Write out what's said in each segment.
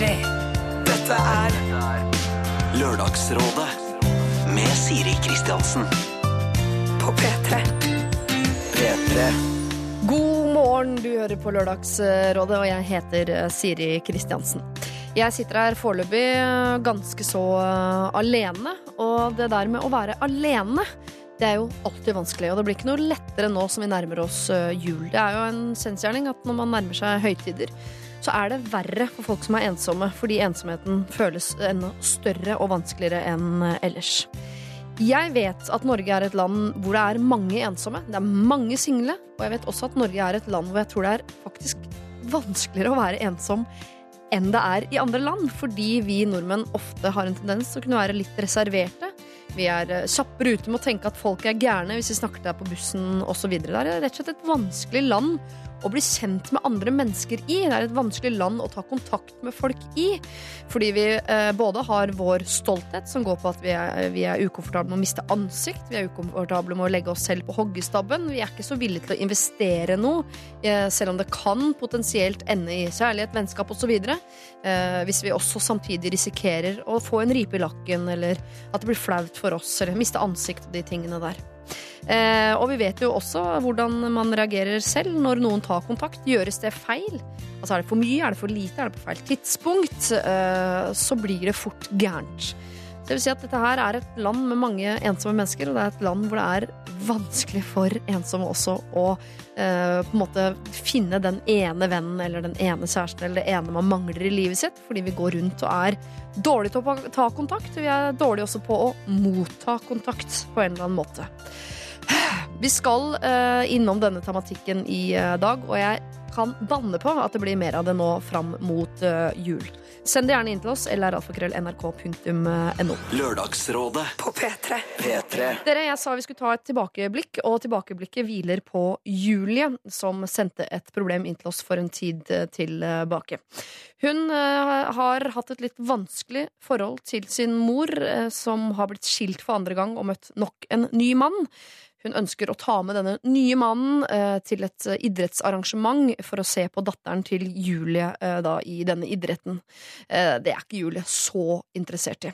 P3. Dette er Lørdagsrådet med Siri Kristiansen. på P3. P3. God morgen, du hører på Lørdagsrådet, og jeg heter eh, Siri Kristiansen. Jeg sitter her foreløpig eh, ganske så eh, alene, og det der med å være alene det er jo alltid vanskelig, og det blir ikke noe lettere nå som vi nærmer oss jul. Det er jo en kjensgjerning at når man nærmer seg høytider, så er det verre for folk som er ensomme, fordi ensomheten føles enda større og vanskeligere enn eh, ellers. Jeg vet at Norge er et land hvor det er mange ensomme. Det er mange single. Og jeg vet også at Norge er et land hvor jeg tror det er faktisk vanskeligere å være ensom enn det er i andre land. Fordi vi nordmenn ofte har en tendens til å kunne være litt reserverte. Vi er eh, kjappere ute med å tenke at folk er gærne hvis vi snakker der på bussen osv. Det er rett og slett et vanskelig land å bli kjent med andre mennesker i. Det er et vanskelig land å ta kontakt med folk i. Fordi vi eh, både har vår stolthet, som går på at vi er, vi er ukomfortable med å miste ansikt. Vi er ukomfortable med å legge oss selv på hoggestabben. Vi er ikke så villige til å investere noe, eh, selv om det kan potensielt ende i kjærlighet, vennskap osv. Eh, hvis vi også samtidig risikerer å få en ripe i lakken, eller at det blir flaut for oss, eller miste ansikt og de tingene der. Eh, og vi vet jo også hvordan man reagerer selv når noen tar kontakt. Gjøres det feil? Altså Er det for mye, er det for lite, er det på feil tidspunkt? Eh, så blir det fort gærent. Det vil si at dette her er et land med mange ensomme mennesker, og det er et land hvor det er vanskelig for ensomme også å eh, på en måte finne den ene vennen eller den ene kjæresten eller det ene man mangler i livet sitt, fordi vi går rundt og er dårlige til å ta kontakt. Vi er dårlige også på å motta kontakt på en eller annen måte. Vi skal eh, innom denne tematikken i eh, dag, og jeg kan banne på at det blir mer av det nå fram mot eh, jul. Send det gjerne inn til oss eller alfakrøll.nrk.no. Lørdagsrådet På P3. P3. Dere, jeg sa vi skulle ta et tilbakeblikk, og tilbakeblikket hviler på Julie, som sendte et problem inn til oss for en tid eh, tilbake. Hun eh, har hatt et litt vanskelig forhold til sin mor, eh, som har blitt skilt for andre gang og møtt nok en ny mann. Hun ønsker å ta med denne nye mannen eh, til et eh, idrettsarrangement for å se på datteren til Julie eh, da, i denne idretten. Det er ikke Julie så interessert i.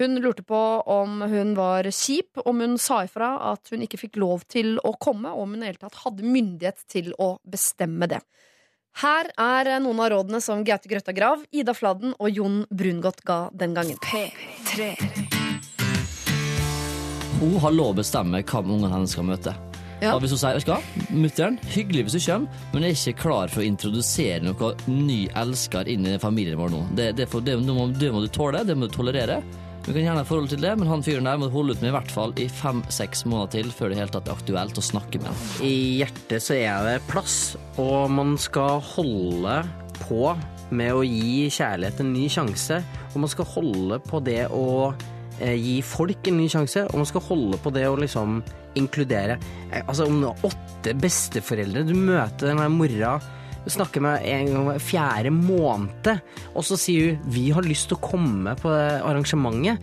Hun lurte på om hun var kjip, om hun sa ifra at hun ikke fikk lov til å komme, og om hun i det hele tatt hadde myndighet til å bestemme det. Her er noen av rådene som Gaute Grøtta Grav, Ida Fladen og Jon Brungot ga den gangen. P3. Hun har lov å bestemme hvem ungene hennes skal møte. Ja. Og hvis hun sier vet du hva, mutter'n, hyggelig hvis du kommer, men jeg er ikke klar for å introdusere noe ny elsker inn i familien vår nå. Det, det, for, det, det, må, det må du tåle, det må du tolerere. Du kan gjerne ha forhold til det, men han fyren der må holde ut med i hvert fall i fem-seks måneder til før det er helt tatt er aktuelt å snakke med ham. I hjertet så er det plass, og man skal holde på med å gi kjærlighet en ny sjanse. Og man skal holde på det å gi folk en ny sjanse, og man skal holde på det å liksom inkludere. Eh, altså om du har åtte besteforeldre, du møter den der mora snakker med en gang hver fjerde måned, og så sier hun 'vi har lyst til å komme på arrangementet'.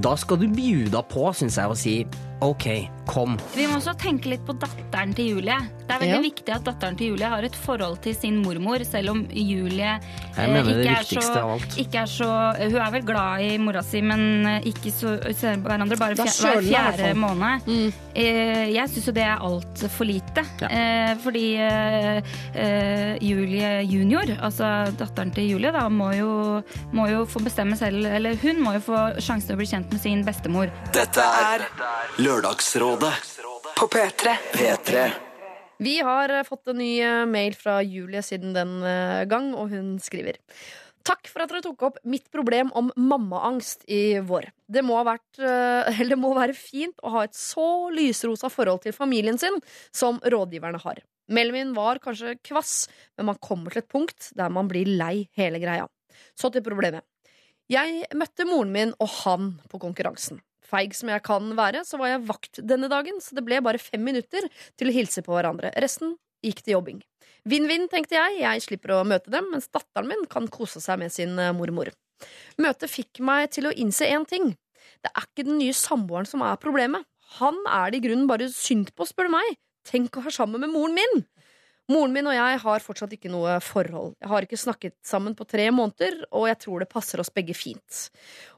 Da skal du bjuda på, syns jeg, og si 'OK, kom'. Vi må også tenke litt på datteren til Julie. Det er veldig Ja. viktig at datteren til Julie har et forhold til sin mormor, selv om Julie Jeg eh, mener det ikke, er så, av alt. ikke er så Hun er vel glad i mora si, men eh, ikke så ser på hverandre bare er fjer, hver fjerde måned. Mm. Eh, jeg syns jo det er altfor lite. Ja. Eh, fordi eh, eh, Julie junior, altså datteren til Julie, da, må jo, må jo få bestemme selv Eller hun må jo få sjansen til å bli kjent med sin bestemor. Dette er Lørdagsrådet På P3. P3. Vi har eh, fått en ny eh, mail fra Julie siden den eh, gang, og hun skriver. Takk for at dere tok opp mitt problem om mammaangst i vår. Det må, ha vært, eller det må være fint å ha et så lysrosa forhold til familien sin som rådgiverne har. Mailen min var kanskje kvass, men man kommer til et punkt der man blir lei hele greia. Så til problemet. Jeg møtte moren min og han på konkurransen. Feig som jeg kan være, så var jeg vakt denne dagen, så det ble bare fem minutter til å hilse på hverandre. Resten gikk til jobbing. Vinn-vinn, tenkte jeg. Jeg slipper å møte dem, mens datteren min kan kose seg med sin eh, mormor. Møtet fikk meg til å innse én ting. Det er ikke den nye samboeren som er problemet. Han er det i grunnen bare synd på, spør du meg. Tenk å være sammen med moren min! Moren min og jeg har fortsatt ikke noe forhold. Jeg har ikke snakket sammen på tre måneder, og jeg tror det passer oss begge fint.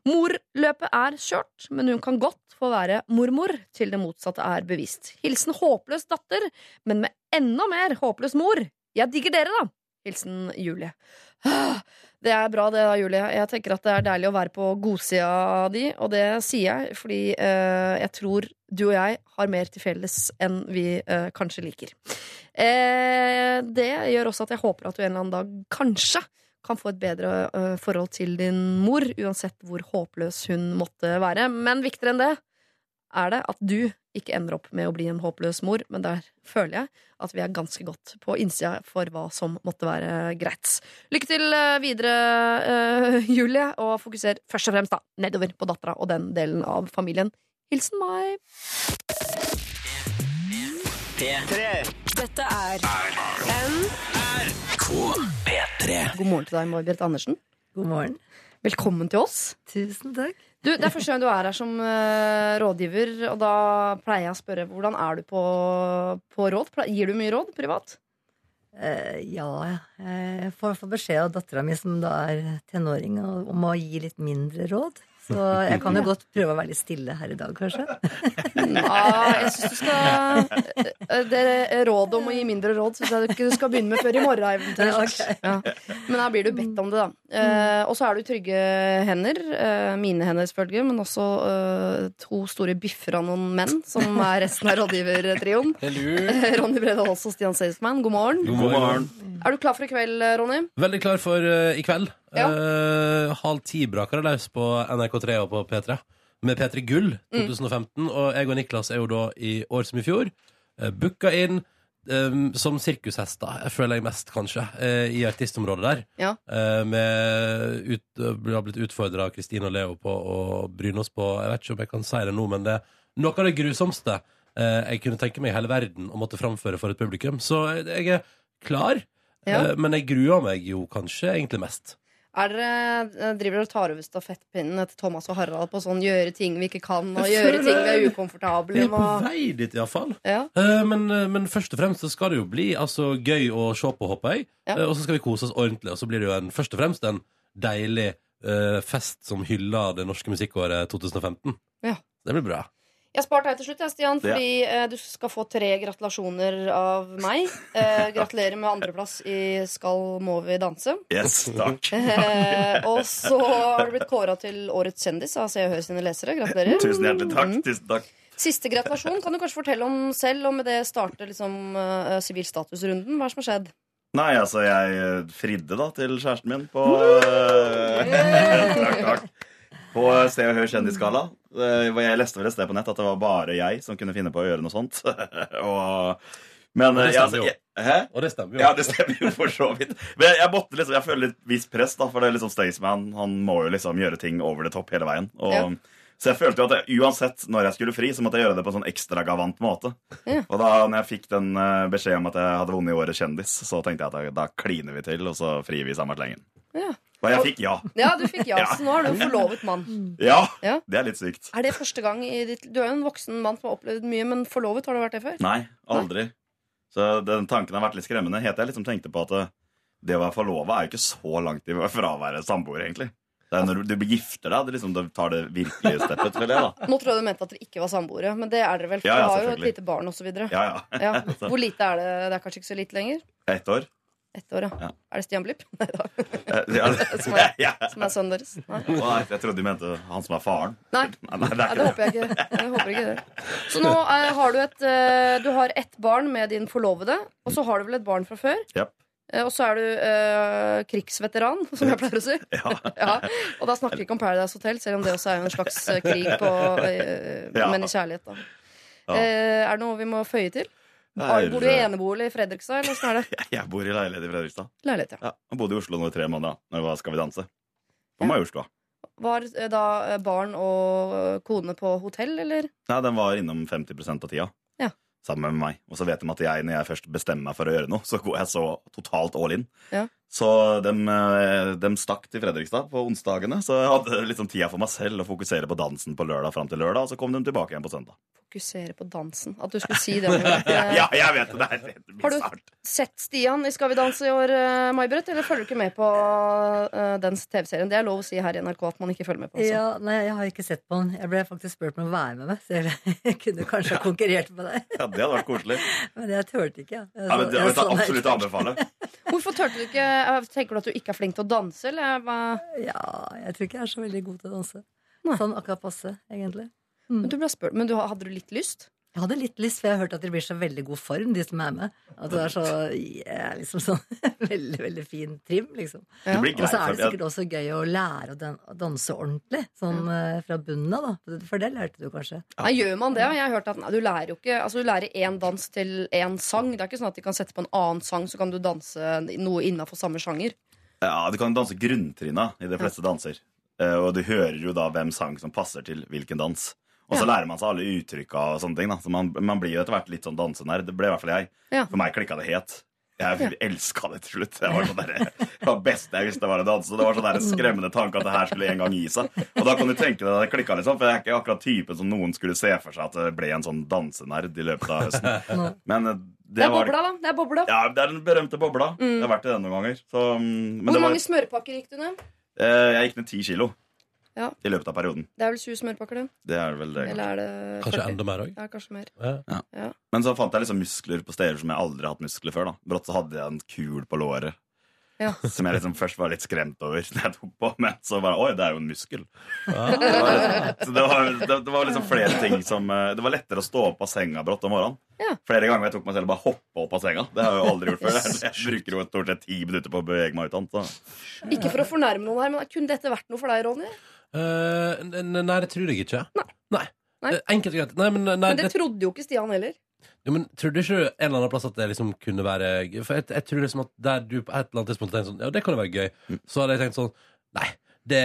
Morløpet er kjørt, men hun kan godt få være mormor til det motsatte er bevist. Hilsen håpløs datter, men med enda mer håpløs mor. Jeg digger dere, da! Hilsen Julie. Det er bra, det da, Julie. Jeg tenker at det er deilig å være på godsida di, og det sier jeg fordi eh, jeg tror du og jeg har mer til felles enn vi eh, kanskje liker. Eh, det gjør også at jeg håper at du en eller annen dag kanskje kan få et bedre eh, forhold til din mor, uansett hvor håpløs hun måtte være. Men viktigere enn det er det at du ikke ender opp med å bli en håpløs mor, men der føler jeg at vi er ganske godt på innsida for hva som måtte være greit. Lykke til eh, videre, uh, Julie, og fokuser først og fremst da, nedover på dattera og den delen av familien. Hilsen meg. Dette er P3. God morgen til deg, May-Britt Andersen. God morgen. Velkommen til oss. Tusen takk. Du, Det er første gang du er her som uh, rådgiver, og da pleier jeg å spørre hvordan er du på, på råd? Gir du mye råd privat? Uh, ja, jeg får beskjed av dattera mi, som da er tenåring, om å gi litt mindre råd. Så jeg kan jo godt prøve å være litt stille her i dag, kanskje. Ja, jeg synes du skal Det er rådet om å gi mindre råd syns jeg ikke du skal begynne med før i morgen. eventuelt. Okay. Ja. Men her blir du bedt om det, da. Eh, og så er du i trygge hender. Eh, mine hender, selvfølgelig, men også eh, to store biffer av noen menn, som er resten av rådgivertrioen. Eh, Ronny Brede Aas og Stian Seisman, god morgen. God morgen. Er du klar for i kveld, Ronny? Veldig klar for eh, i kveld. Ja. Eh, halv ti braker det løs på NRK3 og på P3. Med P3 Gull Mm. 2015. Og jeg og Niklas er jo da i år som i fjor uh, booka inn um, som sirkushester, jeg føler jeg mest, kanskje, uh, i artistområdet der. Ja. Uh, med ut, vi har blitt utfordra av Kristine og Leo på å bryne oss på Jeg vet ikke om jeg kan si det nå, men det er noe av det grusomste eh, jeg kunne tenke meg i hele verden å måtte framføre for et publikum. Så jeg, er klar, Ja. eh, men jeg gruer meg jo kanskje egentlig mest. Er dere, eh, driver dere og tar over stafettpinnen etter Thomas og Harald på sånn gjøre ting vi ikke kan, og gjøre ting vi er ukomfortable Vi er på vei dit, iallfall. Ja. Uh, men, eh, men først og fremst så skal det jo bli altså, gøy å se på, håper jeg. Ja. Uh, og så skal vi kose oss ordentlig. Og så blir det jo en, først og fremst en deilig uh, fest som hyller det norske musikkåret 2015. Ja. Det blir bra. Jeg har spart deg til slutt, jeg, Stian, fordi eh, du skal få tre gratulasjoner av meg. Eh, gratulerer med andreplass i Skal må vi danse. Yes, takk. Eh, og så har du blitt kåra til Årets kjendis av Se og Hør sine lesere. Gratulerer. Tusen hjertelig takk. Mm. Tusen takk. Siste gratulasjon kan du kanskje fortelle om selv, og med det starte liksom uh, sivilstatusrunden. Hva er det som har skjedd? Nei, altså, jeg eh, fridde da til kjæresten min på eh, Takk, takk. På Se og Hør kjendisskala. Eh, Jeg leste vel et sted på nett at det var bare jeg som kunne finne på å gjøre noe sånt. og, men Og det eh, stemmer jo. altså, jeg, Hæ? Og det stemmer jo. Ja, det stemmer jo for så vidt. Men jeg, jeg måtte liksom, jeg føler litt visst press, da, for det er liksom Staysman han må jo liksom gjøre ting over det topp hele veien. Og, Ja. Så jeg følte jo at jeg, uansett når jeg skulle fri, så måtte jeg gjøre det på en sånn ekstragavant måte. Ja. Og da når jeg fikk den eh, beskjed om at jeg hadde vunnet i Årets kjendis, så tenkte jeg at da, da kliner vi til, og så frir vi samme slengen. Ja. Og jeg fikk ja. Ja, du fikk ja, så nå er du forlovet mann. Ja, Ja. det er litt sykt. Er det første gang i ditt Du er jo en voksen mann som har opplevd mye, men forlovet, har du vært det før? Nei, aldri. Så den tanken har vært litt skremmende. Helt til jeg liksom tenkte på at det, det å være forlova er jo ikke så langt fra å være samboer, egentlig. Det er når du, blir gifter deg, det liksom, du tar det virkelige steppet, føler jeg, da. Nå tror jeg du mente at dere ikke var samboere, men det er dere vel? For Ja, ja, dere har jo et selvfølgelig. lite barn osv. Ja, ja. Ja. Hvor lite er det? Det er kanskje ikke så lite lenger? Ett år. Ett år, ja. Ja. Er det Stian Blipp? Nei da. Som er, som er sønnen deres? Nei. Nei, jeg trodde du mente han som er faren. Nei. Nei, nei, det det håper jeg ikke. Jeg håper ikke det. Så nå eh, har du et eh, Du har ett barn med din forlovede, og så har du vel et barn fra før? Japp. Eh, og så er du eh, krigsveteran, som jeg pleier å si. Ja. Ja. Og da snakker vi ikke om Paradise Hotel, selv om det også er en slags krig på Ja. Men i kjærlighet, da. Er det noe vi må føye til? Er- Bor du i enebolig i Fredrikstad, eller åssen er det? Jeg bor i leilighet i Fredrikstad. Leilighet, ja. Ja, bodde i Oslo nå i tre måneder. Når var Skal vi danse. På Majorstua. Var eh, da eh, barn og eh, kone på hotell, eller? Nei, den var innom 50% av tida. Ja. Sammen med meg. Og så vet de at jeg, når jeg først bestemmer meg for å gjøre noe, så går jeg så totalt all in. Ja. Så de, stakk til Fredrikstad på onsdagene. Så jeg hadde liksom tida for meg selv å fokusere på dansen på lørdag fram til lørdag. Og så kom de tilbake igjen på søndag. Fokusere på dansen. At du skulle si det. Ja, jeg vet det. Det er Har du sett Stian i Skal vi danse i år, eh, May-Britt? Eller følger du ikke med på eh, den TV-serien? Det er lov å si her i NRK at man ikke følger med på. Altså. Ja, nei, jeg har ikke sett på den. Jeg ble faktisk spurt om å være med meg, så jeg, kunne kanskje ha konkurrert med deg. Ja, Det hadde vært koselig. Men jeg turte ikke. Jeg, Ja, men det vil jeg absolutt anbefale. Hvorfor turte du ikke eh, Tenker du at du ikke er flink til å danse, eller hva? Ja, jeg tror ikke jeg er så veldig god til å danse. Nei. Sånn akkurat passe, egentlig. Men du spurt, men du, hadde du litt lyst? Jeg hadde litt lyst, for jeg har hørt at dere blir så veldig god form, de som er med. At det er så yeah, liksom sånn veldig, veldig fin trim, liksom. Ja. Og så er det sikkert også gøy å lære å danse ordentlig. Sånn eh, fra bunnen av, da. For det lærte du kanskje. Nei, gjør man det? Jeg har hørt at nei, du lærer jo ikke Altså du lærer én dans til én sang. Det er ikke sånn at de kan sette på en annen sang, så kan du danse noe innafor samme sjanger. Ja, Du kan danse grunntrinna i de fleste danser. Eh, Og du hører jo da hvem sang som passer til hvilken dans. Og så Ja. lærer man seg alle uttrykka og sånne ting. da Så man, man blir jo etter hvert litt sånn dansenerd. Det ble i hvert fall jeg. Ja. For meg klikka det helt. Jeg elska det til slutt. Det var sånn der, det var beste jeg visste var å danse. Det var sånn der skremmende tanke at det her skulle en gang gi seg. Og da kan du tenke deg det klikka, sånn For jeg er ikke akkurat typen som noen skulle se for seg at det ble en sånn dansenerd i løpet av høsten. Men eh, Det det er var bobla, da. Det er bobla. Ja, det er den berømte bobla. Jeg har vært i den noen ganger. Så, mm, men Hvor det var, mange smørpakker gikk du ned? eh, jeg gikk ned ti kilo Ja. i løpet av perioden. Det er vel 20 smørpakker, det? Det er vel det. Eller er det Kanskje 40? enda mer òg. Ja, kanskje mer. Ja. Men så fant jeg liksom muskler på steder som jeg aldri har hatt muskler før. da Brått så hadde jeg en kul på låret. Ja. Som jeg liksom først var litt skremt over. Når jeg tok på Men så bare Oi, det er jo en muskel. Det var, det var, det, det var liksom flere ting som eh, Det var lettere å stå opp av senga brått om morgenen. Ja. Flere ganger jeg tok meg selv og bare hoppe opp av senga. Det har jeg jo aldri gjort før. Jeg, jeg bruker jo stort sett ti minutter på å bevege meg ut. Så. Ikke for å fornærme noen her, men kunne dette vært noe for deg, Ronny? Eh, nei, det tror jeg ikke. Nei. Nei. Nei. Eh, Enkelt og greit. Nei, men, nei, Men det det, trodde jo ikke Stian heller. jo, men Trodde ikke du en eller annen plass at det liksom kunne være gøy? For jeg, jeg tror liksom at der du på et eller annet tidspunkt tenkte sånn Ja, det kan jo være gøy. Mm. Så hadde jeg tenkt sånn Nei, det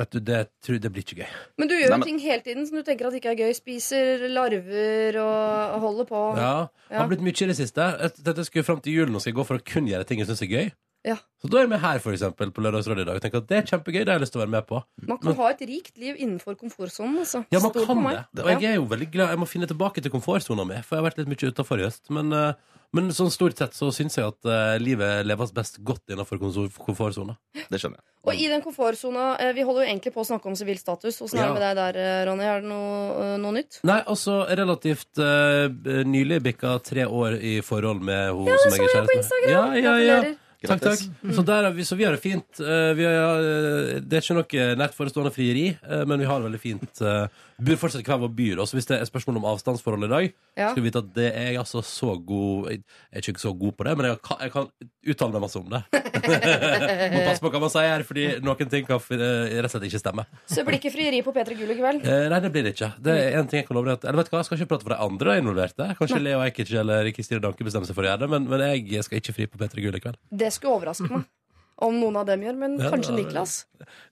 Vet du, det, tror, det blir ikke gøy. Men du gjør Nei, jo men- ting hele tiden som du tenker at ikke er gøy. Spiser larver og holder på. Ja, Ja. Har blitt mye i det siste. Jeg tenkte skulle fram til julen og skal jeg gå for å kun gjøre ting jeg syns er gøy. Ja. Så da er jeg med her, for eksempel, på Lørdagsrådet i dag. Og tenker at det er kjempegøy, det har jeg lyst til å være med på. Man kan ha et rikt liv innenfor komfortsonen. Altså. Ja, man Stor kan det. Og jeg er jo veldig glad Jeg må finne tilbake til komfortsona mi, for jeg har vært litt mye utafor i høst. Men, eh, men sånn stort sett så syns jeg at uh, livet leves best godt innenfor komfortsona. Det skjønner jeg. Og i den komfortsona eh, Vi holder jo egentlig på å snakke om sivil status. Åssen er det med deg der, Ronny? Er det noe, noe nytt? Nei, altså relativt uh, nylig bikka tre år i forhold med hun som jeg er kjæreste med. Instagram. Ja, ja, ja. Takk, takk. Så, der er vi, så vi har det fint. Eh, vi har, eh, det er ikke noe nært forestående frieri, eh, men vi har det veldig fint. Bor fortsatt i hver vår by. Også hvis det er spørsmål om avstandsforhold i dag, Ja. skal du vite at det er jeg altså så god Jeg er ikke så god på det, men jeg kan, jeg kan uttale meg masse om det. Må passe på hva man sier, fordi noen ting kan rett og slett ikke stemme. Så det blir ikke frieri på P3 Gull i kveld? Eh, nei, det blir det ikke. Det er en ting jeg kan love deg Eller vet du hva, jeg skal ikke prate for de andre involverte. Kanskje Leo Ajkic eller Kristine Danke bestemmer seg for å gjøre det, men, men jeg skal ikke fri på P3 Gull i kveld. Det skulle overraske meg. Om noen av dem gjør, men Ja, kanskje Niklas.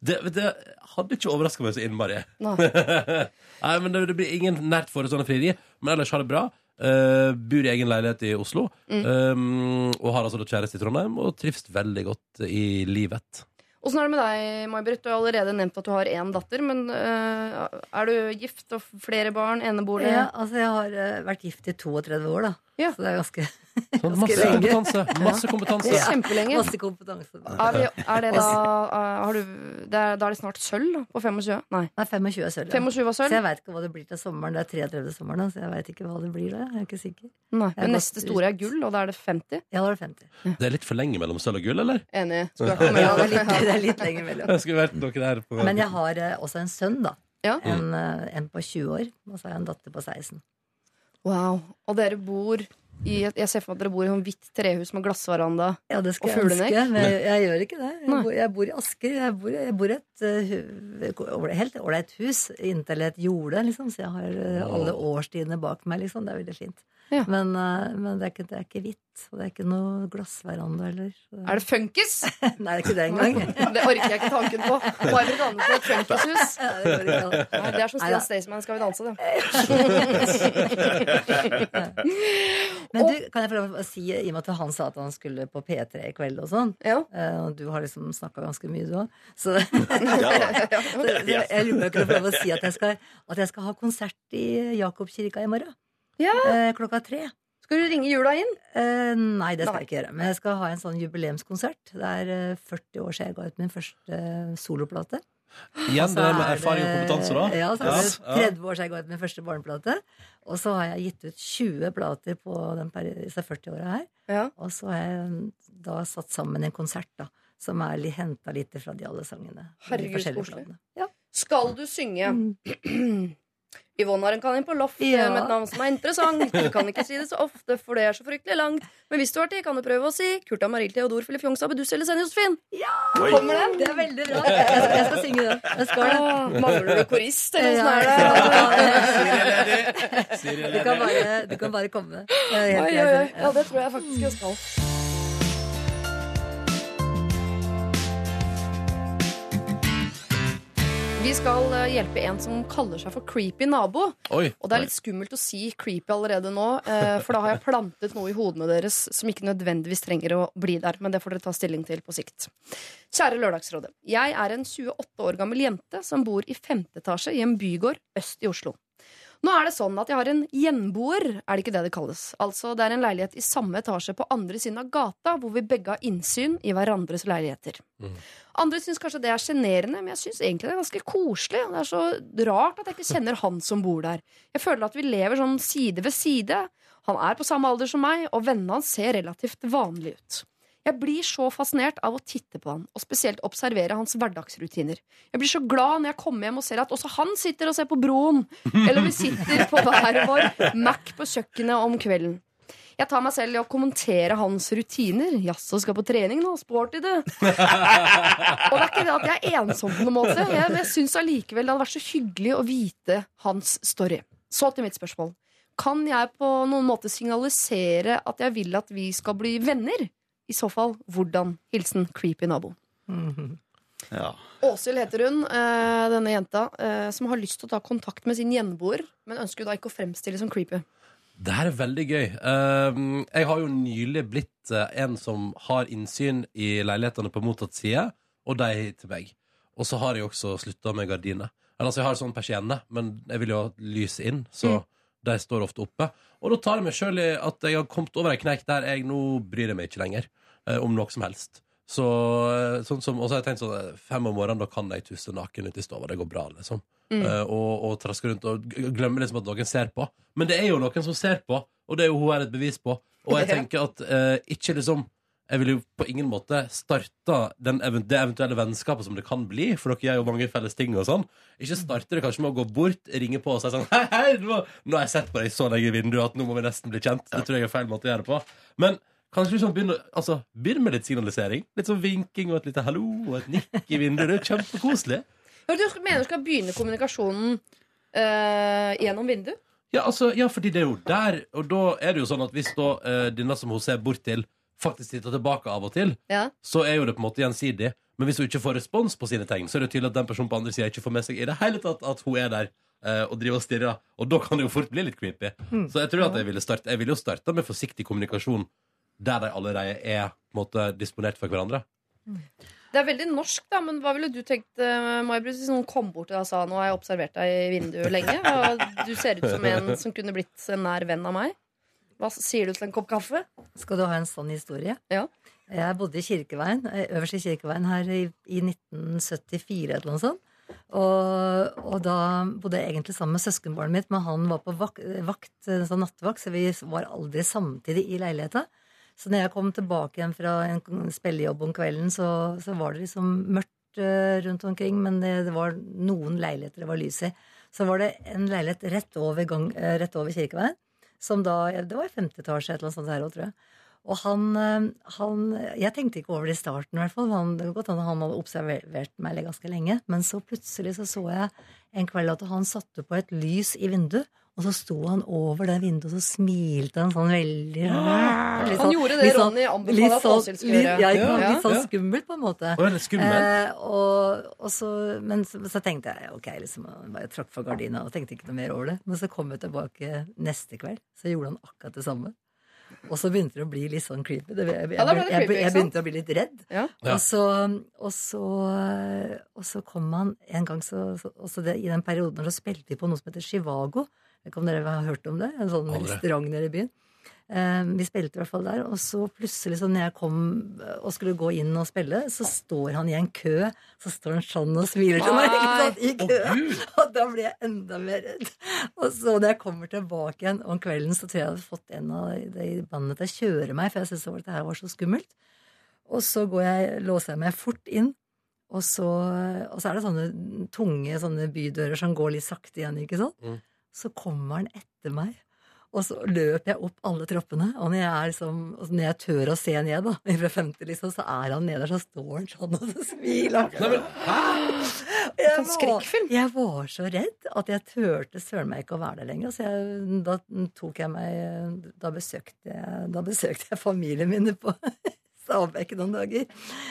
Det, det hadde ikke overraska meg så innmari. Nei. Nei, men det, det blir ingen nært forestående frieri. Men ellers har det bra. Uh, bor i egen leilighet i Oslo. Um, og har altså kjæreste i Trondheim, og trives veldig godt i livet. Åssen er det med deg, May-Britt? Du har allerede nevnt at du har én datter. Men uh, er du gift og flere barn? Enebolig? Ja, altså jeg har uh, vært gift i 32 år, da. Ja. Så det er ganske, Sånn, masse lenge. kompetanse. Masse kompetanse. Det er kjempelenge. Masse kompetanse. Er, vi, er det da eh, har du, det er, Da er det snart sølv på 25? Nei. Nei, 25 er sølv. ja. 25 var Så jeg veit ikke hva det blir til sommeren. Det er 33. sommeren, så jeg veit ikke hva det blir da. Jeg er ikke sikker. Nei. Men neste store er gull, og da er det 50? Ja, da er det 50. Det er litt for lenge mellom sølv og gull, eller? Enig. Skulle vært Ja, det er litt, det er litt lenge mellom. Jeg skulle vært noe der på Men jeg har eh, også en sønn, da. Ja. En, eh, en på 20 år, og så har jeg en datter på 16. Wow. Og dere bor i Jeg ser for meg at dere bor i sånn hvitt trehus med glassveranda. Ja, det skal Og fuglenekk? jeg, jeg gjør ikke det. Jeg bor, jeg bor i Asker. Jeg bor, jeg bor i et uh, helt ålreit hus inntil et jorde, liksom. Så jeg har uh, alle årstidene bak meg, liksom. Det er veldig fint. Ja. Men, eh, men det, er ikke, det er ikke hvitt, og det er ikke noe glassveranda heller. Er det funkis? Nei, det er ikke det engang. Det orker jeg ikke tanken på. May-Britt Andersen i et funkishus. Det er som. Stian Staysman skal vi danse, det. Men du, kan jeg få lov å si, i og med at han sa at han skulle på P3 i kveld og sånn, Ja. eh, og du har liksom snakka ganske mye, du òg, så, Ja, så, så jeg lurer på om jeg kan få lov å si at jeg skal, at jeg skal ha konsert i Jakobkirka i morgen. Ja. Eh, klokka tre. Skal du ringe jula inn? Eh, nei, det skal Nei. jeg ikke gjøre. Men jeg skal ha en sånn jubileumskonsert. Det er eh, 40 år siden jeg ga ut min første eh, soloplate. Igjen det med er erfaring og kompetanse, da. Ja, så er det Ja. 30 år siden jeg ga ut min første barneplate. Og så har jeg gitt ut 20 plater på disse 40 åra her. Ja. Og så har jeg mm, da satt sammen en konsert, da. Som er litt, henta litt fra de alle sangene. Herregud, så koselig. Ja. Skal du synge Yvonne har en kanin på loft Ja. med et navn som er interessant. Du kan ikke si det så ofte, for det er så fryktelig langt. Men hvis du har tid, kan du prøve å si Kurta, Marie, Theodor, Filip Jongs, Abeduss eller Senn Josefin. Oi. Kommer den? Det er veldig bra. Jeg skal, jeg skal synge den. Jeg skal det. Åh, Mangler du korist, eller Ja, åssen er det? Du kan bare, du kan bare komme. Oi, oi, oi. Ja, det tror jeg faktisk jeg skal. Vi skal eh, hjelpe en som kaller seg for creepy nabo. Oi. Og det er litt skummelt å si creepy allerede nå, eh, for da har jeg plantet noe i hodene deres som ikke nødvendigvis trenger å bli der. Men det får dere ta stilling til på sikt. Kjære Lørdagsrådet. Jeg er en 28 år gammel jente som bor i femte etasje i en bygård øst i Oslo. Nå er det sånn at jeg har en gjenboer, er det ikke det det kalles. Altså, det er en leilighet i samme etasje på andre siden av gata, hvor vi begge har innsyn i hverandres leiligheter. Andre syns kanskje det er sjenerende, men jeg syns egentlig det er ganske koselig. Det er så rart at jeg ikke kjenner han som bor der. Jeg føler at vi lever sånn side ved side. Han er på samme alder som meg, og vennene hans ser relativt vanlige ut. Jeg blir så fascinert av å titte på han, og spesielt observere hans hverdagsrutiner. Jeg blir så glad når jeg kommer hjem og ser at også han sitter og ser på Broen, eller vi sitter på hver vår Mac på kjøkkenet om kvelden. Jeg tar meg selv i å kommentere hans rutiner. Jaså, skal på trening nå? Sporty, du. Og det er ikke det at jeg er ensom på noen måte. Jeg, jeg syns allikevel det hadde vært så hyggelig å vite hans story. Så til mitt spørsmål. Kan jeg på noen måte signalisere at jeg vil at vi skal bli venner? I så fall, hvordan? Hilsen creepy nabo. Ja. Åshild heter hun, eh, denne jenta, eh, som har lyst til å ta kontakt med sin gjenboer, men ønsker jo da ikke å fremstille som creepy. Det her er veldig gøy. Um, jeg har jo nylig blitt eh, en som har innsyn i leilighetene på mottatt side, og de til meg. Og så har jeg også slutta med gardiner. Eller, altså, jeg har sånn persienne, men jeg vil jo ha lys inn, så de står ofte oppe. Og da tar jeg meg sjøl i at jeg har kommet over ei kneik der jeg nå bryr jeg meg ikke lenger eh, om noe som helst. Så, eh, sånn som, og så har jeg tenkt sånn eh, fem om morgenen, da kan jeg tusse naken ut i stua. Det går bra, liksom. Eh, og, og traske rundt og glemme liksom at noen ser på. Men det er jo noen som ser på, og det er jo hun her et bevis på. Og jeg tenker at eh, ikke liksom Jeg vil jo på ingen måte starte den, det eventuelle vennskapet som det kan bli, for dere gjør jo mange felles ting og sånn. Ikke starte det kanskje med å gå bort, ringe på og si sånn Hei, hei, nå, nå har jeg sett på deg så lenge i vinduet at nå må vi nesten bli kjent. Det tror jeg er feil måte å gjøre det på. Men kanskje liksom begynne, altså, begynne med litt signalisering. Litt sånn vinking og et lite hallo og et nikk i vinduet. Det er kjempekoselig. Ja, Du mener du skal begynne kommunikasjonen øh, gjennom vinduet? Ja, altså, ja, fordi det er jo der Og da er det jo sånn at hvis da øh, denne som hun ser bort til, faktisk titter tilbake av og til, Ja. så er jo det på en måte gjensidig. Men hvis hun ikke får respons på sine tegn, så er det tydelig at den personen på andre sida ikke får med seg i det hele tatt at hun er der eh, og driver og stirrer. Og da kan det jo fort bli litt creepy. Så jeg tror at jeg ville starte Jeg ville jo starta med forsiktig kommunikasjon der de allerede er på en måte disponert for hverandre. Det er veldig norsk, da, men hva ville du tenkt, uh, May-Britt, hvis noen kom bort til deg og sa nå har jeg observert deg i vinduet lenge, og du ser ut som en som kunne blitt en nær venn av meg? Hva sier du til en kopp kaffe? Skal du ha en sånn historie? Ja. Jeg bodde i Kirkeveien, eh, øverst i Kirkeveien her i, i 1974 eller noe sånt. Og, og da bodde jeg egentlig sammen med søskenbarnet mitt, men han var på vakt, vakt sånn nattevakt, så vi var aldri samtidig i leiligheta. Så når jeg kom tilbake igjen fra en spillejobb om kvelden, så, så var det liksom mørkt eh, rundt omkring, men det, det var noen leiligheter det var lys i. Så var det en leilighet rett over, gang, eh, rett over Kirkeveien, som da Det var i femte etasje, et eller annet sånt her òg, tror jeg. Og han, eh, han Jeg tenkte ikke over det i starten, i hvert fall. Han, det godt han hadde observert meg ganske lenge. Men så plutselig så, så jeg en kveld at han satte på et lys i vinduet, Og så sto han over det vinduet, og så smilte han sånn veldig litt Han gjorde det sånn- Ronny anbefaler at sånn- Åshild skulle gjøre. Ja. Ja. litt sånn skummelt, på en måte. Er skummelt? Eh, og, og så, men så, så tenkte jeg ok, liksom, jeg bare trakk for gardina og tenkte ikke noe mer over det. Men så kom jeg tilbake neste kveld, så gjorde han akkurat det samme. Og så begynte det å bli litt sånn creepy. Det, jeg, jeg, Ja, jeg, jeg, begynte å bli litt redd. Ja. Ja. Og, så, og, så, og så kom han en gang så, så, også det, I den perioden når så spilte vi på noe som heter Chivago. Om dere har hørt om det? En sånn Aldri. restaurant nede i byen. Eh, vi spilte i hvert fall der, og så plutselig, så når jeg kom eh, og skulle gå inn og spille, så står han i en kø. Så står han sånn og smiler til meg ikke sant, i Å, kø. Gud! Og da blir jeg enda mer redd. Og så når jeg kommer tilbake igjen om kvelden, så tror jeg jeg hadde fått en av de i bandet til å kjøre meg, for jeg syntes dette her var så skummelt. Og så går jeg, låser jeg meg fort inn. Og så, og så er det sånne tunge sånne bydører som går litt sakte igjen, ikke sant? Mm. Så kommer han etter meg. Og så løper jeg opp alle troppene, og når jeg, er liksom, når jeg tør å se ned, da, fra 50, liksom, så er han nede der, så står han sånn og så smiler. Nei, Jeg Sånn var, jeg var så redd at jeg turte søren meg ikke å være der lenger. Så jeg, da tok jeg meg Da besøkte jeg, da besøkte jeg familien mine på Stabekk noen dager.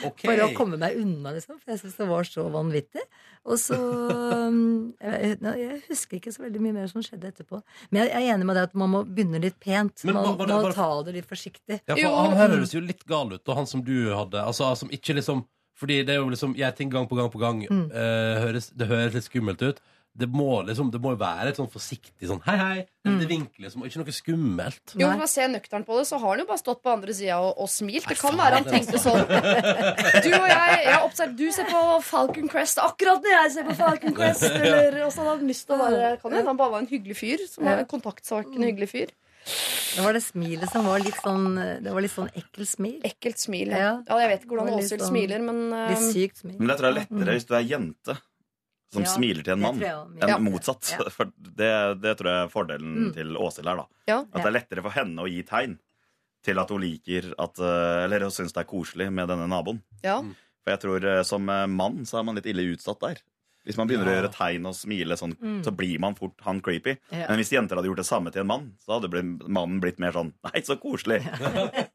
Okay. For å komme meg unna, liksom. For jeg syntes det var så vanvittig. Og så um, jeg, jeg husker ikke så veldig mye mer som skjedde etterpå. Men jeg er enig med deg at man må begynne litt pent. Men Man må bare- ta det litt forsiktig. Ja, for Han her høres jo litt gal ut, og han som du hadde. Altså, som ikke liksom Fordi det er jo liksom jeg ting gang på gang på gang. Mm. uh, høres, det høres litt skummelt ut. Det må liksom Det må være et sånn forsiktig sånn hei, hei. Mm. Det vinkler liksom, og ikke noe skummelt. Jo, når man ser nøkternt på det, så har han jo bare stått på andre sida og, og smilt. Det kan være han tenkte sånn Du og jeg, jeg observer, Du ser på Falcon Crest akkurat når jeg ser på Falcon Crest. Eller, og så hadde han lyst til å være Kan hende han bare var en hyggelig fyr. Som var en kontaktsakende hyggelig fyr. Det var det smilet som var litt sånn Det var litt sånn ekkelt smil. Ekkelt smil. Ja. Ja. jeg vet ikke hvordan Åshild sånn- smiler, men Litt eh, sykt smil. Men jeg tror det er lettere hvis du er jente som Ja, smiler til en mann, enn Ja. motsatt. For det, det tror jeg er fordelen Mm. til Åshild her, da. At det er lettere for henne å gi tegn til at hun liker at eh, Eller hun syns det er koselig med denne naboen. ja. For jeg tror eh, som eh, mann så er man litt ille utsatt der. Hvis man begynner Ja. å gjøre tegn og smile sånn, Mm. så blir man fort han creepy. Ja. Men hvis jenter hadde gjort det samme til en mann, så hadde blitt, mannen blitt mer sånn Nei, så koselig.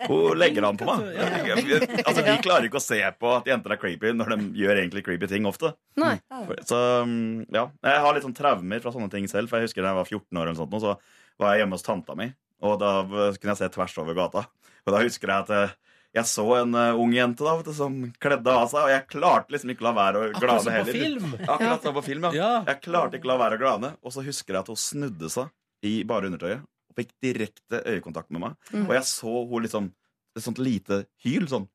Hun legger an på meg. Altså, Vi klarer ikke å se på at jenter er creepy når de gjør egentlig creepy ting ofte. Nei. Så mm, ja, Jeg har litt sånn traumer fra sånne ting selv. For jeg husker da jeg var 14 år, eller sånt, så var jeg hjemme hos tanta mi. Og da kunne jeg se tvers over gata. Og da husker jeg at eh, jeg så en eh, ung jente da, du, som kledde av seg, og jeg klarte liksom ikke å la være å glane på heller. film. Akkurat som på film, ja. Ja. Jeg klarte ikke å la være å glane. Og så husker jeg at hun snudde seg i bare undertøyet og fikk direkte øyekontakt med meg. Mm. Og jeg så hun liksom et sånt lite hyl, sånn.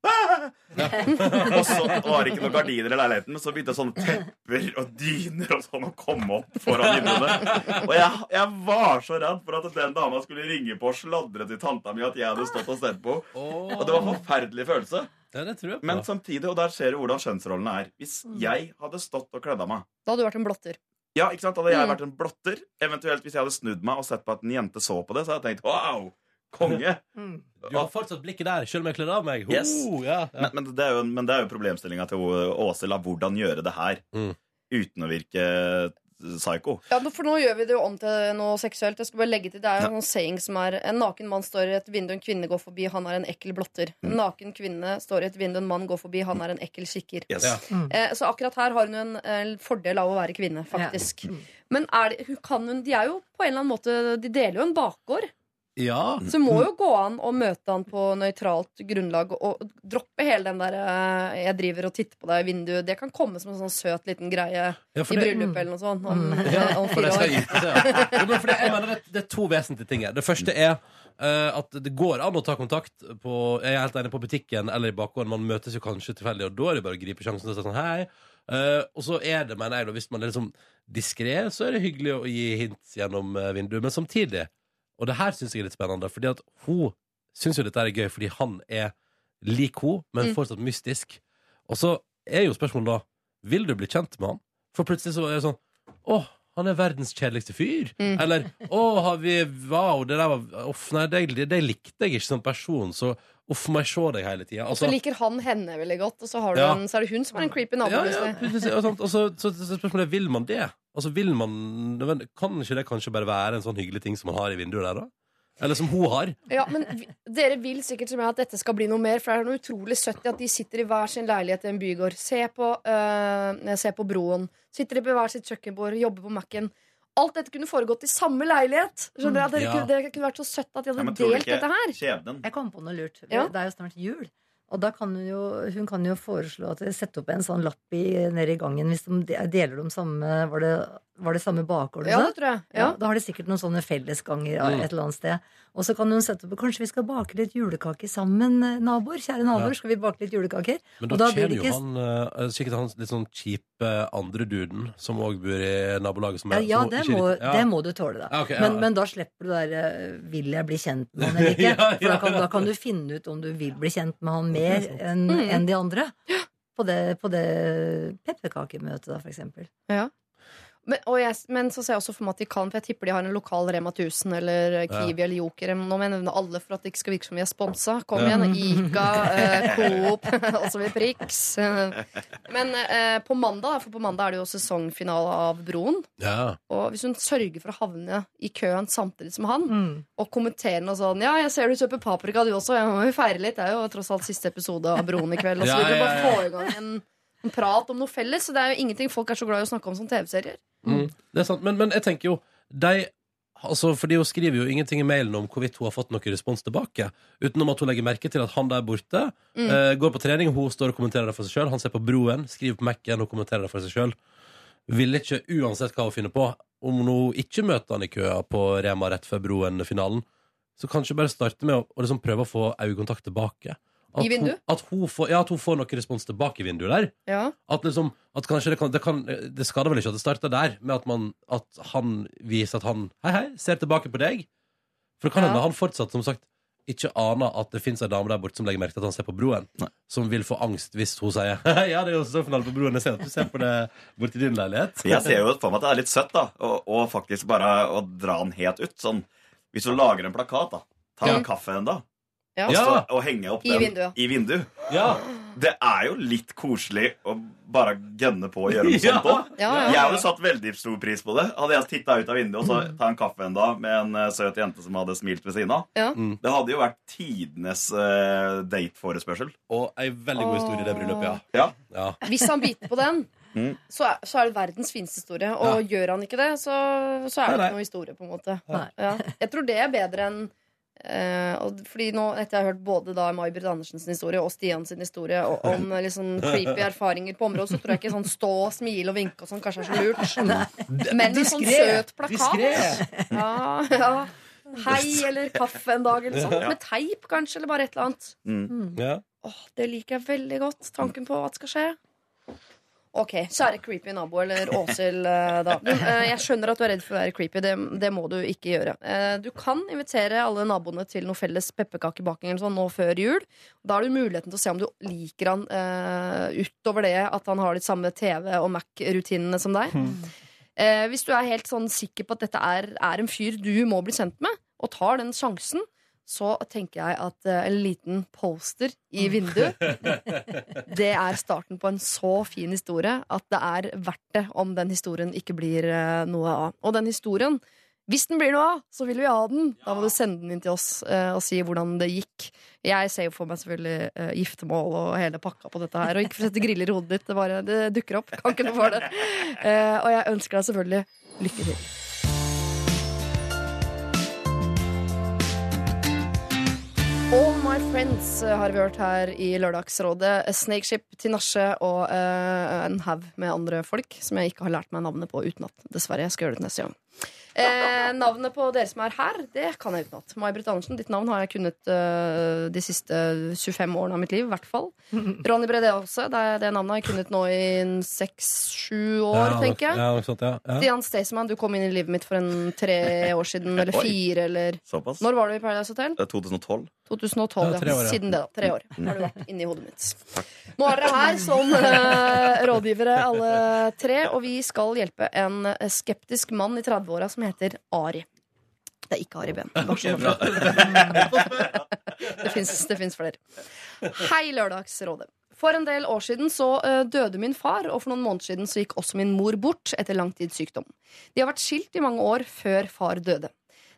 og så var det ikke noen gardiner i leiligheten, men så begynte sånne tepper og dyner og sånn å komme opp foran vinduene. Og jeg, jeg var så redd for at den dama skulle ringe på og sladre til tanta mi at jeg hadde stått og sett på. Og det var en forferdelig følelse. Ja, det jeg. Men samtidig, og der ser du hvordan kjønnsrollene er. Hvis jeg hadde stått og kledd av meg Da hadde du vært en blotter. ja, ikke sant? Hadde jeg Mm. vært en blotter, eventuelt hvis jeg hadde snudd meg og sett på at en jente så på det, så hadde jeg tenkt wow, konge. Mm. Du har fortsatt blikket der, selv om jeg kler av meg. Yes. Oh, ja, ja. Men, men det er jo, men det er jo problemstillinga til Åshild hvordan gjøre det her Mm. uten å virke psycho. Ja, for nå gjør vi det jo om til noe seksuelt. Jeg skal bare legge til, Det er jo Ja. noen saying som er En naken mann står i et vindu, en kvinne går forbi, han er en ekkel blotter. En Mm. naken kvinne står i et vindu, en mann går forbi, han er en ekkel kikker. Yes. Ja. Eh, så akkurat her har hun en en fordel av å være kvinne, faktisk. Men er det, hun kan hun, de er jo på en eller annen måte De deler jo en bakgård. Ja. Så må jo gå an å møte han på nøytralt grunnlag og droppe hele den der eh, 'jeg driver og titter på deg i vinduet'. Det kan komme som en sånn søt liten greie ja, i det, bryllupet eller noe sånt om, eh, om for fire det skal år. gifte seg, ja. Jo, men for det, jeg mener det, det er to vesentlige ting her. Det første er eh, at det går an å ta kontakt på Jeg er helt enig på butikken eller i bakgården. Man møtes jo kanskje tilfeldig, og da er det bare å gripe sjansen og si sånn hei. Eh, og så er det, mener jeg, da, hvis man er liksom diskré, så er det hyggelig å gi hint gjennom eh, vinduet. Men samtidig, og det her syns jeg er litt spennende, fordi at hun syns jo dette er gøy fordi han er lik henne, men Mm. fortsatt mystisk. Og så er jo spørsmålet da Vil du bli kjent med han? For plutselig så er det sånn Å, han er verdens kjedeligste fyr. Mm. Eller å, har vi Wow, det der var Uff, nei, det, det likte jeg ikke som person, så uff, må jeg se deg hele tida. Og så liker han henne veldig godt, og så, har du Ja. en, så er det hun som er en creepy nabo. ja, ja, og, så, så, så spørsmålet er vil man det. Altså, vil man Kan ikke det kanskje bare være en sånn hyggelig ting som man har i vinduet der, da? Eller som hun har? Ja, men vi- Dere vil sikkert som jeg at dette skal bli noe mer, for det er noe utrolig søtt i at de sitter i hver sin leilighet i en bygård. Se på, øh, se på broen. Sitter de på hver sitt kjøkkenbord, jobber på Mac-en. Alt dette kunne foregått i samme leilighet. Skjønner dere? Dere Ja. kunne, det kunne vært så søtt at de hadde ja, delt dette her. skjebnen Jeg kom på noe lurt. Ja. Det er jo snart jul. Og da kan hun jo, hun kan jo foreslå at sette opp en sånn lapp i, nede i gangen hvis de de- deler de samme Var det, var det samme bakgård? Ja, det tror jeg. Ja, Ja. da har de sikkert noen sånne fellesganger Mm. et eller annet sted. Og så kan hun sette opp Kanskje vi skal bake litt julekaker sammen, eh, naboer? Kjære naboer, Ja. skal vi bake litt julekaker? Men da, da det jo ikke- han uh, sikkert han litt sånn kjipe andre duden som òg bor i nabolaget. Som er, ja, som det, må, ja. det må du tåle, da. Ja, ok, ja, men, ja. men da slipper du det der eh, 'vil jeg bli kjent med han eller ikke'? Ja, For da kan, da kan du finne ut om du vil bli kjent med han mer enn Mm. en de andre. På det, på det pepperkakemøtet, da, for eksempel. Men, og jeg, men så ser jeg også for meg at de kan, for jeg tipper de har en lokal Rema 1000 eller Kiwi eller Joker. Nå må jeg nevne alle for at det ikke skal virke som vi er sponsa. Kom Ja. igjen. Ica, eh, Coop, osv. Prix. Men eh, på mandag, for på mandag er det jo sesongfinale av Broen. Ja. Og hvis hun sørger for å havne i køen samtidig som han, Mm. og kommenterer noe sånn Ja, jeg ser du kjøper paprika, du også. Jeg må jo feire litt. Det er jo tross alt siste episode av Broen i kveld. Og så Ja, ja, ja, ja, bare ja. få i gang en, en prat om noe felles. Så det er jo ingenting folk er så glad i å snakke om som TV-serier. Mm. Det er sant, men, men jeg tenker jo de, altså, Fordi hun skriver jo ingenting i mailen om hvorvidt hun har fått noen respons tilbake. Utenom at hun legger merke til at han der borte Mm. uh, går på trening, hun står og kommenterer det for seg sjøl. Han ser på Broen, skriver på Mac-en og kommenterer det for seg sjøl. Ville ikke, uansett hva hun finner på, om hun ikke møter han i køa på Rema rett før Broen-finalen, så kanskje bare starte med å, liksom prøve å få øyekontakt tilbake. At I vinduet? Hun, at, hun får, ja, at hun får noe respons tilbake i vinduet der. Ja. At liksom At kanskje det kan Det, kan, det skader vel ikke at det starter der, med at, man, at han viser at han Hei, hei, ser tilbake på deg. For det kan Ja. hende han fortsatt, som sagt, ikke aner at det fins ei dame der borte som legger merke til at han ser på broen. Nei. Som vil få angst hvis hun sier Ja, det er jo sesongfinale på broen. Jeg ser at du ser på det borti din leilighet. Jeg ser jo for meg at det er litt søtt, da. Og, og faktisk bare å dra den helt ut. Sånn, hvis du lager en plakat, da. Ta Ja. en kaffe en da. Ja. Og, stå, og henge opp I den vinduet. i vinduet. Ja. Det er jo litt koselig å bare gønne på å gjøre noe sånt òg. Ja, ja. Jeg hadde satt veldig stor pris på det. Hadde jeg titta ut av vinduet og så ta en kaffe en dag med en eh, søt jente som hadde smilt ved siden av. Ja. Mm. Det hadde jo vært tidenes uh, dateforespørsel. Og ei veldig god historie i det bryllupet, ja. Ja. ja. Hvis han biter på den, Mm. så, er, så er det verdens fineste historie. Og gjør han ikke det, så, så er det Nei, nei. ikke noe historie, på en måte. Ja. Jeg tror det er bedre enn eh, og, fordi nå, Etter jeg har hørt både da May-Britt Andersens historie og Stian sin historie og, om liksom, creepy erfaringer på området, så tror jeg ikke sånn stå, smile og vinke og sånn kanskje er så lurt. Men en sånn søt plakat. Ja, ja. Hei eller kaffe en dag, eller sånt. Med teip, kanskje, eller bare et eller annet. Mm. ja. Oh, det liker jeg veldig godt. Tanken på hva skal skje. Ok, Kjære creepy nabo eller Åshild, eh, da. Eh, jeg skjønner at du er redd for å være creepy. Det, det må du ikke gjøre. Eh, Du kan invitere alle naboene til noe felles pepperkakebaking eller sånn nå før jul. Da har du muligheten til å se om du liker han uh, utover det at han har de samme TV- og Mac-rutinene som deg. Eh, hvis du er helt sånn sikker på at dette er, er en fyr du må bli kjent med, og tar den sjansen, så tenker jeg at eh, en liten poster i vinduet Det er starten på en så fin historie at det er verdt det om den historien ikke blir eh, noe av. Og den historien, hvis den blir noe av, så vil vi ha den. Da må du sende den inn til oss eh, og si hvordan det gikk. Jeg ser jo for meg selvfølgelig giftermål og hele pakka på dette her. Og ikke for å sette griller i hodet ditt, det, bare, det dukker opp. Kan ikke noe for det. Og jeg ønsker deg selvfølgelig lykke til. All My Friends eh, har vi hørt her i Lørdagsrådet. Snakeship til Nasje og uh, en haug med andre folk som jeg ikke har lært meg navnet på utenat. Dessverre. Jeg skal gjøre det neste gang. Eh, navnet på dere som er her, det kan jeg utenat. May-Britt Andersen, ditt navn har jeg kunnet uh, de siste 25 årene av mitt liv. I hvert fall. Ronny Brede også. Det, er det navnet har jeg kunnet nå i seks-sju år, ja, tenker jeg. Ja, sant, ja. ja. Stian Staysman, du kom inn i livet mitt for en tre år siden. Eller fire, eller Såpass. Når var du i Paradise Hotel? Eh, 2012. 2012, Ja, år, ja. Siden det, da. Tre år har du vært inni hodet mitt. Nå er dere her som uh, rådgivere, alle tre, og vi skal hjelpe en eh, skeptisk mann i 30-åra som heter Ari. Det er ikke Ari Behn. Det fins flere. Hei, Lørdagsrådet. For en del år siden så eh, døde min far, og for noen måneder siden så gikk også min mor bort etter langtidssykdom. De har vært skilt i mange år før far døde.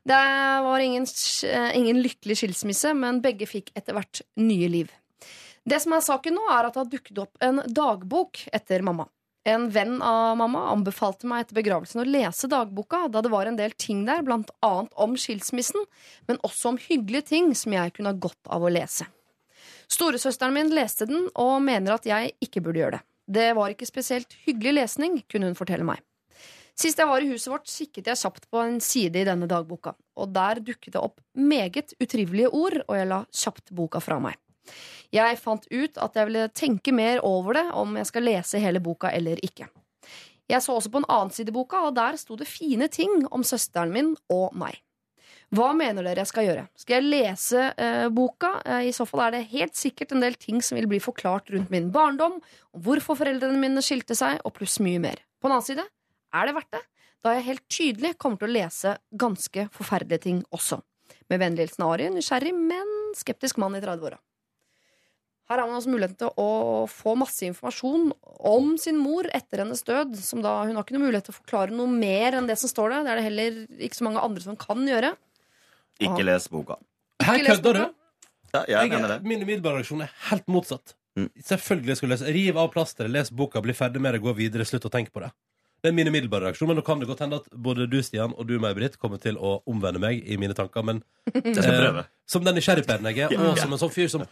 Det var ingen, eh, ingen lykkelig skilsmisse, men begge fikk etter hvert nye liv. Det som er saken nå, er at det har dukket opp en dagbok etter mamma. En venn av mamma anbefalte meg etter begravelsen å lese dagboka, da det var en del ting der, blant annet om skilsmissen, men også om hyggelige ting som jeg kunne ha godt av å lese. Storesøsteren min leste den og mener at jeg ikke burde gjøre det. Det var ikke spesielt hyggelig lesning, kunne hun fortelle meg. Sist jeg var i huset vårt, kikket jeg kjapt på en side i denne dagboka, og der dukket det opp meget utrivelige ord, og jeg la kjapt boka fra meg. Jeg fant ut at jeg ville tenke mer over det, om jeg skal lese hele boka eller ikke. Jeg så også på en annen side i boka, og der sto det fine ting om søsteren min og meg. Hva mener dere jeg skal gjøre? Skal jeg lese eh, boka? Eh, I så fall er det helt sikkert en del ting som vil bli forklart rundt min barndom, og hvorfor foreldrene mine skilte seg, og pluss mye mer. På den annen side er det verdt det, da jeg helt tydelig kommer til å lese ganske forferdelige ting også. Med vennlig hilsen Ari, nysgjerrig, men skeptisk mann i 30-åra. Her har man altså muligheten til å få masse informasjon om sin mor etter hennes død. Som da, hun har ikke noe mulighet til å forklare noe mer enn det som står der. Det er det heller ikke så mange andre som kan gjøre. Ikke les boka. Her kødder du! Ja, jeg mener det. Min umiddelbare reaksjon er helt motsatt. Mm. Selvfølgelig skal du lese. Riv av plasteret, les boka, bli ferdig med det, gå videre, slutt å tenke på det. Det er min umiddelbare reaksjon, men nå kan det godt hende at både du, Stian, og du, May-Britt, kommer til å omvende meg i mine tanker. Men eh, som den nysgjerrigpæren jeg er, og som en sånn fyr som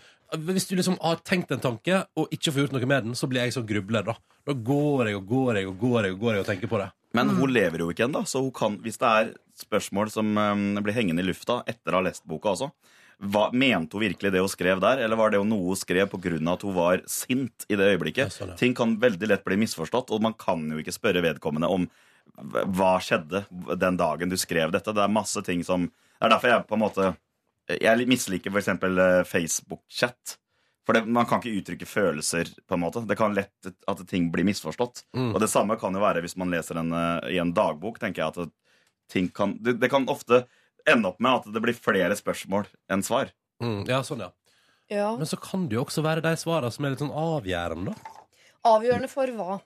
Hvis du liksom har tenkt en tanke og ikke får gjort noe med den, så blir jeg sånn grubler, da. Da går jeg og går jeg og går jeg og går jeg og tenker på det. Men Mm. hun lever jo ikke ennå, så hun kan, hvis det er spørsmål som um, blir hengende i lufta etter å ha lest boka også hva, Mente hun virkelig det hun skrev der, eller var det noe hun skrev pga. at hun var sint i det øyeblikket? Ja, sånn, ja. Ting kan veldig lett bli misforstått, og man kan jo ikke spørre vedkommende om hva- skjedde den dagen du skrev dette. Det er masse ting som Det er derfor jeg på en måte Jeg misliker f.eks. Facebook-chat. For det, Man kan ikke uttrykke følelser. på en måte Det kan lett at ting blir misforstått. Mm. Og det samme kan jo være hvis man leser en, eh, i en dagbok. tenker jeg at ting kan, det, det kan ofte ende opp med at det blir flere spørsmål enn svar. Mm, ja, sånn, ja. Ja. Men så kan det jo også være de svarene som er litt sånn avgjørende, da. Avgjørende for hva?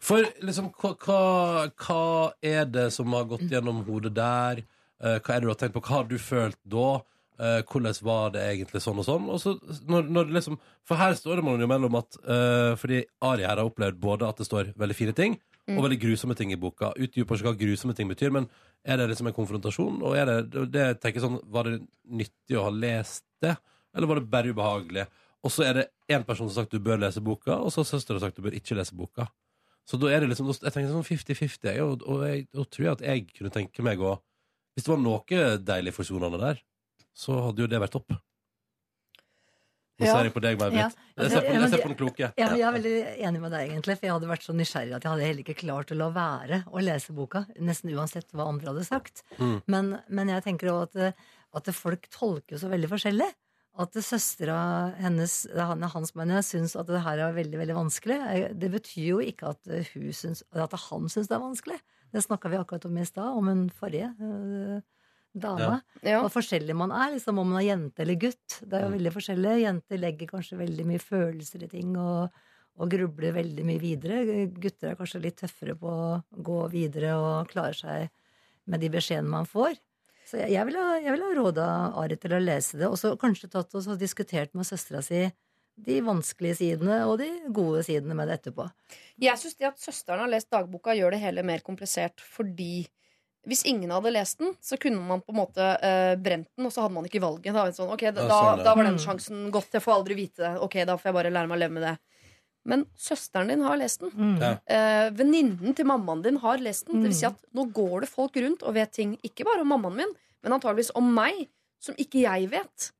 For liksom, hva, hva, hva er det som har gått gjennom hodet der? Eh, hva er det du har tenkt på? Hva har du følt da? Eh, hvordan var det egentlig sånn og sånn? Og så, når, når liksom, for her står det man jo mellom at uh, Fordi Ari her har opplevd både at det står veldig fine ting og veldig grusomme ting i boka. Utdyper ikke hva grusomme ting betyr, men er det liksom en konfrontasjon? Og er det, det tenker sånn, Var det nyttig å ha lest det, eller var det bare ubehagelig? Og så er det én person som har sagt du bør lese boka, og så har søstera sagt du bør ikke lese boka. Så da er det liksom, jeg tenker sånn 50-50, og, og jeg, da tror jeg at jeg kunne tenke meg å Hvis det var noe deilig forsonende der, så hadde jo det vært topp. Nå ser jeg på deg, May-Britt. Ja. Jeg ser på, jeg ser på den kloke. Ja, men jeg er veldig enig med deg, egentlig. For jeg hadde vært så nysgjerrig at jeg hadde heller ikke klart å la være å lese boka. Nesten uansett hva andre hadde sagt. Mm. Men, men jeg tenker òg at, at folk tolker så veldig forskjellig. At søstera hennes, han- hans mener, syns at det her er veldig veldig vanskelig. Det betyr jo ikke at, hun syns, at han syns det er vanskelig. Det snakka vi akkurat om i stad, om en forrige eh, dame. Ja. Hvor forskjellig man er, liksom, om man er jente eller gutt. Det er jo Mm. veldig forskjellig. Jenter legger kanskje veldig mye følelser i ting og, og grubler veldig mye videre. Gutter er kanskje litt tøffere på å gå videre og klare seg med de beskjedene man får. Så jeg, jeg ville ha, vil ha råda Ari til å lese det, og så kanskje tatt og diskutert med søstera si de vanskelige sidene og de gode sidene med det etterpå. Jeg syns det at søsteren har lest dagboka, gjør det hele mer komplisert fordi hvis ingen hadde lest den, så kunne man på en måte uh, brent den, og så hadde man ikke valget. Da, sånn, okay, da, Ja, sånn, da var den Mm. sjansen gått. Jeg får aldri vite det. Ok, da får jeg bare lære meg å leve med det. Men søsteren din har lest den. Mm. Eh, Venninnen til mammaen din har lest den. Det vil si Mm. at nå går det folk rundt og vet ting, ikke bare om mammaen min, men antageligvis om meg, som ikke jeg vet.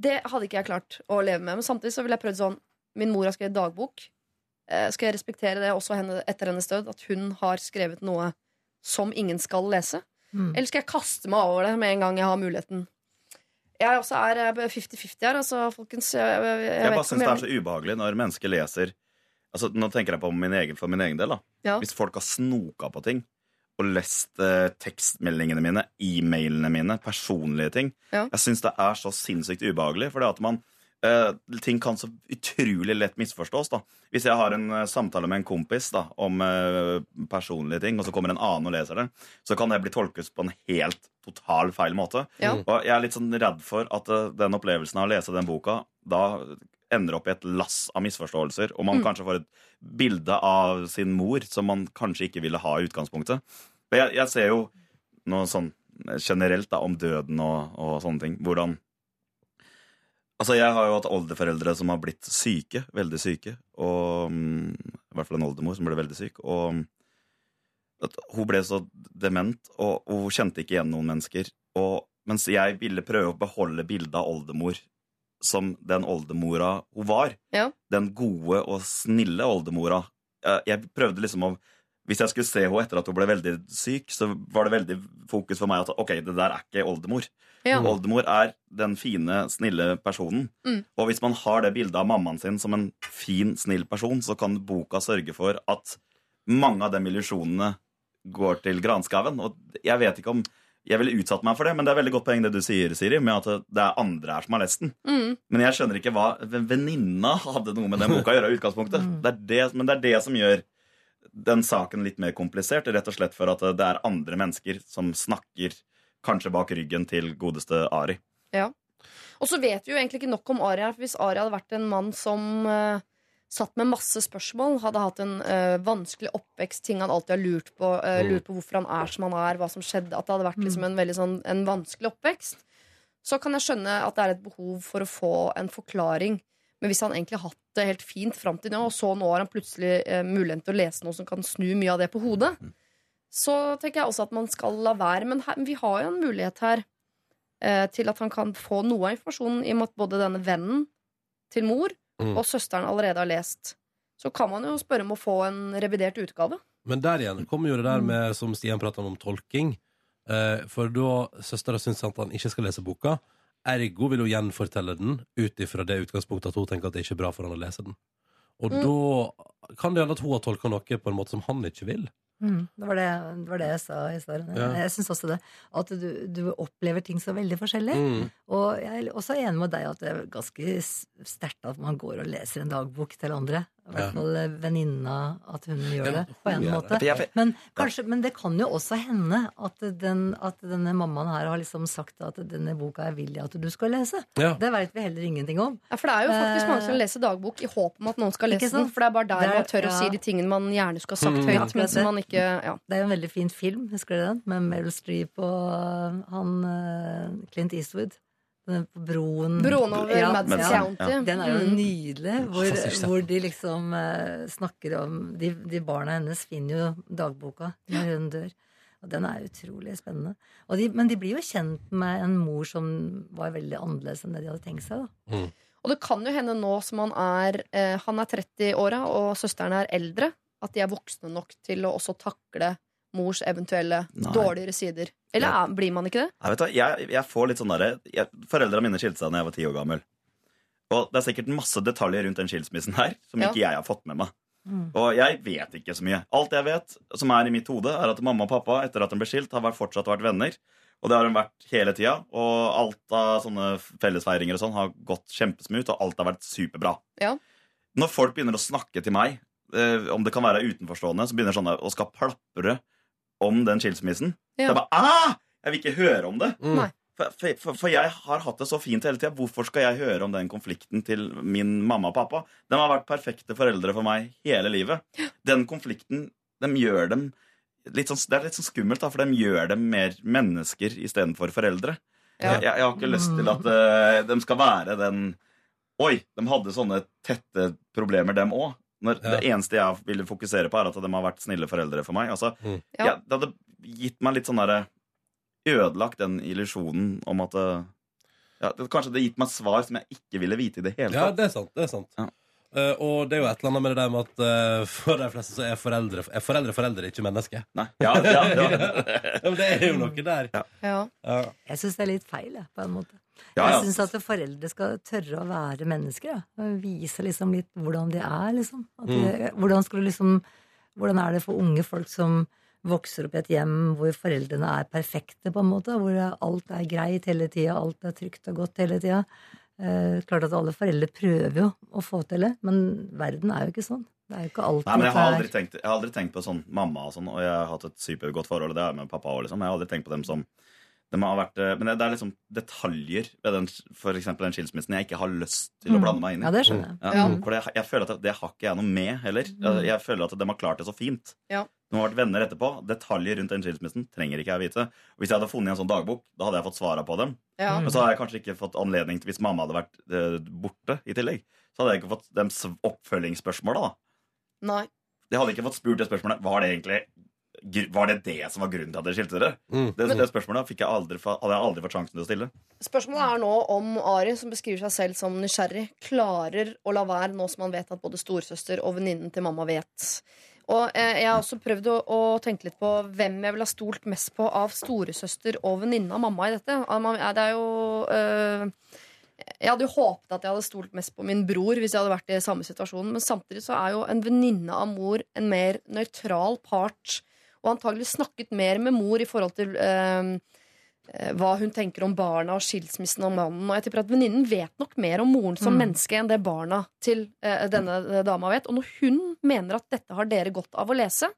Det hadde ikke jeg klart å leve med. Men samtidig så ville jeg prøvd sånn Min mor har skrevet dagbok. Uh, skal jeg respektere det også henne, etter hennes død? At hun har skrevet noe som ingen skal lese? Mm. Eller skal jeg kaste meg over det med en gang jeg har muligheten? Jeg også er eh, 50-50 her, altså, folkens. Jeg, jeg, jeg, Jeg bare syns det er så ubehagelig når mennesker leser altså, Nå tenker jeg på min egen, for min egen del. da Ja. Hvis folk har snoka på ting og lest eh, tekstmeldingene mine, e-mailene mine, personlige ting Ja. Jeg syns det er så sinnssykt ubehagelig. For det at man eh, ting kan så utrolig lett misforstås. da. Hvis jeg har en uh, samtale med en kompis da, om uh, personlige ting, og så kommer en annen og leser det, så kan det bli tolket på en helt total feil måte. Ja. Og jeg er litt sånn redd for at den opplevelsen av å lese den boka da ender opp i et lass av misforståelser, og man Mm. kanskje får et bilde av sin mor som man kanskje ikke ville ha i utgangspunktet. Men jeg, jeg ser jo noe sånn generelt da, om døden og, og sånne ting. Hvordan Altså, jeg har jo hatt oldeforeldre som har blitt syke, veldig syke. Og mm, I hvert fall en oldemor som ble veldig syk. Og mm, hun ble så dement, og, og hun kjente ikke igjen noen mennesker. Og mens jeg ville prøve å beholde bildet av oldemor som den oldemora hun var. Ja. Den gode og snille oldemora. Jeg prøvde liksom å Hvis jeg skulle se henne etter at hun ble veldig syk, så var det veldig fokus for meg at ok, det der er ikke oldemor. Ja. Oldemor er den fine, snille personen. Mm. Og hvis man har det bildet av mammaen sin som en fin, snill person, så kan boka sørge for at mange av de illusjonene går til granskauen. Og jeg vet ikke om jeg ville utsatt meg for det, men det er veldig godt poeng det du sier, Siri, med at det er andre her som har lest den. Mm. Men jeg skjønner ikke hva venninna hadde noe med den boka å gjøre i utgangspunktet. Det er det, men det er det som gjør den saken litt mer komplisert, rett og slett for at det er andre mennesker som snakker kanskje bak ryggen til godeste Ari. Ja. Og så vet vi jo egentlig ikke nok om Ari her, for hvis Ari hadde vært en mann som uh, satt med masse spørsmål, hadde hatt en uh, vanskelig oppvekst, ting han alltid har lurt på, Mm. lurt på hvorfor han er som han er, hva som skjedde, at det hadde vært liksom en veldig sånn en vanskelig oppvekst, så kan jeg skjønne at det er et behov for å få en forklaring. Men hvis han egentlig har hatt det helt fint fram til nå, og så nå har han plutselig eh, muligheten til å lese noe som kan snu mye av det på hodet, så tenker jeg også at man skal la være. Men her, vi har jo en mulighet her eh, til at han kan få noe av informasjonen i og med at både denne vennen til mor Mm. og søsteren allerede har lest. Så kan man jo spørre om å få en revidert utgave. Men der igjen kommer jo det der med, som Stian pratet om, om tolking. Eh, for da søstera syns at han ikke skal lese boka, ergo vil hun gjenfortelle den ut ifra det utgangspunktet at hun tenker at det ikke er bra for han å lese den. Og Mm. da kan det hende at hun har tolka noe på en måte som han ikke vil. Mm, det, var det, det var det jeg sa i stad. Ja. Jeg syns også det. At du, du opplever ting så veldig forskjellig. Mm. Og jeg er også enig med deg at det er ganske sterkt at man går og leser en dagbok til andre. I hvert fall eh, venninna, at hun gjør det på en måte. Men, kanskje, men det kan jo også hende at, den, at denne mammaen her har liksom sagt at denne boka er villig at du skal lese. Ja. Det veit vi heller ingenting om. Ja, For det er jo faktisk Eh, mange som leser dagbok i håp om at noen skal lese den. For det er bare der Det er- man tør å si de tingene man gjerne skulle ha sagt Mm. høyt, men som man ikke ja. Det er jo en veldig fin film, husker du den? Med Meryl Streep og han øh, Clint Eastwood. Den på broen Broen over Ja, Madison ja. Den er jo Mm. nydelig, hvor, hvor de liksom uh, snakker om de, de barna hennes finner jo dagboka når hun dør. Og den er utrolig spennende. Og de, men de blir jo kjent med en mor som var veldig annerledes enn det de hadde tenkt seg. da. Og det kan jo hende nå som han er eh, Han er 30-åra, og søsteren er eldre, at de er voksne nok til å også takle mors eventuelle Nei. dårligere sider. Eller Ja. blir man ikke det? Jeg, vet, hva, jeg, jeg får litt sånn derre Foreldrene mine skilte seg da jeg var ti år gammel. Og det er sikkert masse detaljer rundt den skilsmissen her som Ja. ikke jeg har fått med meg. Mm. Og jeg vet ikke så mye. Alt jeg vet, som er i mitt hode, er at mamma og pappa etter at de ble skilt, har vært, fortsatt vært venner. Og det har de vært hele tida. Og alt av sånne fellesfeiringer og sånn har gått kjempesmooth, og alt har vært superbra. Ja. Når folk begynner å snakke til meg, eh, om det kan være utenforstående, så begynner sånne å skal plapre om den skilsmissen. Ja. Så jeg bare ah! Jeg vil ikke høre om det. Mm. For, for, for, jeg har hatt det så fint hele tida. Hvorfor skal jeg høre om den konflikten til min mamma og pappa? De har vært perfekte foreldre for meg hele livet. Den konflikten de gjør dem litt sånn, Det er litt sånn skummelt, da, for de gjør dem mer mennesker istedenfor foreldre. Ja. Jeg, jeg har ikke lyst til at uh, de skal være den Oi, de hadde sånne tette problemer, dem òg. Ja. Det eneste jeg ville fokusere på, er at de har vært snille foreldre for meg. Altså, Mm. Ja. det hadde gitt meg litt sånn derre Ødelagt den illusjonen om at eh, ja, det, Kanskje det gitt meg svar som jeg ikke ville vite i det hele Ja, det er sant. det er sant Ja. Uh, og det er jo et eller annet med det der med at uh, for de fleste så er foreldre er foreldre, foreldre ikke mennesker. Nei. Ja, ja, ja. Men det er jo noe der. Ja. Ja. Jeg syns det er litt feil, jeg, på en måte. Ja, ja. Jeg syns at foreldre skal tørre å være mennesker. Ja. Vise liksom litt hvordan de er, liksom. De, hvordan, liksom hvordan er det for unge folk som vokser opp i et hjem hvor foreldrene er perfekte, på en måte? Hvor alt er greit hele tida, alt er trygt og godt hele tida. Eh, klart at alle foreldre prøver jo å få til det, men verden er jo ikke sånn. Det er jo ikke alltid Nei, men jeg har aldri er- tenkt, jeg har aldri tenkt på sånn mamma og sånn, og jeg har hatt et supergodt forhold, det jeg med pappa òg, liksom. Jeg har aldri tenkt på dem som de har vært, eh, Men det det er liksom detaljer ved den, for eksempel den skilsmissen jeg ikke har lyst til å Mm. blande meg inn i. Ja, det skjønner jeg. Ja. For det, jeg føler at det, det har ikke jeg noe med heller. Jeg, jeg føler at de har klart det så fint. Ja. De har vært venner etterpå. Detaljer rundt den skilsmissen trenger ikke jeg vite. Og hvis jeg hadde funnet en sånn dagbok, da hadde jeg fått svara på dem. Ja. Men så hadde jeg kanskje ikke fått anledning til, hvis mamma hadde vært eh, borte i tillegg, så hadde jeg ikke fått dem oppfølgingsspørsmåla, da. Nei. De hadde ikke fått spurt det spørsmålet Var det egentlig Var det det som var grunnen til at dere skilte dere? Mm. Det, det spørsmålet fikk jeg aldri, hadde jeg aldri fått sjansen til å stille. Spørsmålet er nå om Ari, som beskriver seg selv som nysgjerrig, klarer å la være nå som han vet at både storesøster og venninnen til mamma vet. Og eh, Jeg har også prøvd å, å tenke litt på hvem jeg ville ha stolt mest på av storesøster og venninne av mamma i dette. Det er jo øh, Jeg hadde jo håpet at jeg hadde stolt mest på min bror hvis jeg hadde vært i samme situasjon, men samtidig så er jo en venninne av mor en mer nøytral part, og antagelig snakket mer med mor i forhold til øh, eh, hva hun tenker om barna og skilsmissen og mannen. Og jeg tipper at venninnen vet nok mer om moren som Mm. menneske enn det barna til eh, denne eh, dama vet. Og når hun mener at dette har dere godt av å lese,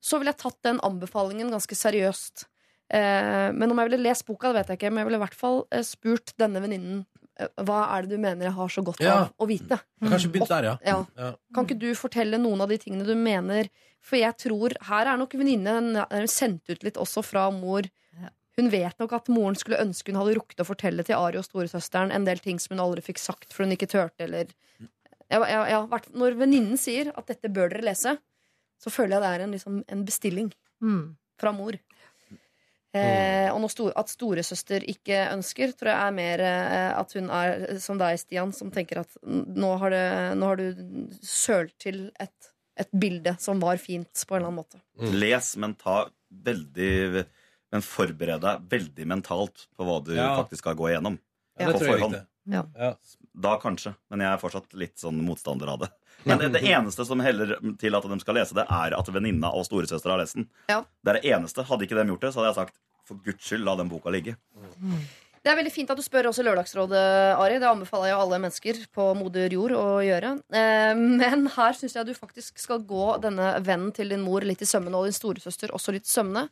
så ville jeg tatt den anbefalingen ganske seriøst. Eh, men om jeg ville lest boka, det vet jeg ikke, men jeg ville i hvert fall eh, spurt denne venninnen eh, hva er det du mener jeg har så godt Ja. av å vite. Kanskje begynt der, ja. Ja. Ja. Kan ikke du fortelle noen av de tingene du mener? For jeg tror Her er nok venninnen sendt ut litt også fra mor. Hun vet nok at moren skulle ønske hun hadde rukket å fortelle til Ari og storesøsteren en del ting som hun aldri fikk sagt for hun ikke turte, eller ja, ja, ja, Når venninnen sier at dette bør dere lese, så føler jeg det er en, liksom, en bestilling Mm. fra mor. Eh, og sto, stor, at storesøster ikke ønsker, tror jeg er mer eh, at hun er som deg, Stian, som tenker at nå har, det, nå har du sølt til et, et bilde som var fint, på en eller annen måte. Les, men ta veldig Men forbered deg veldig mentalt på hva du Ja. faktisk skal gå igjennom. Ja, det På forhånd. Ja. Da kanskje, men jeg er fortsatt litt sånn motstander av det. Men det, det eneste som heller til at de skal lese det, er at venninna og storesøster har lest den. Ja. Det er det eneste. Hadde ikke de gjort det, så hadde jeg sagt for guds skyld, la den boka ligge. Det er veldig fint at du spør også Lørdagsrådet, Ari. Det anbefaler jeg alle mennesker på moder jord å gjøre. Eh, men her syns jeg du faktisk skal gå denne vennen til din mor litt i sømmene, og din storesøster også litt i sømmene.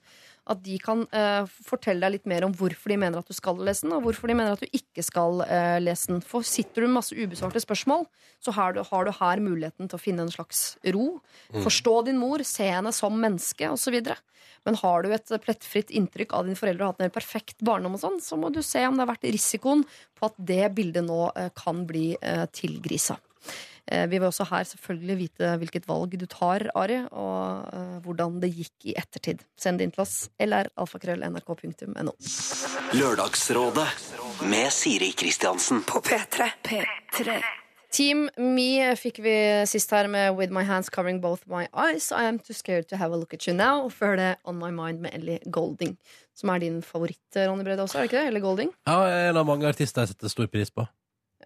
At de kan eh, fortelle deg litt mer om hvorfor de mener at du skal lese den, og hvorfor de mener at du ikke skal eh, lese den. For sitter du med masse ubesvarte spørsmål, så har du, har du her muligheten til å finne en slags ro. Forstå din mor, se henne som menneske, osv. Men har du et plettfritt inntrykk av dine foreldre og hatt en helt perfekt barndom, og sånn, så må du se om det har vært risikoen på at det bildet nå eh, kan bli eh, tilgrisa. Eh, vi vil også her selvfølgelig vite hvilket valg du tar, Ari, og hvordan det gikk i ettertid. Send det inn til oss. Eller alfakrøll.nrk.no. Lørdagsrådet med Siri Kristiansen. På P3. P3. Team Me fikk vi sist her med With My Hands Covering Both My Eyes. I Am Too Scared To Have A Look At You Now. Og før det On My Mind med Ellie Golding. Som er din favoritt, Ronny Brede også, er det ikke det? Ellie Golding? Ja, en av mange artister jeg setter stor pris på.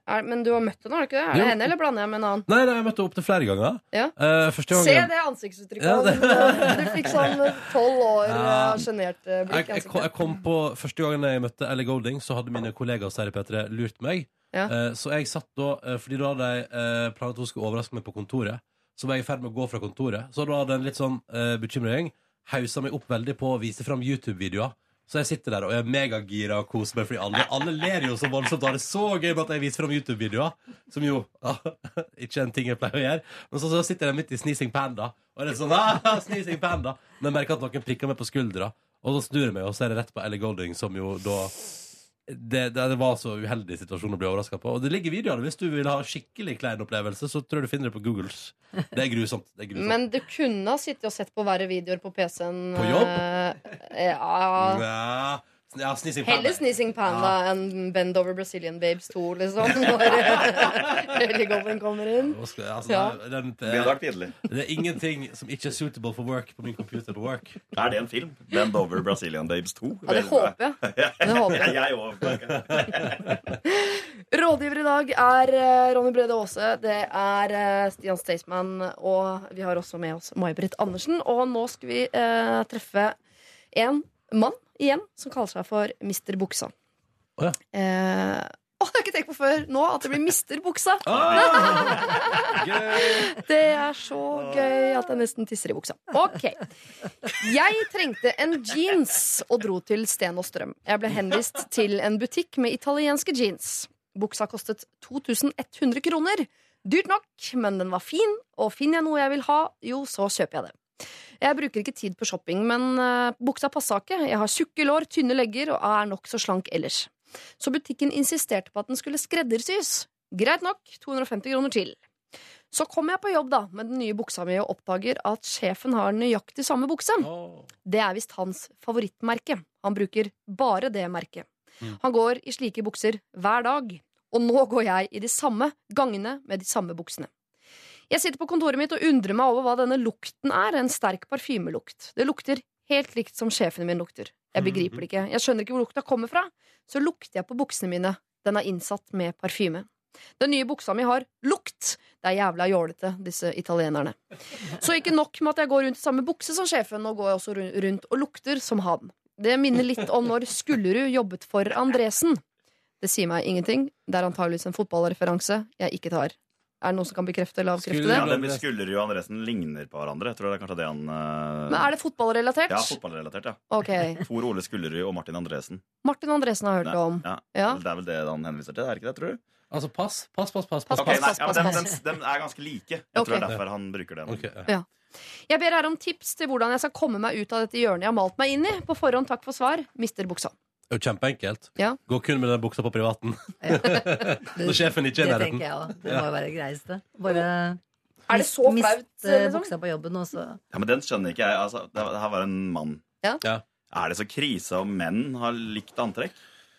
Er, men du har møtt henne, har du ikke det? Er Jo. det henne, eller blander jeg med en annen? Nei, nei, jeg møtte henne opptil flere ganger. Ja. Uh, gangen... Se det ansiktsuttrykket. Ja, det- Du fikk sånn tolv år eh, sjenert jeg, blikk i jeg, kom, jeg kom på Første gangen jeg møtte Ellie Golding, så hadde mine kollegaer hos i P3 lurt meg. Ja. Eh, så jeg satt da eh, Fordi da hadde jeg eh, planlagt at hun skulle overraske meg på kontoret. Så var jeg i ferd med å gå fra kontoret. Så da hadde en litt sånn bekymra gjeng hausa meg opp veldig på å vise fram YouTube-videoer. Så jeg sitter der og er megagira og koser meg, fordi alle, alle ler jo så voldsomt. Og har det så gøy med at jeg viser fram YouTube-videoer, som jo ikke er en ting jeg pleier å gjøre. Men så, så sitter jeg midt i Sneezing Panda, og det er sånn ah, Sneezing Panda. Men jeg merker at noen prikker meg på skuldra, og så snur jeg meg, og så er det rett på Ellie Golding, som jo da det, det, det var så uheldig situasjon å bli overraska på. Og det ligger videoer. Hvis du vil ha skikkelig klein opplevelse, så tror jeg du finner det på Googles. Det er grusomt. Det er grusomt. Men du kunne ha sittet og sett på verre videoer på PC-en. På jobb? eh, ja. ja, ja Sneezing Panda. Heller Sneezing Panda enn Bend Over Brazilian Babes 2, liksom. Når Ellie kommer inn. Ja, altså, Ja. den, Det hadde vært pinlig. det er ingenting som ikke er suitable for work på min computer på work. Er det en film? Bend Over Brazilian Babes 2? Ja, det håper jeg. Det håper jeg. Jeg òg. Rådgiver i dag er eh, Ronny Brede Aase, det er eh, Stian Staysman, og vi har også med oss May-Britt Andersen. Og nå skal vi eh, treffe en mann igjen som kaller seg for Mr. Buksa. Oh, ja. Eh, Å, det har jeg ikke tenkt på før nå, at det blir mister buksa. Det er så gøy at jeg nesten tisser i buksa. Ok. Jeg trengte en jeans og dro til Sten og Strøm. Jeg ble henvist til en butikk med italienske jeans. Buksa kostet 2100 kroner. Dyrt nok, men den var fin, og finner jeg noe jeg vil ha, jo, så kjøper jeg det. Jeg bruker ikke tid på shopping, men eh, buksa passa ikke. Jeg har tjukke lår, tynne legger og er nokså slank ellers. Så butikken insisterte på at den skulle skreddersys. Greit nok, 250 kroner til. Så kommer jeg på jobb da med den nye buksa mi og oppdager at sjefen har nøyaktig samme bukse. Det er visst hans favorittmerke. Han bruker bare det merket. Han går i slike bukser hver dag. Og nå går jeg i de samme gangene med de samme buksene. Jeg sitter på kontoret mitt og undrer meg over hva denne lukten er. En sterk parfymelukt. Det lukter helt likt som sjefen min lukter. Jeg begriper det ikke. Jeg skjønner ikke hvor lukta kommer fra. Så lukter jeg på buksene mine. Den er innsatt med parfyme. Den nye buksa mi har lukt. Det er jævla jålete, disse italienerne. Så ikke nok med at jeg går rundt i samme bukse som sjefen, nå går jeg også rundt og lukter som han. Det minner litt om når Skullerud jobbet for Andresen. Det sier meg ingenting. Det er antageligvis en fotballreferanse jeg ikke tar. Er det noen som kan bekrefte eller avkrefte Ja, det? det med Skullerud og Andresen ligner på hverandre. Jeg tror det er kanskje det han eh, Men er det fotballrelatert? Ja, fotballrelatert, ja. Ok. Tor Ole Skullerud og Martin Andresen. Martin Andresen har jeg hørt Ja, om. ja. Ja. Det er vel det han henviser til, er det ikke det, tror du? Altså, pass, pass, pass. pass, Pass, Ok, pass, nei, pass, ja, men pass. dem, dem er ganske like. Jeg Ok. tror det er derfor han bruker den. Ok, ja. Ja. Jeg ber her om tips til hvordan jeg skal komme meg ut av dette hjørnet jeg har malt meg inn i. På forhånd takk for svar. Mister buksa. Er jo kjempeenkelt. Ja. Gå kun med den buksa på privaten. Det, Når sjefen ikke er i det nærheten. tenker jeg òg. Det må jo være det greieste. Bare Er det så mist- flaut? Liksom? buksa på jobben, og så Ja, men den skjønner ikke jeg. Altså, det, det her var en mann. Ja. Ja. Er det så krise om menn har likt antrekk?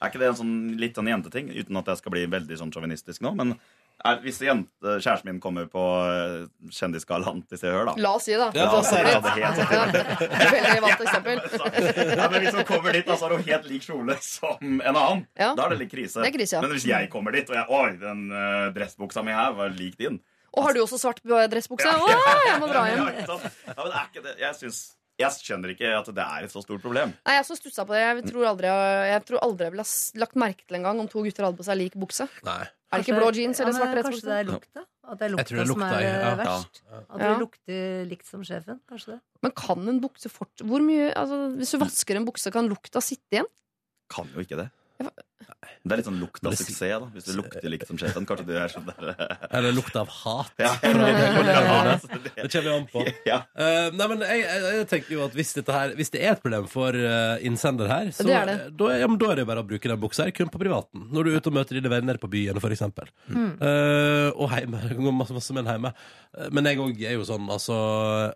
Er ikke det en sånn, litt sånn jenteting? Uten at jeg skal bli veldig sånn sjåvinistisk nå. Men er, hvis jente, kjæresten min kommer på uh, Kjendisgallaen til Se og Hør, da La oss si det. Ja, At du har så er det det. helt sånn Veldig vant eksempel. ja, men Hvis hun kommer dit, da, så har hun helt lik kjole som en annen. Ja. Da er det litt krise. Det er krise, ja. Men hvis jeg kommer dit, og jeg Oi, den uh, dressbuksa mi her var lik din. Og har du også svart dressbukse? Å, jeg må dra hjem. Ja, ikke sant? ja, men er ikke det Jeg synes jeg skjønner ikke at det er et så stort problem. Nei, Jeg er så stussa på det. Jeg tror aldri jeg, tror aldri jeg ville lagt merke til en gang om to gutter hadde på seg lik bukse. Nei. Er det ikke blå jeans eller Ja, svart men Kanskje det er lukta? At det er lukta det er som er eh, ja. verst? At det Ja. lukter likt som sjefen? Kanskje det? Men kan en bukse fort Hvor mye altså, Hvis du vasker en bukse, kan lukta sitte igjen? Kan jo ikke det. Det er litt sånn lukt av suksess, da. Hvis det lukter likt som sjefen. Kanskje du er sånn der Eller lukt av hat. Ja. Det kommer vi an på. Ja. Eh, nei, men jeg, jeg, jeg tenker jo at hvis, dette her, hvis det er et problem for eh, innsender her, så Det er det. Da, ja, men da er det bare å bruke den buksa her kun på privaten. Når du er ute og møter dine venner på byen, for eksempel. Eh, og hjemme. Det går masse, masse menn hjemme. Eh, Men jeg òg er jo sånn, altså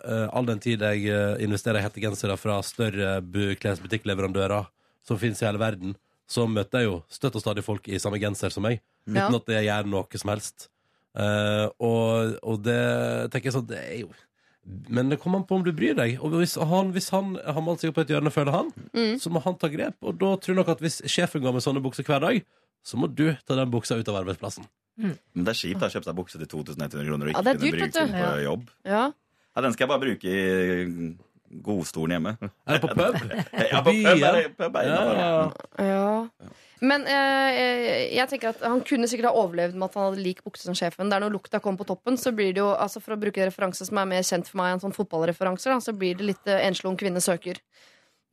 eh, All den tid jeg eh, investerer i hettegensere fra større bu- klesbutikkleverandører som finnes i hele verden, så møter jeg jo støtt og stadig folk i samme genser som meg, uten Ja. at jeg gjør noe som helst. Eh, og, og det tenker jeg sånn Det er jo Men det kommer an på om du bryr deg. Og hvis han, hvis han har malt seg opp på et hjørne, føler han, Mm. så må han ta grep. Og da tror jeg nok at hvis sjefen går med sånne bukser hver dag, så må du ta den buksa ut av arbeidsplassen. Men det er kjipt å kjøpe seg bukse til 2100 kroner og Ja, ikke det er kunne dyrt, vet bruke du. den på Ja. jobb. Ja. Ja, den skal jeg bare bruke i godstolen hjemme. Er det på pub. Ja, på pub er, pub er Ja. Men eh, jeg- jeg tenker at han kunne sikkert ha overlevd med at han hadde lik bukse som sjefen. Der når lukta kom på toppen, så blir det jo, altså for å bruke en referanse som er mer kjent for meg enn sånn fotballreferanser, da, så blir det litt eh, enslig ung kvinne søker.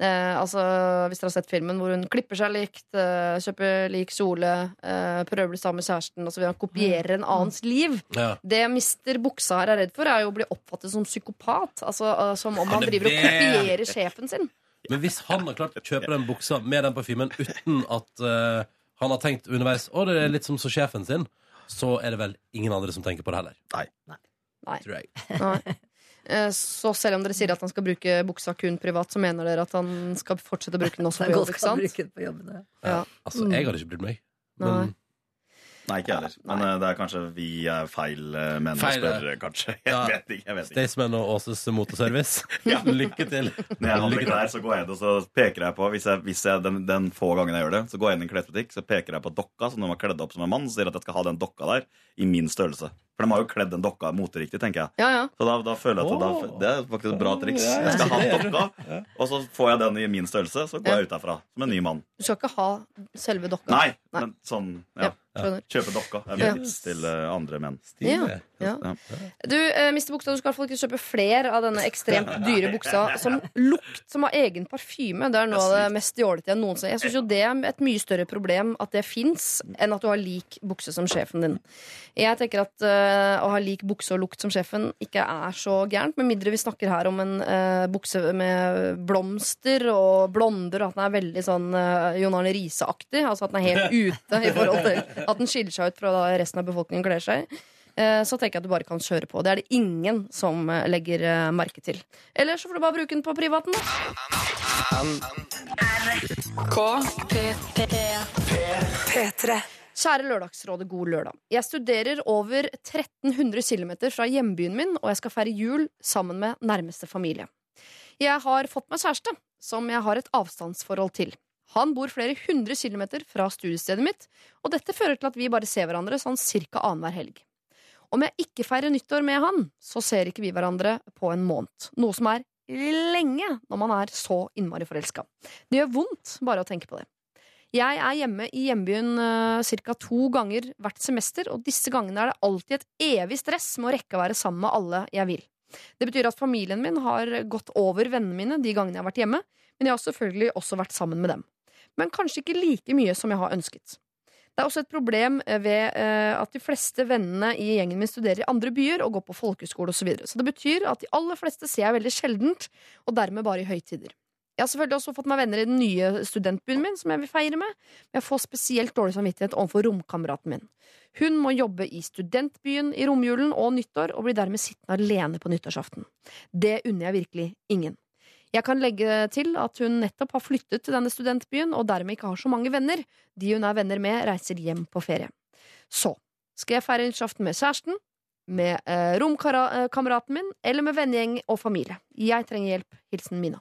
Eh, altså, Hvis dere har sett filmen hvor hun klipper seg likt, eh, kjøper lik kjole, eh, prøver å bli sammen med kjæresten osv. Kopierer en annens liv. Ja. Det mister buksa her er redd for, er jo å bli oppfattet som psykopat. Altså eh, Som om han driver og kopierer sjefen sin. Men hvis han har klart å kjøpe den buksa med den parfymen uten at eh, han har tenkt underveis Å, det er litt som så sjefen sin, så er det vel ingen andre som tenker på det heller. Nei. Tror jeg. Nei. Eh, Så selv om dere sier at han skal bruke buksa kun privat, så mener dere at han skal fortsette å bruke den også på jobb, ikke sant? Ja. Altså, jeg hadde ikke brydd meg. Men Nei, ikke jeg heller. Men Nei. det er kanskje vi er feil eh, menn Feil, å spørre, kanskje. Jeg Ja. vet ikke. jeg vet ikke Staysman og Åses motorservice, Ja. lykke til. Når jeg handler klær, så går jeg inn og så peker jeg på Hvis jeg, hvis jeg den, den få gangen jeg gjør det, så går jeg inn i en klesbutikk så peker jeg på dokka som de har kledd opp som en mann. Så sier jeg at jeg skal ha den dokka der i min størrelse. For de har jo kledd den dokka moteriktig, tenker jeg. Ja, ja. Så da, da føler jeg at da, Åh. det er faktisk et bra triks. Ja, ja, Jeg skal ha dokka, og så får jeg den i min størrelse, så går jeg ut derfra som en ny mann. Du skal ikke ha selve dokka. Nei, Nei. men sånn Ja. Skjønner. Kjøpe dokka er Ja. mitt tips til eh, andre menn. Ja, ja. Ja. Du, eh, Mr. Buksa, du skal i hvert fall ikke kjøpe flere av denne ekstremt dyre buksa som lukt, som har egen parfyme. Det er noe av det mest jålete jeg noensinne Jeg syns jo det er et mye større problem at det fins, enn at du har lik bukse som sjefen din. Jeg tenker at eh, å ha lik bukse og lukt som sjefen ikke er så gærent, med mindre vi snakker her om en eh, bukse med blomster og blonder, og at den er veldig sånn uh, Jon Arne Riise-aktig. Altså at den er helt ute i forhold til at den skiller seg ut fra da resten av befolkningen kler seg. Eh, Så tenker jeg at du bare kan kjøre på. Det er det ingen som eh, legger eh, merke til. Eller så får du bare bruke den på privaten, da. P3. Kjære Lørdagsrådet, god lørdag. Jeg studerer over 1300 km fra hjembyen min, og jeg skal feire jul sammen med nærmeste familie. Jeg har fått meg kjæreste, som jeg har et avstandsforhold til. Han bor flere hundre kilometer fra studiestedet mitt, og dette fører til at vi bare ser hverandre sånn cirka annenhver helg. Om jeg ikke feirer nyttår med han, så ser ikke vi hverandre på en måned. Noe som er lenge når man er så innmari forelska. Det gjør vondt bare å tenke på det. Jeg er hjemme i hjembyen uh, ca. to ganger hvert semester, og disse gangene er det alltid et evig stress med å rekke å være sammen med alle jeg vil. Det betyr at familien min har gått over vennene mine de gangene jeg har vært hjemme, men jeg har selvfølgelig også vært sammen med dem. Men kanskje ikke like mye som jeg har ønsket. Det er også et problem eh, ved eh, at de fleste vennene i gjengen min studerer i andre byer og går på folkehøyskole osv. Så, videre. så det betyr at de aller fleste ser jeg veldig sjeldent, og dermed bare i høytider. Jeg har selvfølgelig også fått meg venner i den nye studentbyen min, som jeg vil feire med. Men jeg får spesielt dårlig samvittighet overfor romkameraten min. Hun må jobbe i studentbyen i romjulen og nyttår, og blir dermed sittende alene på nyttårsaften. Det unner jeg virkelig ingen. Jeg kan legge til at hun nettopp har flyttet til denne studentbyen, og dermed ikke har så mange venner. De hun er venner med, reiser hjem på ferie. Så skal jeg feire nyttårsaften med kjæresten, med eh, romkameraten min, eller med vennegjeng og familie. Jeg trenger hjelp. Hilsen Mina.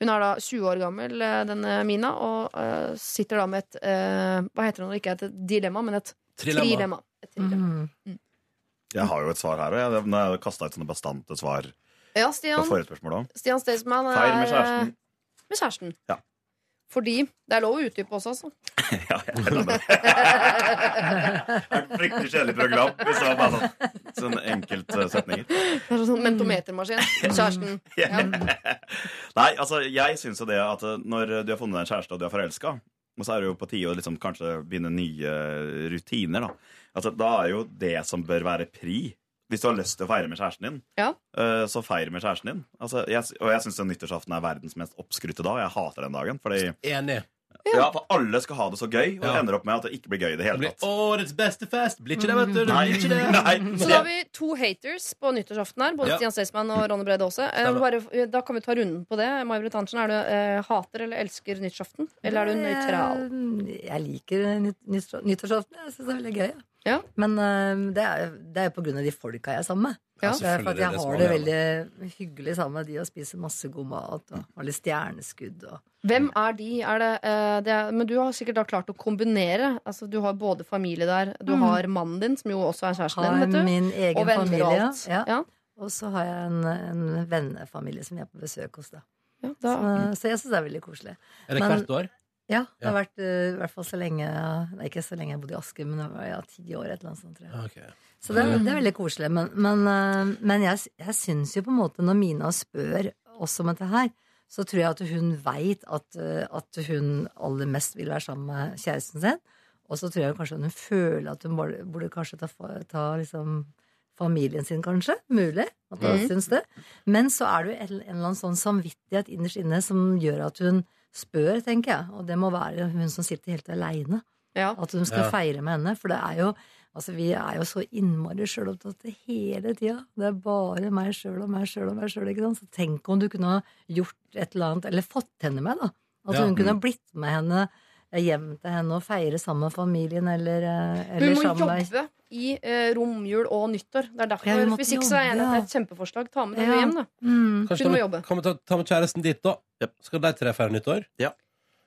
Hun er da 20 år gammel, eh, denne Mina, og eh, sitter da med et eh, Hva heter det når det ikke er et dilemma, men et Trilemma. trilemma. Et trilemma. Mm. Jeg har jo et svar her, og jeg, nå har jeg kasta ut sånne bastante svar Ja, Stian. òg. Stian Staysman er Feil med kjæresten. Med kjæresten. Ja. Fordi Det er lov å utdype også, altså. Ja, jeg er det. Et fryktelig kjedelig program hvis det var bare sånn, sånn enkeltsetninger. Er sånn mentometermaskin. Kjæresten. Ja. Nei, altså, jeg syns jo det at eh, når du har funnet deg en kjæreste og du er forelska, og så er det jo på tide å liksom kanskje begynne nye rutiner, da. Altså, da er jo det som bør være pri. Hvis du har lyst til å feire med kjæresten din, Ja. eh, så feir med kjæresten din. Altså, jeg, og jeg syns nyttårsaften er verdens mest oppskrytte dag. Jeg hater den dagen. Fordi Enig. ja, for alle skal ha det så gøy, og Ja. det ender opp med at det ikke blir gøy i det hele tatt. årets beste fest. Blir ikke det, vet du. det Nei. blir ikke det. Nei. Så da har vi to haters på nyttårsaften her. Både Ja. Stian Staysman og Ronny Brede Aase. Eh, Da kan vi ta runden på det. May-Britt Hansen, er du eh, hater eller elsker nyttårsaften? Eller er du nøytral? Jeg liker nyttårsaften. Jeg syns det er veldig gøy. Ja. Ja. Men uh, det er, det er jo på grunn av de folka jeg er sammen med. Ja. Det er for at jeg det har det veldig hyggelig sammen med de og spiser masse god mat og har litt stjerneskudd og Hvem er de? Er det, uh, det er, men du har sikkert da klart å kombinere. Altså, du har både familie der, du Mm. har mannen din, som jo også er kjæresten har din. Vet du. min egen Og venner familie. og alt. Ja. Ja. Og så har jeg en, en vennefamilie som jeg er på besøk hos. Da. Ja, Så, så jeg syns det er veldig koselig. Er det Men- hvert år? Ja, det har vært eh, i hvert fall så lenge Nei, ikke så lenge jeg bodde i Asker, men det var ja, ti år. et eller annet sånt, tror jeg. Okay. Så det, er- det er veldig koselig. Men, men, eh, men jeg, jeg syns jo på en måte, når Mina spør oss om dette her, så tror jeg at hun veit at, eh, at hun aller mest vil være sammen med kjæresten sin. Og så tror jeg kanskje at hun føler at hun burde kanskje ta, ta liksom familien sin, kanskje. Mulig at hun mm. syns det. Men så er det jo en, en eller annen sånn samvittighet innerst inne som gjør at hun spør, tenker jeg. Og det må være hun som sitter helt aleine. Ja. At hun skal Ja. feire med henne. For det er jo Altså, vi er jo så innmari sjølopptatte hele tida. Det er bare meg sjøl og meg sjøl og meg sjøl. Så tenk om du kunne ha gjort et eller annet, eller fått henne med, da. At Ja. hun kunne ha blitt med henne hjem til henne og feire sammen med familien, eller, eller Hun må sammen jobbe i eh, romjul og nyttår. Det er derfor, måtte Hvis ikke så er jeg enig jobbe, at det er et kjempeforslag. Ta med deg Ja. hjem, da. mm. Kanskje Hun må ta jobbe. med, kan vi ta, ta med kjæresten dit, da? Skal de tre feire nyttår? Ja,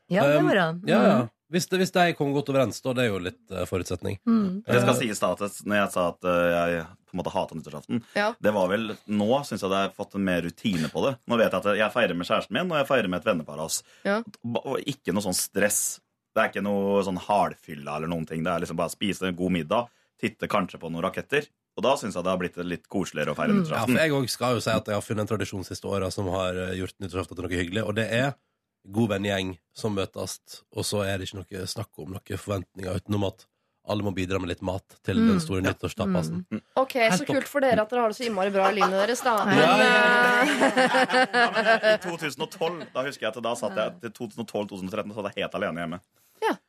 det Um, går an. Ja, ja. Hvis, det, hvis de kommer godt overens, da. Det er jo litt eh, forutsetning. Mm. Det skal Eh, sies da at når jeg sa at eh, jeg på en måte hata nyttårsaften, Ja. det var vel Nå syns jeg det har fått en mer rutine på det. Nå vet jeg at jeg feirer med kjæresten min, og jeg feirer med et vennepar av oss. Ja. Og ikke noe sånn stress. Det er ikke noe sånn hardfylla eller noen ting. Det er liksom bare å spise en god middag, titte kanskje på noen raketter. Og da syns jeg det har blitt litt koseligere å feire Ja, nyttårsaften. for jeg skal jo si at jeg har funnet en tradisjon siste åra som har eh, gjort nyttårsaften til noe hyggelig, og det er god vennegjeng som møtes, og så er det ikke noe snakk om noen forventninger utenom at alle må bidra med litt mat til den store nyttårstapasen. Ok, Så Helt kult for dere at dere har det så innmari bra i livet deres, da. Men, Ja, I 2012 da husker jeg at da satt jeg til 2012-2013 så satt jeg helt alene hjemme.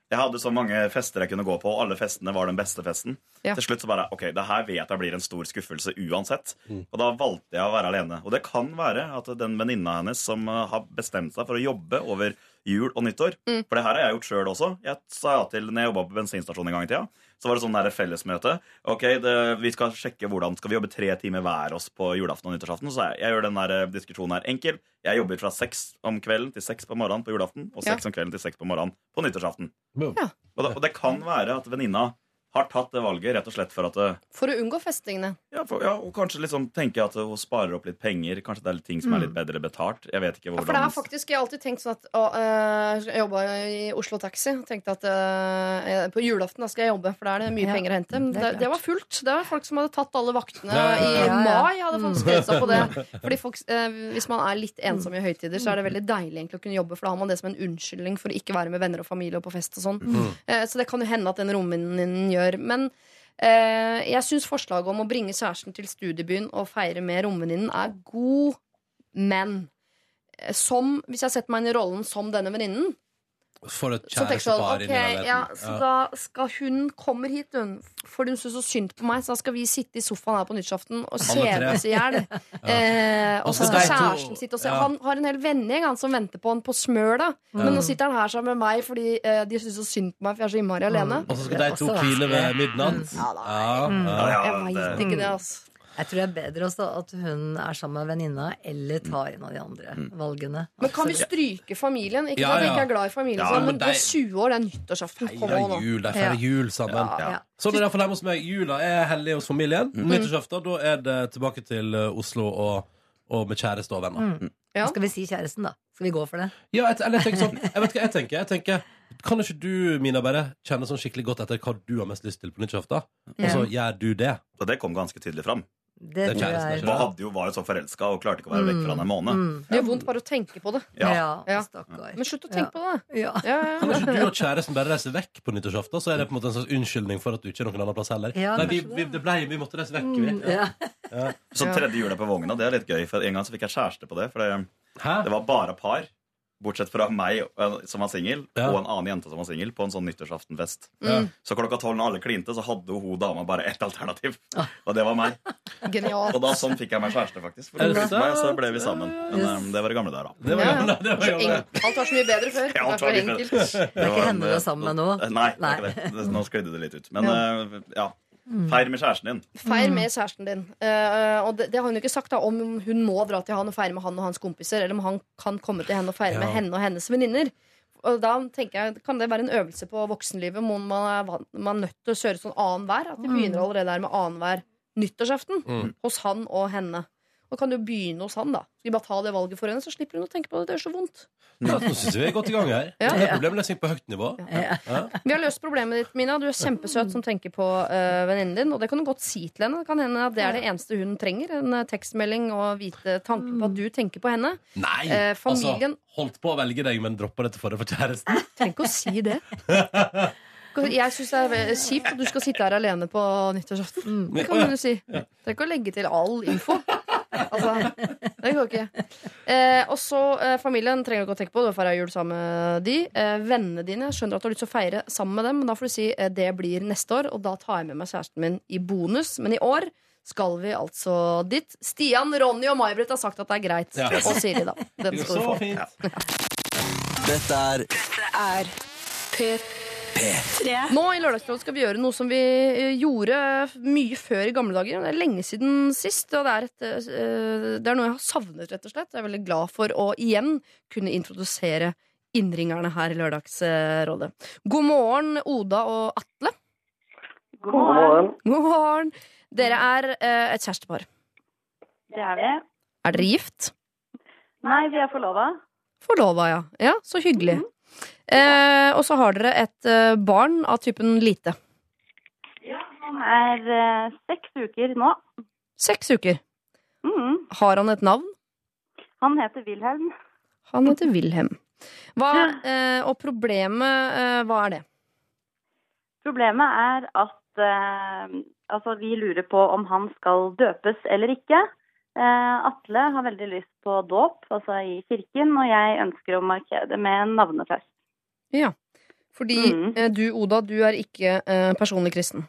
Jeg hadde så mange fester jeg kunne gå på, og alle festene var den beste festen. Ja. Til slutt så bare ok, det her vet jeg blir en stor skuffelse uansett. Mm. Og da valgte jeg å være alene. Og det kan være at den venninna hennes som har bestemt seg for å jobbe over jul og nyttår Mm. For det her har jeg gjort sjøl også. Jeg sa ja til når jeg jobba på bensinstasjon en gang i tida. Så var det sånn der fellesmøte. Ok, det, Vi skal sjekke hvordan skal vi jobbe tre timer hver oss på julaften og nyttårsaften. Så jeg, jeg gjør den der eh, diskusjonen her enkel. Jeg jobber fra seks om kvelden til seks på morgenen på julaften. Og Ja. seks om kvelden til seks på morgenen på nyttårsaften. Ja. Og, da, og det kan være at venninna har tatt det valget rett og slett for at eh, for å unngå festingene. ja, for, ja, Og kanskje liksom tenke at hun sparer opp litt penger. Kanskje det er litt ting som er litt bedre betalt. Jeg vet ikke Ja, for det er har faktisk jeg har alltid tenkt sånn at å, øh, Jeg jobba i Oslo Taxi tenkte at øh, på julaften da skal jeg jobbe, for da er det mye Ja, penger å hente. Men det det, det, var fullt. Det var folk som hadde tatt alle vaktene i mai. Hadde faktisk seg på det Fordi folk, øh, Hvis man er litt ensom i høytider, så er det veldig deilig egentlig å kunne jobbe, for da har man det som en unnskyldning for å ikke være med venner og familie og på fest og sånn. Eh, Så det kan jo hende at den romvenninnen gjør. Men eh, jeg syns forslaget om å bringe kjæresten til studiebyen og feire med romvenninnen er god, men eh, som, hvis jeg setter meg inn i rollen som denne venninnen, For et sånn, kjærestepar ok, inni leiligheten. ja, så Ja. da skal hun kommer hit, hun, fordi hun syns så synd på meg, så da skal vi sitte i sofaen her på nyttårsaften og kjede oss i hjel. Eh, og så skal kjæresten sitte og se. ja. Han har en hel vennegjeng han, som venter på han på smør, mm. Men nå sitter han her sammen med meg fordi eh, de syns så synd på meg, for jeg er så innmari alene. Og så skal de to hvile ved midnatt. Ja, da. Ja, ja. ja, Jeg veit ikke det, altså. Jeg tror det er bedre også at hun er sammen med venninna eller tar en av de andre valgene. Men kan vi stryke familien? Ikke Ja, at jeg ikke er glad i familien, Ja, men men det er de- 20 år, det er nyttårsaften. Nå. jul, de feirer jul sammen. Ja. Ja. Sånn er det iallfall hjemme hos meg. Jula er hellig hos familien. Mm. Nyttårsaften, da er det tilbake til uh, Oslo og, og med kjæreste og venner. Mm. Ja. Skal vi si kjæresten, da? Skal vi gå for det? Ja, jeg, eller jeg tenker sånn Jeg vet hva jeg tenker. Jeg tenker Kan ikke du, Mina, bare kjenne sånn skikkelig godt etter hva du har mest lyst til på nyttårsaften? Og så gjør du det. Og det kom ganske tydelig fram. Det, Det kjæresten, jeg Hun hadde jo, var jo så forelska og klarte ikke å være vekk fra han en måned. Mm. Det gjør vondt bare å tenke på det. Ja. Ja, Ja. stakkar. Men slutt å tenke på det. Ja. Ja, ja, Kan ikke du og kjæresten bare reise vekk på nyttårsaften? Så er det på en måte en slags unnskyldning for at du ikke er noen annen plass heller. Ja, Nei, vi, vi, det. ble, vi måtte reise vekk. Vi. Ja. Så tredje jula på Vogna, det er litt gøy. For en gang så fikk jeg kjæreste på det. For det, det var bare par. Bortsett fra meg eh, som var singel, Ja. og en annen jente som var singel, på en sånn nyttårsaftenfest. Ja. Så klokka tolv når alle klinte, så hadde hun dama bare ett alternativ. Og det var meg. Genialt. Og da sånn fikk jeg meg kjæreste, faktisk. For det det meg, så ble vi sammen. Men eh, det var i gamle dager, da. Det var gamle. Det var gamle. Alt var så mye bedre før. Det Ja, alt var mye enkelt. Det er ikke henne du er sammen med nå? Nei, Nei. det. Det- nå sklidde det litt ut. Men eh, ja. Feir med kjæresten din. Feir med kjæresten din. Uh, og det, det har hun jo ikke sagt da om hun må dra til han og feire med han og hans kompiser, eller om han kan komme til henne og feire med henne og hennes venninner. Og da tenker jeg, Kan det være en øvelse på voksenlivet? Må man er, van- man er nødt til å kjøre sånn annenhver? At vi begynner allerede der med annenhver nyttårsaften Mm. hos han og henne. Og kan du begynne hos han, da. Skal vi bare ta det valget for henne, så slipper hun å tenke på det. Det gjør så vondt. Ja, nå syns jeg vi er godt i gang her. Ja. Det er problemløsning på høyt nivå. Ja. Vi har løst problemet ditt, Mina. Du er kjempesøt som tenker på uh, venninnen din. Og det kan du godt si til henne. Det kan hende at det er det eneste hun trenger. En eh, tekstmelding og vite tanken på at du tenker på henne. Nei! Eh, familien- Altså, holdt på å velge deg, men droppa dette for deg for kjæresten. Trenger ikke å si det. Jeg syns det er kjipt at du skal sitte her alene på nyttårsaften. Det kan du si. Trenger ikke å legge til all info. Altså, det går ikke. Eh, og så eh, familien trenger du ikke å tenke på. Du feirer jul sammen med de. Eh, vennene dine skjønner at du har lyst til å feire sammen med dem, men da får du si eh, det blir neste år, og da tar jeg med meg kjæresten min i bonus. Men i år skal vi altså dit. Stian, Ronny og May-Britt har sagt at det er greit. Ja. Og Siri, da. Den Det skal du få. Dette er Er P3. Nå i Lørdagsrådet skal vi gjøre noe som vi eh, gjorde mye før i gamle dager. Det er lenge siden sist, og det er, et, eh, det er noe jeg har savnet, rett og slett. Jeg er veldig glad for å igjen kunne introdusere innringerne her i Lørdagsrådet. God morgen, Oda og Atle. God morgen. God morgen. Dere er eh, et kjærestepar. Det er vi. Er dere gift? Nei, vi er forlova. Forlova, ja. Ja, Så hyggelig. Eh, og så har dere et eh, barn av typen lite. Ja, Han er eh, seks uker nå. Seks uker. Mm. Har han et navn? Han heter Wilhelm. Han heter Wilhelm. Hva, eh, og problemet, eh, hva er det? Problemet er at altså, vi lurer på om han skal døpes eller ikke. Eh, Atle har veldig lyst på dåp, altså i kirken, og jeg ønsker å markere det med en navnefest. Ja. Fordi Mhm. eh, du, Oda, du er ikke eh, personlig kristen.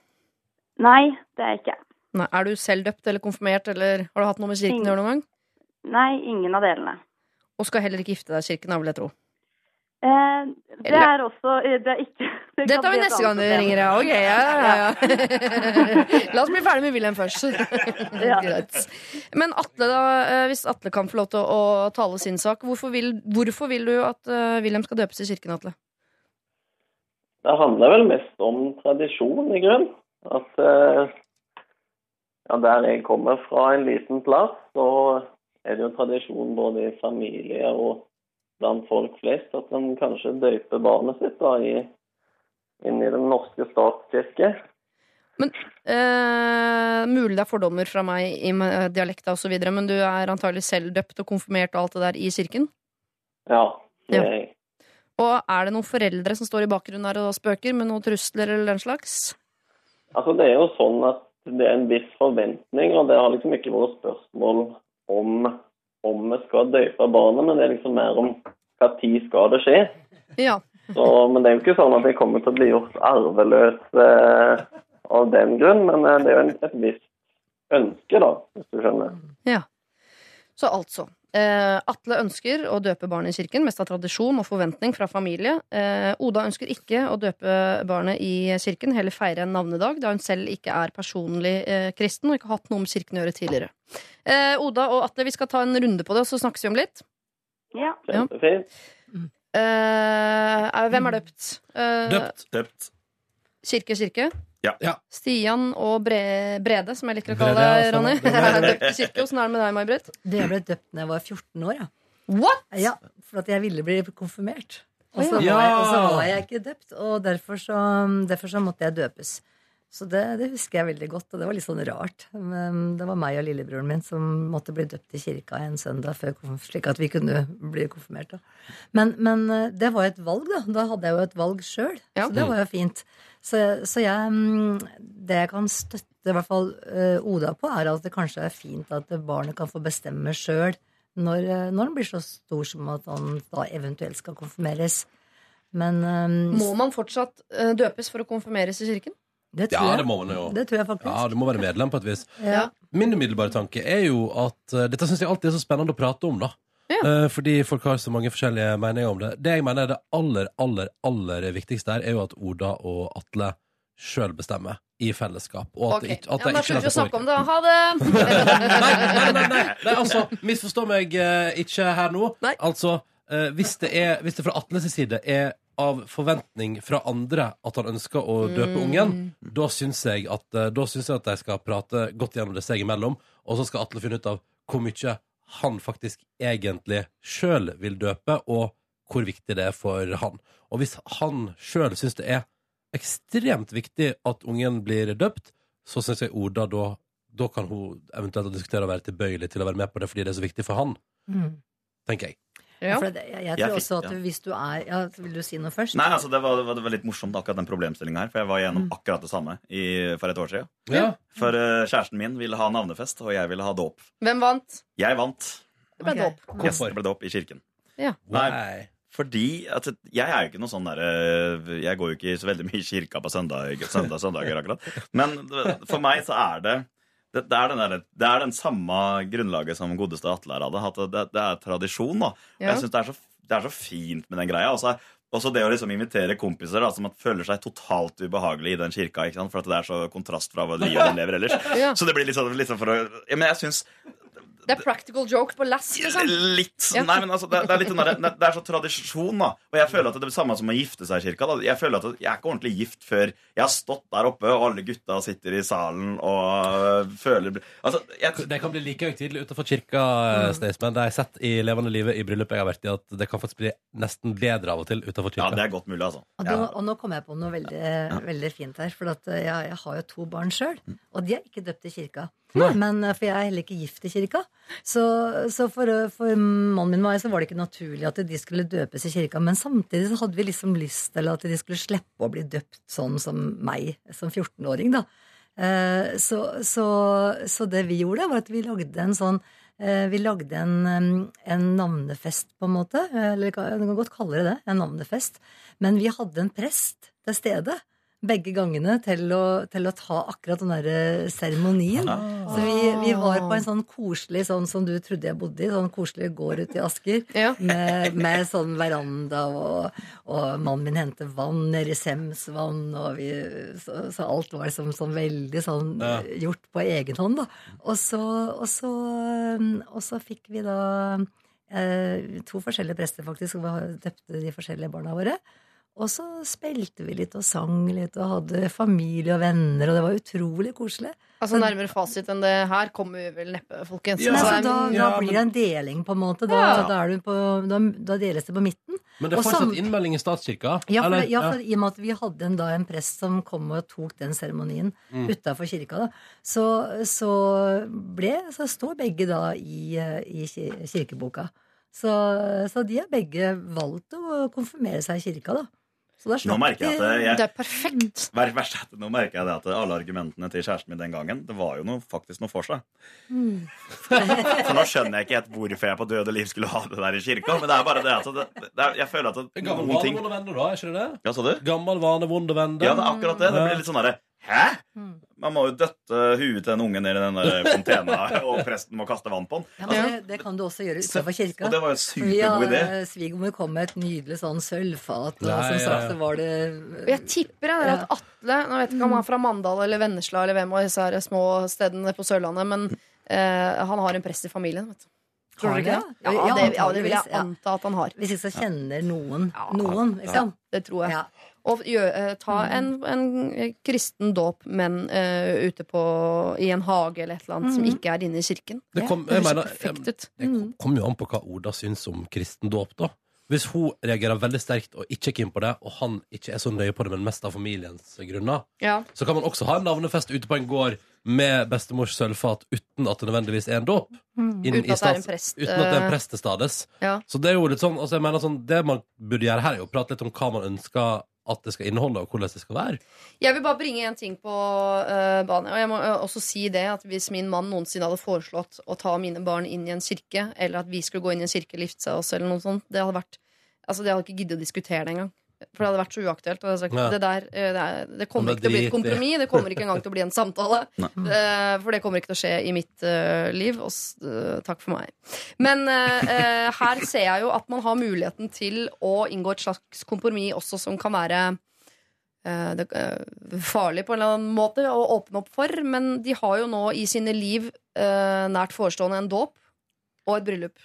Nei, det er jeg ikke. Nei, er du selv døpt eller konfirmert, eller har du hatt noe med kirken å gjøre noen gang? Nei, ingen av delene. Og skal heller ikke gifte deg i kirken, da, vil jeg tro. Eh, det er også eh, Det er ikke det Det tar vi neste gang du ringer, ja. Ok, ja, ja, ja. La oss bli ferdig med Wilhelm først. Greit. Men Atle, da, eh, hvis Atle kan få lov til å tale sin sak, hvorfor vil, hvorfor vil du at Wilhelm skal døpes i kirken, Atle? Det handler vel mest om tradisjon, i grunn. At ja, der jeg kommer fra, en liten plass, så er det jo tradisjon både i familie og blant folk flest at de kanskje døyper barnet sitt da, i, inn i Den norske statskirke. Eh, mulig det er fordommer fra meg i med dialekta osv., men du er antagelig selv døpt og konfirmert og alt det der i kirken? Ja, det er jeg. Og er det noen foreldre som står i bakgrunnen her og spøker med noen trusler eller den slags? Altså, det er jo sånn at det er en viss forventning, og det har liksom ikke vært spørsmål om om vi skal døype barnet, men det er liksom mer om hva tid skal det skje. Ja. Så, men det er jo ikke sånn at jeg kommer til å bli gjort arveløs eh, av den grunn, men eh, det er jo en, et visst ønske, da, hvis du skjønner. Ja. Så altså. Eh, Atle ønsker å døpe barnet i kirken, mest av tradisjon og forventning fra familie. Eh, Oda ønsker ikke å døpe barnet i kirken, heller feire en navnedag, da hun selv ikke er personlig eh, kristen og ikke har hatt noe med kirken å gjøre tidligere. Eh, Oda og Atle, vi skal ta en runde på det, og så snakkes vi om litt. Ja. Ja. Eh, hvem er døpt? Eh, Døpt. Døpt. Kirke, kirke. Ja. Ja. Stian og Bre Brede, som jeg liker å kalle deg, ja, Ronny. sånn. Er døpt i kirke. Åssen er det med deg, May-Britt? Jeg ble døpt da jeg var 14 år, ja. What?! Ja, For at jeg ville bli konfirmert. Og så, var, jeg, og så var jeg ikke døpt, og derfor så, derfor så måtte jeg døpes. Så det, det husker jeg veldig godt, og det var litt sånn rart. Men det var meg og lillebroren min som måtte bli døpt i kirka en søndag før slik at vi kunne bli konfirmert. Men, men eh, det var et valg, da. Da hadde jeg jo et valg sjøl. Ja. Så det var jo fint. Så, så jeg mm, Det jeg kan støtte i hvert fall eh, Oda på, er at det kanskje er fint at barnet kan få bestemme sjøl når, eh, når han blir så stor som at han da eventuelt skal konfirmeres. Men Må man fortsatt døpes for å konfirmeres i kirken? Det tror Ja, jeg. det må man jo. Det tror jeg faktisk. Ja, du må være medlem på et vis. Ja. Min umiddelbare tanke er jo at uh, Dette syns jeg alltid er så spennende å prate om, da. Ja. Uh, fordi folk har så mange forskjellige meninger om det. Det jeg mener er det aller, aller, aller viktigste her, er jo at Oda og Atle sjøl bestemmer i fellesskap. Og at Ok. det ikke, at ja, men da slutter vi å snakke om det. Ha det! nei, nei, nei, nei, nei, altså, misforstå meg uh, ikke her nå. Nei. Altså, hvis, det er, hvis det fra Atles side er av forventning fra andre at han ønsker å døpe ungen, da syns jeg at eh, Da synes jeg at de skal prate godt gjennom det seg imellom, og så skal Atle finne ut av hvor mye han faktisk egentlig sjøl vil døpe, og hvor viktig det er for han. Og hvis han sjøl syns det er ekstremt viktig at ungen blir døpt, så syns jeg Oda da da kan hun eventuelt diskutere å være tilbøyelig til å være med på det fordi det er så viktig for han, Mm. tenker jeg. Ja. For det, jeg, jeg Jeg tror fikk- også at ja. hvis du er ja, Vil du si noe først? Nei, altså det var, det var litt morsomt akkurat den problemstillinga her, for jeg var igjennom Mm. akkurat det samme i, for et år siden. Ja. For uh, kjæresten min ville ha navnefest, og jeg ville ha dåp. Hvem vant? Jeg vant. Det ble okay. dåp. Yes, det ble dåp i kirken. Ja. Nei, Nei. fordi at jeg er jo ikke noe sånn derre Jeg går jo ikke så veldig mye i kirka på søndag, søndag, søndager, akkurat. Men for meg så er det det, det, er den der, det er den samme grunnlaget som godeste Atle hadde. At det, det er tradisjon. da. Ja. Jeg synes det, er så, det er så fint med den greia. Også, også det å liksom invitere kompiser da, som føler seg totalt ubehagelig i den kirka. ikke sant? For at det er så kontrast fra hva livet de lever ellers. Ja. Så det blir litt sånn, litt sånn for å ja, Men jeg syns Det er practical joke på lass, liksom. Litt. Nei, men altså, det, det er litt den der, det er så tradisjon, da. Og jeg føler at det er det samme som å gifte seg i kirka. Da. Jeg føler at jeg er ikke ordentlig gift før jeg har stått der oppe, og alle gutta sitter i salen og føler Altså, jeg, Det kan bli like høytidelig utenfor kirka, mm. Staysman. Det har jeg sett i levende livet i bryllupet jeg har vært i, at det kan faktisk bli nesten bedre av og til utenfor kirka. ja, det er godt mulig, altså. Og, da, og nå kom jeg på noe veldig, veldig fint her. For at eh, jeg, jeg har jo to barn sjøl, og de er ikke døpt i kirka. Men, eh, for jeg er heller ikke gift i kirka. Så, så for, eh, for mannen min og meg så var det ikke naturlig at de skulle døpes i kirka. Men samtidig så hadde vi liksom lyst til at de skulle slippe å bli døpt sånn som meg som 14-åring, da. Eh, Så, så, så det vi gjorde, var at vi lagde en sånn vi lagde en, en navnefest, på en måte. Eller du kan godt kalle det det. En navnefest. Men vi hadde en prest til stede begge gangene til å, til å ta akkurat den derre seremonien. Så vi, vi var på en sånn koselig sånn som du trodde jeg bodde i, sånn koselig gård ute i Asker. Ja. Med, med sånn veranda, og, og mannen min hentet vann nede i Semsvann, og vi, så, så alt var liksom sånn veldig sånn Ja. gjort på egen hånd, da. Og så, og så, og så fikk vi da eh, to forskjellige prester, faktisk, som døpte de forskjellige barna våre. Og så spilte vi litt og sang litt og hadde familie og venner, og det var utrolig koselig. Altså Nærmere fasit enn det her kommer vi vel neppe, folkens. Nei, så Altså, da, da blir det en deling, på en måte. Da, Ja. da, er du på, da, da deles det på midten. Men det er fortsatt innmelding i statskirka? Ja, for, ja, for i og med at vi hadde en, da, en prest som kom og tok den seremonien Mm. utafor kirka, da, så, så ble Så står begge da i, i kirkeboka. Så, så de har begge valgt å konfirmere seg i kirka, da. Nå merker jeg at jeg, Det er perfekt. Vær, vær, Nå merker jeg det at alle argumentene til kjæresten min den gangen Det var jo noe, faktisk noe for seg. Mm. Så nå skjønner jeg ikke helt hvorfor jeg på døde liv skulle ha det der i kirka. Men det er bare det at det, det er, jeg føler at det, Gammel vane, vonde venner, da? Er ikke det det? Ja, sa du? Gammel vane, vonde venner. Ja, det er akkurat det. Det blir litt sånn derre Hæ? Man må jo døtte huet til en unge ned i den der fontena, og presten må kaste vann på den. Ja, men det, det kan du også gjøre utenfor kirka. Og det var jo en supergod idé. Svigermor kom med et nydelig sånn sølvfat, og som sagt så var det Og jeg tipper jeg, at Atle Nå vet ikke om han er fra Mandal eller Vennesla eller hvem av disse her små stedene på Sørlandet, men eh, han har en prest i familien. Vet du. Tror du ikke det? Ja, Ja, det, ja, det vil jeg anta at han har. Hvis ikke så kjenner noen noen, Ja, liksom. det tror jeg. Og gjø, eh, ta en, en kristen dåp, men uh, ute på, i en hage eller et eller annet som Mhm. ikke er inne i kirken. Det kom, Det mener, perfekt ut. det kom- kommer jo an på hva Oda syns om kristen dåp, da. Hvis hun reagerer veldig sterkt og ikke er keen på det, og han ikke er så nøye på det, men mest av familiens grunner, Ja. så kan man også ha en navnefest ute på en gård med bestemors sølvfat uten at det nødvendigvis er en dåp. Mm. Uten Uten at det er en eh, prest til stades. Ja. Så det er jo litt sånn, altså jeg mener sånn, det man burde gjøre her, er jo å prate litt om hva man ønsker at det skal inneholde, og hvordan det skal være. Jeg vil bare bringe en ting på uh, banen. Og jeg må eh, også si det at hvis min mann noensinne hadde foreslått å ta mine barn inn i en kirke, eller at vi skulle gå inn i en kirke, og gifte oss, eller noe sånt, det hadde vært Altså, det hadde ikke giddet å diskutere det engang. For det hadde vært så uaktuelt. Og jeg hadde sagt, Ja. det, der, eh, det, er, det kommer det ikke til å bli et kompromiss. Det kommer ikke engang til å bli en samtale. Eh, for det kommer ikke til å skje i mitt eh, liv. Og takk for meg. Men eh, her ser jeg jo at man har muligheten til å inngå et slags kompromiss også som kan være farlig på en eller annen måte å åpne opp for. Men de har jo nå i sine liv nært forestående en dåp og et bryllup.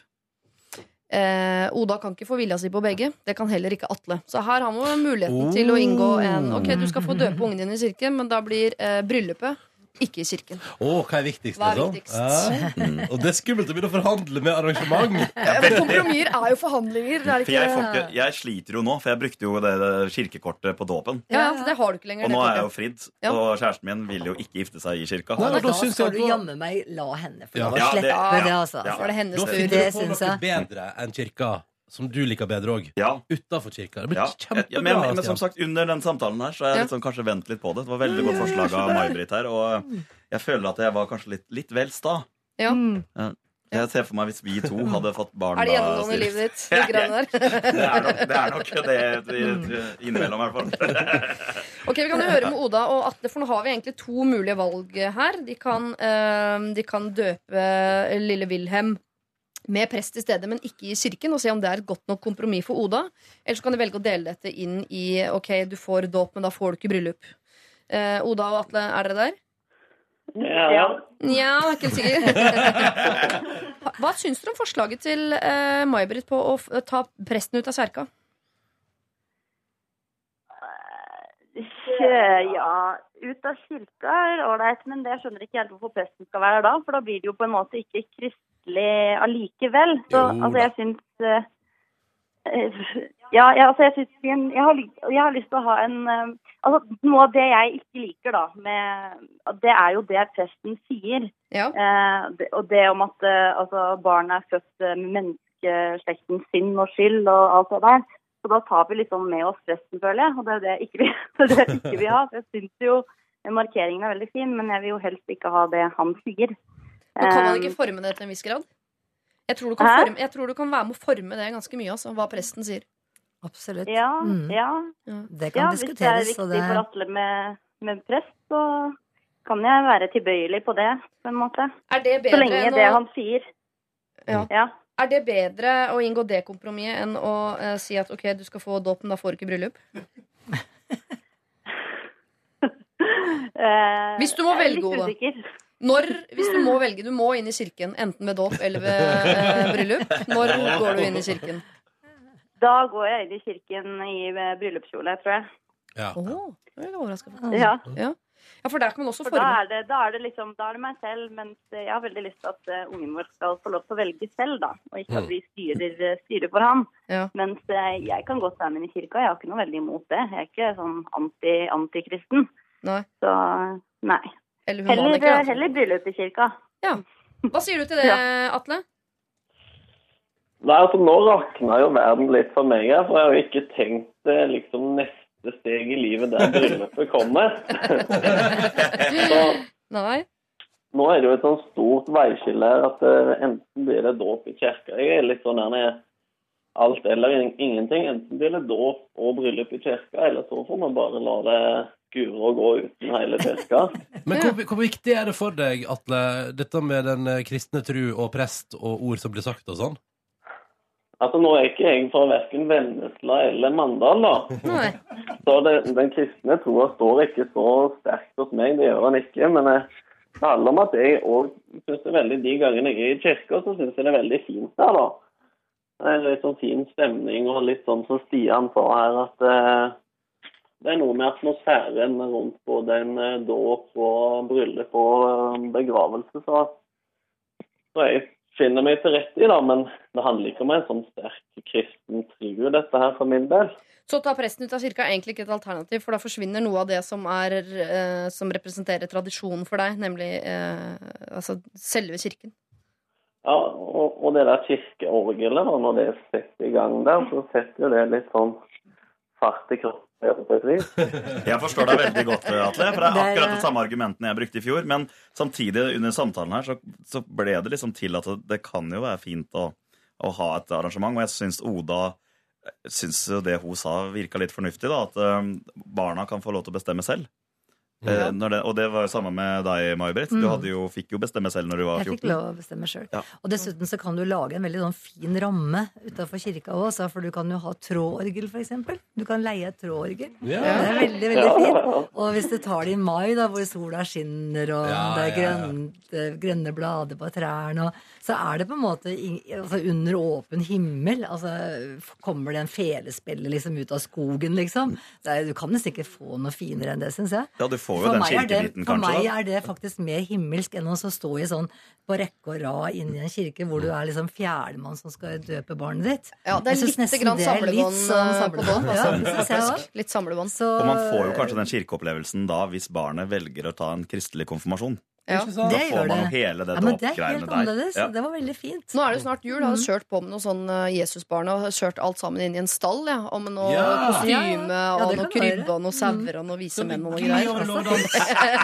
Eh, Oda kan ikke få vilja si på begge. Det kan heller ikke Atle. Så her har man muligheten til å inngå en Ok, du skal få døpe ungen din i kirken, men da blir eh, bryllupet ikke i kirken. Å, hva er viktigst, Hva er liksom? viktigst? Ja. Og det er skummelt å begynne å forhandle med arrangement. Ja, men Kompromisser er jo forhandlinger. Det er For jeg, får ikke ikke, jeg sliter jo nå, for jeg brukte jo det, kirkekortet på dåpen. ja, altså, det har du ikke lenger. Og nå er jeg jo fridd, Ja. og kjæresten min vil jo ikke gifte seg i kirka. Nei, da da jeg skal du da- jammen meg la henne få lov å slippe det, altså. Ja. Så det hennes Da finner du på noe bedre enn kirka, som du liker bedre òg. Ja. Utafor kirka. Det blir Ja. kjempebra. Ja, men, men som sagt, under den samtalen her Så har jeg sånn, kanskje vent litt på det. Det var veldig godt forslag av May-Britt her. Og jeg føler at jeg var kanskje litt, litt vel sta. Ja. Jeg ser for meg hvis vi to hadde fått barn Er det gjennomgående i livet ditt? Det er nok det, er nok det, det innimellom, i hvert fall. Ok, Vi kan jo høre med Oda og Atle, for nå har vi egentlig to mulige valg her. De kan, eh, de kan døpe lille Wilhelm med prest i stedet, men ikke i kirken, og se om det er et godt nok kompromiss for Oda. Eller så kan de velge å dele dette inn i ok, du får dåp, men da får du ikke bryllup. Eh, Oda og Atle, er dere der? Ja, ja. Nja, er ikke helt sikker. Hva syns dere om forslaget til eh, May-Britt på å f ta presten ut av kjerka? Kjø- Ja, ut av kirka er ålreit, men det skjønner ikke helt hvorfor presten skal være da. For da blir det jo på en måte ikke kristelig allikevel. Så Jo altså, jeg syns eh, Ja, jeg, altså, jeg, syns jeg, har, jeg har lyst til å ha en uh, Altså, noe av det jeg ikke liker, da, med, det er jo det presten sier. Eh, det, og det om at altså, barnet er født med menneskeslektens synd og skyld og alt det der. Så da tar vi liksom med oss presten, føler jeg. Og det er det ikke vi, det er det ikke vil ha. Jeg syns jo markeringen er veldig fin, men jeg vil jo helst ikke ha det han sier. Men kan man ikke forme det til en viss grad? Jeg tror, du kan Hæ? forme, jeg tror du kan være med å forme det ganske mye, altså, hva presten sier. Absolutt. Ja, Mm. ja. Det kan ja, diskuteres, Hvis det er viktig det- for Atle med, med prest, så kan jeg være tilbøyelig på det, på en måte. Er det bedre Så lenge enn det han sier. Ja. Ja. Er det bedre å inngå det kompromisset enn å eh, si at ok, du skal få dåp, men da får du ikke bryllup? Eh, Hvis du må velge, Oda. Når, hvis du må velge, du må inn i kirken, enten ved dåp eller ved eh, bryllup. Når går du inn i kirken? Da går jeg inn i kirken i eh, bryllupskjole, tror jeg. Ja. Åh, det er overrasket, faktisk. Ja. Ja. Ja, for der kan man også For da er, det, da, er det liksom, da er det meg selv, mens jeg har veldig lyst til at eh, ungen vår skal få lov til å velge selv, da. Og ikke at vi styrer, eh, styrer for ham. Ja. Mens eh, jeg kan godt være med i kirka, jeg har ikke noe veldig imot det. Jeg er ikke sånn anti, antikristen. Nei. Så nei. Eller Heller, ikke, altså. heller bryllup i kirka. Ja. Hva sier du til det, Atle? Nei, altså Nå rakna jo verden litt for meg her, for jeg har jo ikke tenkt det liksom neste steg i livet der bryllupet kommer. Så Nei. nå er det jo et sånn stort veiskille her at eh, enten blir det dåp i kirka Jeg er litt sånn der alt eller ingenting. Enten blir det dåp og bryllup i kirka, eller så får man bare la det skure og gå uten hele kirka. Men hvor, hvor viktig er det for deg, Atle, dette med den eh, kristne tru og prest og ord som blir sagt og sånn? Altså, Nå er ikke jeg fra verken Vennesla eller Mandal, da. Så det, den kristne troa står ikke så sterkt hos meg, det gjør den ikke. Men det handler om at jeg òg syns det veldig de gangene jeg er i kirka, så syns jeg det er veldig fint der, da. Det er litt sånn fin stemning og litt sånn som Stian sa her, at eh, det er noe med atmosfæren rundt både en eh, dåp og bryllup og eh, begravelse. Så, så jeg finner meg til rette i, da, men det handler ikke om en sånn sterk kristen tro, dette her, for min del. Så å ta presten ut av kirka er egentlig ikke et alternativ, for da forsvinner noe av det som, er, eh, som representerer tradisjonen for deg, nemlig eh, altså selve kirken. Ja, og, og det der kirkeorgelet, når det setter i gang der, så setter jo det litt sånn fart i kroppen. Jeg forstår deg veldig godt, Atle. For det er akkurat de samme argumentene jeg brukte i fjor. Men samtidig, under samtalen her, så, så ble det liksom til at det, det kan jo være fint å, å ha et arrangement. Og jeg syns Oda syns jo det hun sa, virka litt fornuftig. da, At eh, barna kan få lov til å bestemme selv. Eh, når det, og det var jo samme med deg, May-Britt. Du Mm. hadde jo, fikk jo bestemme selv når du var 14. Jeg fikk lov å bestemme sjøl. Ja. Og dessuten så kan du lage en veldig sånn fin ramme utafor kirka òg, for du kan jo ha trådorgel, eksempel. Du kan leie et trådorgel. Ja. Det er veldig, veldig Ja. fint. Og hvis du tar det i mai, da, hvor sola skinner, og Ja, det er ja, ja. grønne blader på trærne, og så er det på en måte altså, under åpen himmel. Altså kommer det en felespiller liksom ut av skogen, liksom. Det er, du kan nesten ikke få noe finere enn det, syns jeg. Ja, du får jo For den er det- For meg er det faktisk mer himmelsk enn å stå i sånn på rekke og rad i en kirke hvor du er liksom fjerdemann som skal døpe barnet ditt. Ja, det er litt grann samlebånd sånn eh, på. Ja, Altså. Litt samlebånd. Og man får jo kanskje den kirkeopplevelsen da hvis barnet velger å ta en kristelig konfirmasjon. Ja. Da får man jo hele det Ja, men det er helt annerledes. Ja. Det var veldig fint. Nå er det jo snart jul. Jeg hadde kjørt på med noen sånn eh, Jesusbarn og kjørt alt sammen inn i en stall. Ja, og med noe Ja. kostyme Ja, ja, og det noe krybbe og noe sauer og noe vise menn og noe greier.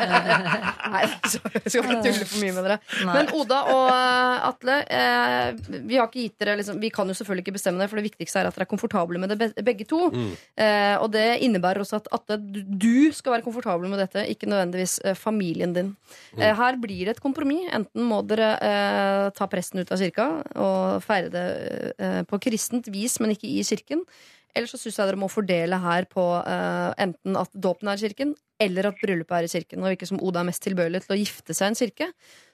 Nei, så jeg skal ikke tulle for mye med dere. Nei. Men Oda og eh, Atle, eh, vi har ikke gitt dere liksom, Vi kan jo selvfølgelig ikke bestemme det, for det viktigste er at dere er komfortable med det begge to. Mm. Eh, og det innebærer også at Atle, du- du skal være komfortabel med dette, ikke nødvendigvis eh, familien din. Mm. Eh, her blir det et kompromiss. Enten må dere eh, ta presten ut av kirka og feire det eh, på kristent vis, men ikke i kirken. Eller så syns jeg dere må fordele her på eh, enten at dåpen er i kirken, eller at bryllupet er i kirken. Og ikke som Oda er mest tilbøyelig til å gifte seg i en kirke.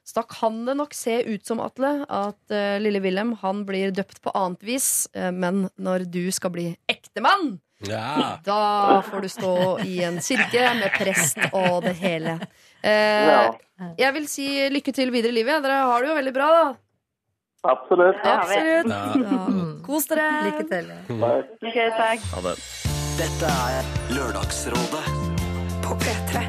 Så da kan det nok se ut som, Atle, at eh, lille Wilhelm han blir døpt på annet vis. eh, men når du skal bli ektemann, Ja. da får du stå i en kirke med prest og det hele. Eh, Jeg vil si lykke til videre i livet. Dere har det jo veldig bra, da. Absolutt. Absolutt. Ja. Ja. Kos dere. Lykke til. Ok, takk. Ha det. Dette er Lørdagsrådet På P3.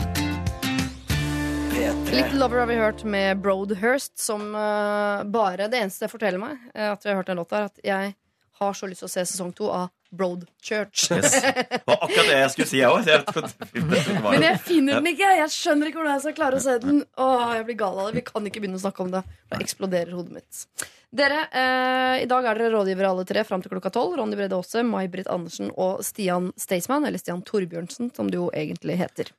P3. Little Lover har vi hørt med Broadhurst, som uh, bare Det eneste det forteller meg, eh, at vi har hørt den låta, er at jeg har så lyst til å se sesong to av Broadchurch. Yes. Det var akkurat det jeg skulle si, jeg òg. Men jeg finner den ikke! Jeg skjønner ikke hvordan jeg skal klare å se den. Åh, jeg blir gal av det. Vi kan ikke begynne å snakke om det. Da eksploderer hodet mitt. Dere, eh, I dag er dere rådgivere alle tre fram til klokka tolv. Ronny Brede Aase, May-Britt Andersen og Stian Staysman, eller Stian Torbjørnsen, som det jo egentlig heter.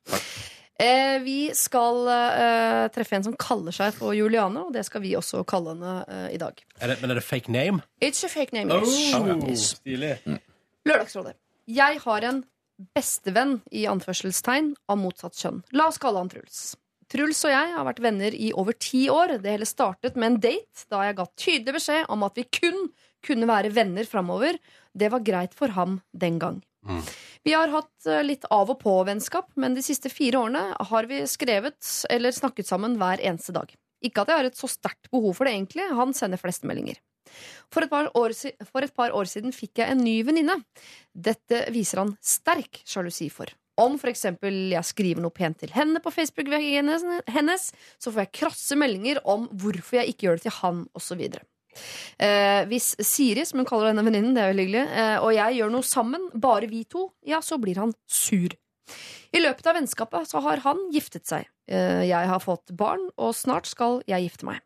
Eh, vi skal eh, treffe en som kaller seg for Juliane, og det skal vi også kalle henne eh, i dag. Er det, men er det fake name? It's a fake name. Oh, Yes. stilig. Lørdagsrådet. Jeg har en bestevenn i anførselstegn av motsatt kjønn. La oss kalle han Truls. Truls og jeg har vært venner i over ti år. Det hele startet med en date da jeg ga tydelig beskjed om at vi kun kunne være venner framover. Det var greit for ham den gang. Vi har hatt eh, litt av og på-vennskap, men de siste fire årene har vi skrevet eller snakket sammen hver eneste dag. Ikke at jeg har et så sterkt behov for det, egentlig. Han sender flest meldinger. For et, år, for et par år siden fikk jeg en ny venninne. Dette viser han sterk sjalusi for. Om for eksempel jeg skriver noe pent til henne på Facebook-veggen hennes, så får jeg krasse meldinger om hvorfor jeg ikke gjør det til han, osv. Eh, hvis Siri, som hun kaller denne venninnen, det er veldig hyggelig, eh, og jeg gjør noe sammen, bare vi to, ja, så blir han sur. I løpet av vennskapet så har han giftet seg. Eh, jeg har fått barn, og snart skal jeg gifte meg.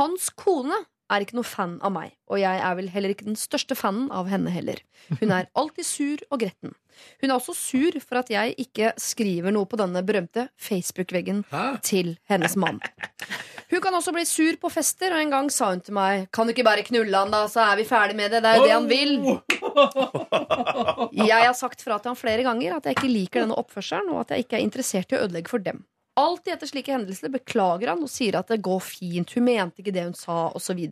Hans kone er ikke noe fan av meg, og jeg er vel heller ikke den største fanen av henne heller. Hun er alltid sur og gretten. Hun er også sur for at jeg ikke skriver noe på denne berømte Facebook-veggen til hennes mann. Hun kan også bli sur på fester, og en gang sa hun til meg Kan du ikke bare knulle han, da, så er vi ferdig med det. Det er jo det han vil. Jeg har sagt fra til han flere ganger at jeg ikke liker denne oppførselen, og at jeg ikke er interessert i å ødelegge for dem. Alltid etter slike hendelser beklager han og sier at det går fint, hun mente ikke det hun sa, osv.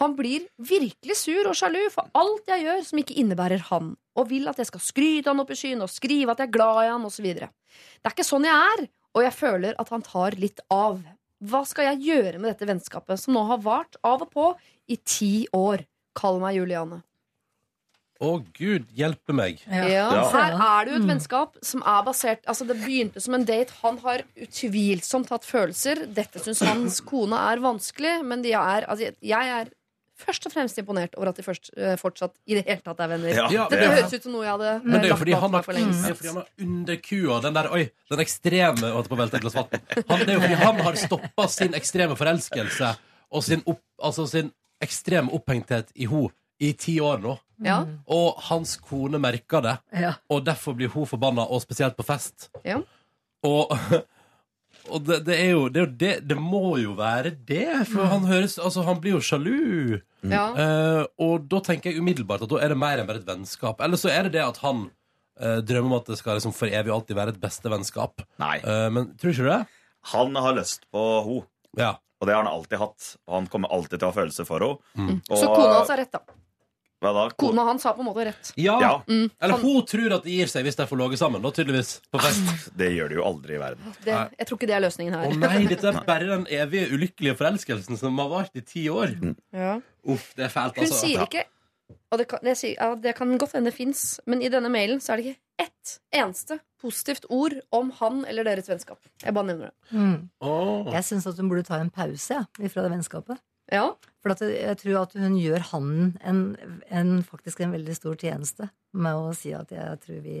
Han blir virkelig sur og sjalu for alt jeg gjør som ikke innebærer han, og vil at jeg skal skryte han opp i skyen og skrive at jeg er glad i han, osv. Det er ikke sånn jeg er, og jeg føler at han tar litt av. Hva skal jeg gjøre med dette vennskapet, som nå har vart av og på i ti år? Kall meg Juliane. Å, gud hjelpe meg. Ja. Ja. Her er det jo et vennskap som er basert Altså Det begynte som en date. Han har utvilsomt hatt følelser. Dette syns hans kone er vanskelig, men de er, altså, jeg er først og fremst imponert over at de først, eh, fortsatt i det hele tatt er venner. Ja, det, det- høres ut som noe jeg hadde Men det er jo fordi han har, fordi han har underkua den der Oi, den ekstreme holdt på å velte et glass vann. Han, Det er jo fordi han har stoppa sin ekstreme forelskelse og sin, opp, altså sin ekstreme opphengthet i ho i ti år nå. Ja, Og hans kone merker det, Ja. og derfor blir hun forbanna, og spesielt på fest. ja. Og, og det, det er jo det, er jo det, det må jo være det, for han høres Altså, han blir jo sjalu. ja. Eh, og da tenker jeg umiddelbart at da er det mer enn bare et vennskap. Eller så er det det at han eh, drømmer om at det skal liksom for evig alltid være et bestevennskap. Nei. Uh, men tror ikke du det? Han har lyst på ho Ja. og det har han alltid hatt. Og han kommer alltid til å ha følelser for henne. Så kona hans har rett, da. Hva da? Kona hans har på en måte rett. Ja. Ja, Mm, Eller han, hun tror at de gir seg hvis de får ligget sammen, da, tydeligvis. På fest. det gjør det jo aldri i verden. det, jeg tror ikke det er løsningen Å her. nei, dette er bare den evige ulykkelige forelskelsen som har vart i ti år. Ja. Uff, det er fælt, Hun altså. sier ikke Og det kan, jeg sier, ja, det kan godt hende det fins, men i denne mailen så er det ikke ett eneste positivt ord om han eller deres vennskap. Jeg bare nevner det. Mm. Åh. Jeg syns at hun burde ta en pause ja, fra det vennskapet. Ja, For at jeg tror at hun gjør han en, en, faktisk en veldig stor tjeneste med å si at jeg tror vi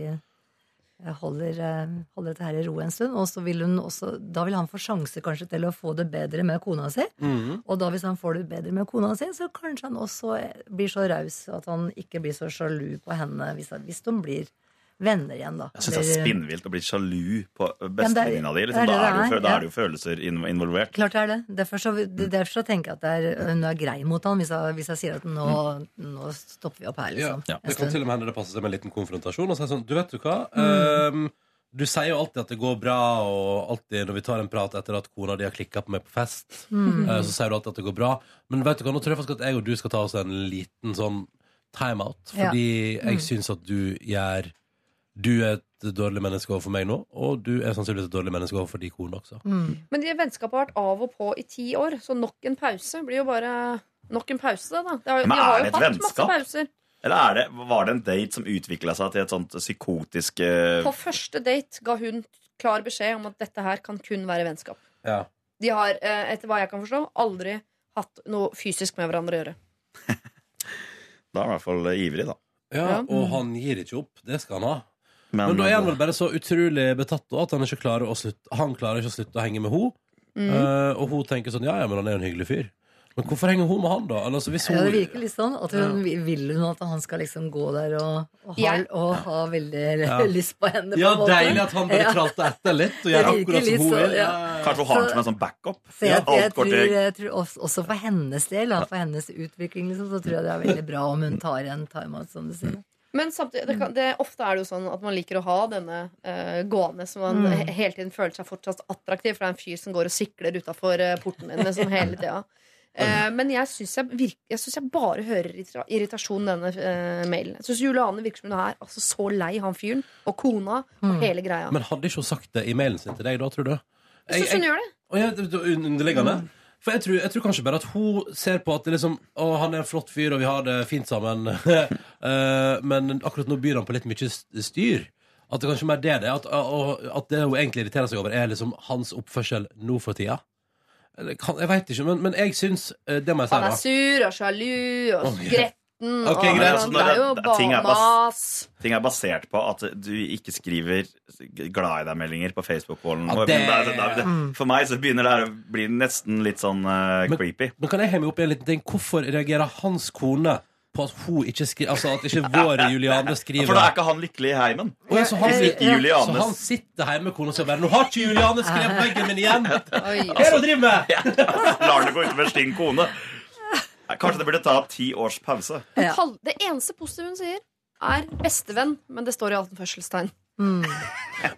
holder, eh, holder dette her i ro en stund. Og så vil hun også, da vil han få sjanse kanskje til å få det bedre med kona si. Mm. Og da hvis han får det bedre med kona si, så kanskje han også blir så raus at han ikke blir så sjalu på henne hvis, hvis de blir venner igjen, da. Jeg syns det er spinnvilt å bli sjalu på Ja, er- bestevenninna di. Liksom. Da, da er det jo følelser involvert. Klart det er det. Derfor så, derfor så tenker jeg at det er, hun er grei mot han hvis jeg, hvis jeg sier at nå, nå stopper vi opp her, Ja, ja. det kan til og med hende det passer seg med en liten konfrontasjon. Og si sånn, du vet du hva? Mm. Um, du sier jo alltid at det går bra, og alltid når vi tar en prat etter at kona di har klikka på meg på fest, Mm. eh, så sier du alltid at det går bra. Men vet du hva, nå tror jeg faktisk at jeg og du skal ta oss en liten sånn timeout. Ja. Fordi Mm. jeg syns at du gjør Du er et dårlig menneske overfor meg nå, og du er sannsynligvis et dårlig menneske overfor de korene også. Mm. Men de vennskapet har vært av og på i ti år, så nok en pause blir jo bare nok en pause, da. Det har, Men er det et vennskap? Eller er det, var det en date som utvikla seg til et sånt psykotisk uh... På første date ga hun klar beskjed om at dette her kan kun være vennskap. Ja. De har, eh, etter hva jeg kan forstå, aldri hatt noe fysisk med hverandre å gjøre. Da er han i hvert fall ivrig, da. Ja, Ja. og han gir ikke opp. Det skal han ha. Men, Men da er han vel bare så utrolig betatt at han ikke klarer å slutte Han klarer ikke å slutte å henge med henne. Mm. Uh, og hun tenker sånn Ja, ja, men han er jo en hyggelig fyr. Men hvorfor henger hun med han, da? Altså, hvis hun, Ja, det virker litt sånn. At hun vil hun at han skal liksom gå der og, og, ha, og ha veldig Ja. lyst på henne. på Ja, en måte. deilig at han bare Ja. tralter etter litt og gjør akkurat som hun så, vil. ja. Kanskje hun har ham som en sånn backup? Så jeg, jeg, jeg, tror, jeg tror også, også for hennes del, da, for hennes utvikling, liksom, så tror jeg det er veldig bra om hun tar en timeout, som du sier. Men samtidig, det kan, det, ofte er det jo sånn at man liker å ha denne uh, gående, så man Mm. hele tiden føler seg fortsatt attraktiv, for det er en fyr som går og sikler utafor porten din liksom, hele tida. Uh, men jeg syns jeg, virk- jeg, synes jeg bare hører irrita- irritasjon i denne uh, mailen. Jeg syns Juliane virker som hun er altså, så lei han fyren, og kona, og Mm. hele greia. Men hadde ikke hun sagt det i mailen sin til deg da, tror du? Jeg syns hun gjør det. Ja, underliggende? For jeg tror, jeg tror kanskje bare at hun ser på at det liksom, å, han er en flott fyr, og vi har det fint sammen. Eh, men akkurat nå byr han på litt mye styr. At det kanskje mer det det. At, og, at det hun egentlig irriterer seg over, er liksom hans oppførsel nå for tida. Kan, jeg veit ikke, men, men jeg syns eh, Det må jeg si, Han er sur og sjalu og gretten. Ok, og, greit. det er jo Det- ting er bare mas. Ting er basert på at du ikke skriver glad i deg-meldinger på Facebook-wallen. Ja, det- Men det det er- For meg så begynner det her å bli nesten litt sånn uh, Men- creepy. Men kan jeg henge meg opp i en liten ting? Hvorfor reagerer hans kone på at hun ikke skriver Altså at ikke vår Juliane skriver For da er ikke han lykkelig i heimen. Å, ja, så, han, ja, så han sitter hjemme med kona og sier bare 'Nå har ikke Juliane skrevet veggen min igjen!' Hva er det hun driver med? lar det gå utover sin kone. Kanskje det burde ta ti års pause. Ja. Det eneste positive hun sier, er bestevenn, men det står i anførselstegn. Mm.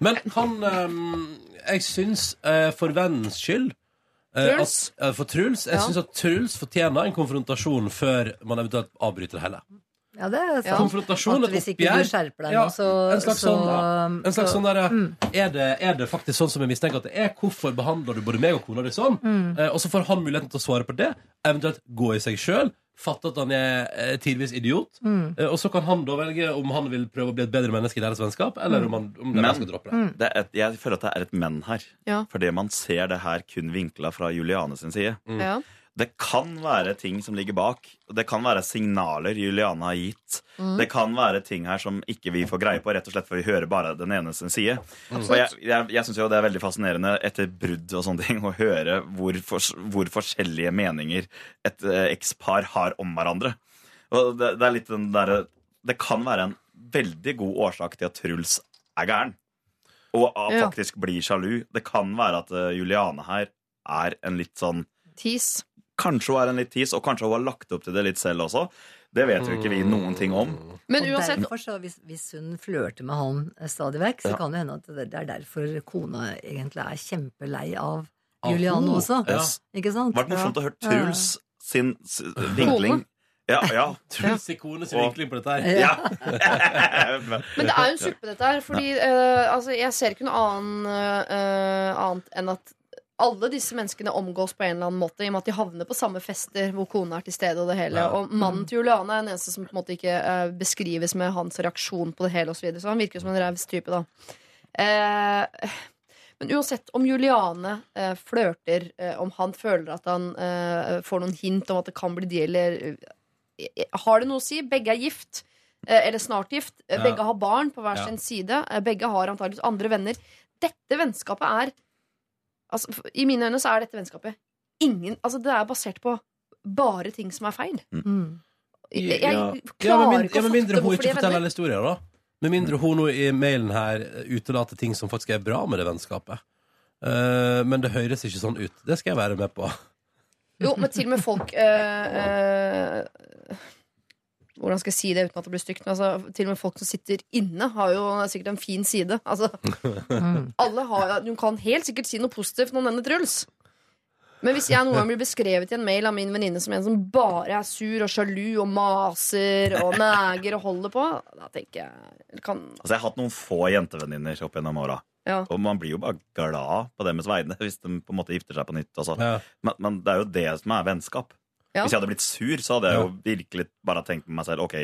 Men han ehm, Jeg syns eh, for vennens skyld Truls? At, eh, for Truls Jeg Ja. syns at Truls fortjener en konfrontasjon før man eventuelt avbryter det hele. Ja, det er Ja. sant. Konfrontasjon, et oppgjør. deg Ja, så en slags så, sånn. En slags så- sånn der, Mm. er, det, er det faktisk sånn som jeg mistenker at det er? Hvorfor behandler du både meg og kona di sånn? Mm. Eh, og så får han muligheten til å svare på det, eventuelt gå i seg sjøl, fatte at han er eh, tidvis idiot, Mm. eh, og så kan han da velge om han vil prøve å bli et bedre menneske i deres vennskap, eller om, han, om Men- skal droppe det. Det er et, jeg føler at det er et men her. Ja. Fordi man ser det her kun vinkla fra Juliane sin side. Ja. Det kan være ting som ligger bak. Det kan være signaler Juliane har gitt. Mm. Det kan være ting her som ikke vi får greie på, rett og slett for vi hører bare den ene sin side. Mm. Og jeg jeg, jeg syns jo det er veldig fascinerende etter brudd og sånne ting å høre hvor, for, hvor forskjellige meninger et eh, ekspar har om hverandre. Og det, det er litt den derre Det kan være en veldig god årsak til at Truls er gæren. Og at Ja. faktisk blir sjalu. Det kan være at eh, Juliane her er en litt sånn Tis. Kanskje hun er en litt tis, og kanskje hun har lagt opp til det litt selv også. Det vet jo ikke vi noen ting om. Men uansett derfor, så, hvis, hvis hun flørter med han eh, stadig vekk, så Ja. kan det hende at det det er derfor kona egentlig er kjempelei av Juliane ho. også. Ja. Ikke sant? Vært morsomt å høre Ja. Truls sin vinkling. Ja, ja. Truls i kone sin vinkling på dette her. ja. Men det er jo en suppe, dette her. Fordi uh, altså, jeg ser ikke noe annen, uh, annet enn at alle disse menneskene omgås på en eller annen måte, i og med at de havner på samme fester hvor kona er til stede. Og det hele Ja. Og mannen til Juliane er den eneste som på en måte ikke uh, beskrives med hans reaksjon på det hele. Og så, videre. så han virker som en raus type, da. Uh, men uansett, om Juliane uh, flørter, om han føler at han får noen hint om at det kan bli de, eller Har det noe å si? Begge er gift. Eller snart gift. Begge Ja. Har barn på hver Ja. sin side. Eh, Begge har antakeligvis andre venner. Dette vennskapet er altså, I mine øyne så er dette vennskapet ingen Altså, det er basert på bare ting som er feil. Mm. Jeg, jeg Ja. Ja, klarer med, mind, ikke ja, å med mindre fatte hun hvorfor ikke er forteller alle historier, da. Med mindre hun nå i mailen her utelater ting som faktisk er bra med det vennskapet. Uh, men det høres ikke sånn ut. Det skal jeg være med på. Jo, men til og med folk uh, eh, Hvordan skal jeg si det uten at det blir stygt? Men altså, til og med folk som sitter inne, har jo sikkert en fin side. Altså, alle har, du kan helt sikkert si noe positivt om denne Truls. Men hvis jeg noen gang blir beskrevet i en mail av min venninne som en som bare er sur og sjalu og maser og neger og holder på, da tenker jeg kan, Altså, jeg har hatt noen få jentevenninner opp gjennom åra. ja. Og man blir jo bare glad på deres vegne hvis de på en måte gifter seg på nytt. Altså. Ja. Men, men det er jo det som er vennskap. Ja. Hvis jeg hadde blitt sur, så hadde jeg jo virkelig bare tenkt med meg selv OK,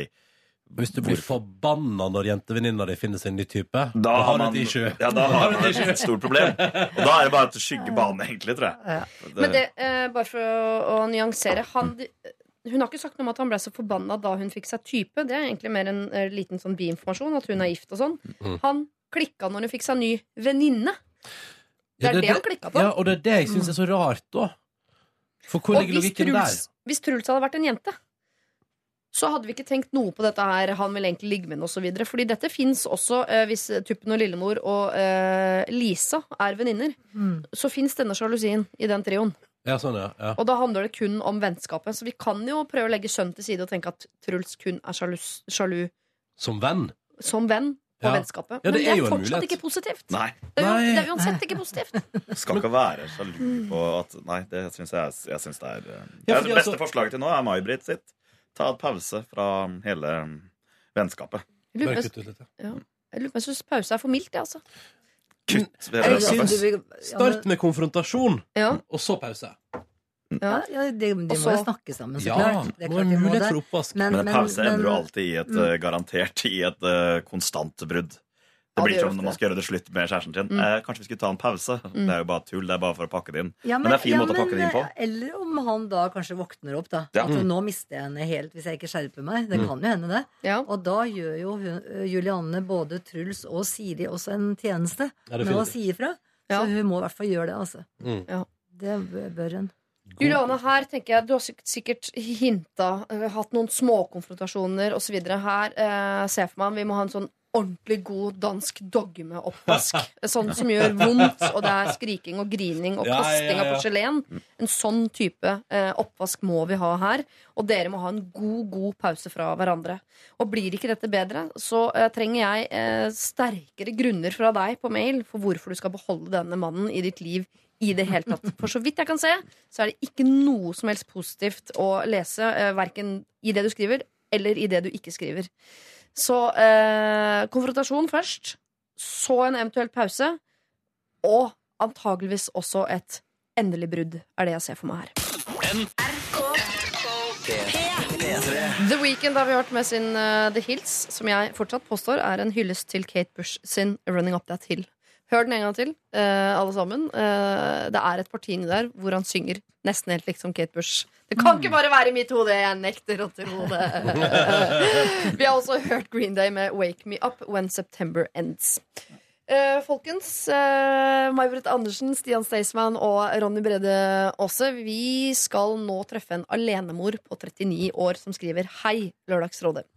Hvis du blir forbanna når jentevenninna di finner seg en ny type, da, da har man, du et issue. ja, da har man et stort problem. Og da er det bare å skygge banen, egentlig, tror jeg. Men det, eh, bare for å, å nyansere han, Hun har ikke sagt noe om at han ble så forbanna da hun fikk seg type. Det er egentlig mer en uh, liten sånn biinformasjon, at hun er gift og sånn. Mm. Han klikka når hun fikk seg ny venninne. Det er det, han klikka på. Ja, og det er det jeg syns er så rart, da. For hvor ligger logikken Truls, der? hvis Truls hadde vært en jente, så hadde vi ikke tenkt noe på dette her. Han vil egentlig ligge med henne osv. Fordi dette fins også eh, hvis Tuppen og Lillemor og eh, Lisa er venninner. Mm. Så fins denne sjalusien i den trioen. Ja, sånn, ja. ja. Og da handler det kun om vennskapet. Så vi kan jo prøve å legge skjønn til side og tenke at Truls kun er sjalus, sjalu Som venn. som venn på Ja. vennskapet. Ja, det Men det er er jo en fortsatt mulighet. ikke positivt. Nei. Det er, jo, Nei. det er uansett ikke positivt. Skal ikke være sjalu på at Nei, det syns jeg, jeg synes det er eh, Ja, fordi Det beste altså- forslaget til nå er May-Britt sitt. Ta et pause fra hele vennskapet. Jeg lurer Bare på- kutt ut litt, ja. ja. Jeg lurer på om jeg syns pause er for mildt, jeg, altså. Kutt ved Jeg vennskapet. syns- Start med konfrontasjon, Ja. og så pause. Ja. Ja, de, de, Også, må jo snakke sammen, så Ja, klart. Det er klart de må det. for oppvask. Men- Men men pause ender jo alltid i et mm. garantert i et uh, konstant brudd. Det Ja, blir det som når man skal gjøre det slutt med kjæresten sin. Mm. Eh, kanskje vi skulle ta en pause? Det er jo bare tull. Det er bare for å pakke det inn. Ja, Men det er en fin måte å pakke det inn på. Eller om han da kanskje våkner opp, da. Ja. At nå mister jeg henne helt hvis jeg ikke skjerper meg. Det kan jo hende, det. Ja. Og da gjør jo hun, Julianne både Truls og Siri også en tjeneste Ja, med å si ifra. Ja. Så hun må i hvert fall gjøre det, altså. Mm. Ja. Det bør- bør hun. Juliane, her tenker jeg Du har sikkert, hinta, eh, hatt noen småkonfrontasjoner osv. Her eh, ser jeg for meg vi må ha en sånn ordentlig god dansk dogmeoppvask. sånn som gjør vondt, og det er skriking og grining og kasting av porselen. En sånn type eh, oppvask må vi ha her. Og dere må ha en god, god pause fra hverandre. Og blir ikke dette bedre, så eh, trenger jeg eh, sterkere grunner fra deg på mail for hvorfor du skal beholde denne mannen i ditt liv i det hele tatt. For så vidt jeg kan se, så er det ikke noe som helst positivt å lese, eh, verken i det du skriver, eller i det du ikke skriver. Så eh, konfrontasjon først, så en eventuell pause, og antageligvis også et endelig brudd, er det jeg ser for meg her. The Weekend har vi hørt med sin uh, The Hills, som jeg fortsatt påstår er en hyllest til Kate Bush sin Running Up That Hill. Hør den en gang til, eh, alle sammen. Eh, det er et parti inni der hvor han synger nesten helt likt som Kate Bush. Det kan ikke bare være i mitt hode, jeg nekter å tro det. vi har også hørt Green Day med Wake Me Up When September Ends. Eh, folkens, uh, May-Britt Andersen, Stian Staysman og Ronny Brede Aase, vi skal nå treffe en alenemor på 39 år som skriver Hei, Lørdagsrådet.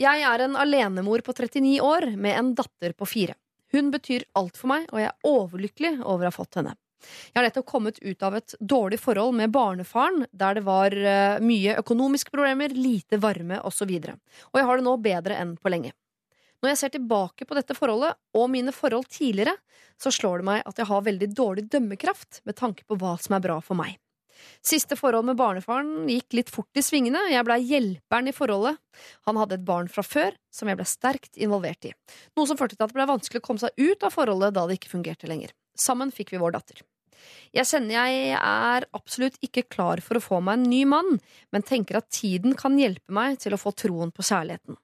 Jeg er en alenemor på 39 år med en datter på fire. Hun betyr alt for meg, og jeg er overlykkelig over å ha fått henne. Jeg har nettopp kommet ut av et dårlig forhold med barnefaren, der det var eh, mye økonomiske problemer, lite varme osv. Og, og jeg har det nå bedre enn på lenge. Når jeg ser tilbake på dette forholdet og mine forhold tidligere, så slår det meg at jeg har veldig dårlig dømmekraft med tanke på hva som er bra for meg. Siste forhold med barnefaren gikk litt fort i svingene. Jeg blei hjelperen i forholdet. Han hadde et barn fra før som jeg ble sterkt involvert i. Noe som førte til at det ble vanskelig å komme seg ut av forholdet da det ikke fungerte lenger. Sammen fikk vi vår datter. Jeg kjenner jeg er absolutt ikke klar for å få meg en ny mann, men tenker at tiden kan hjelpe meg til å få troen på kjærligheten.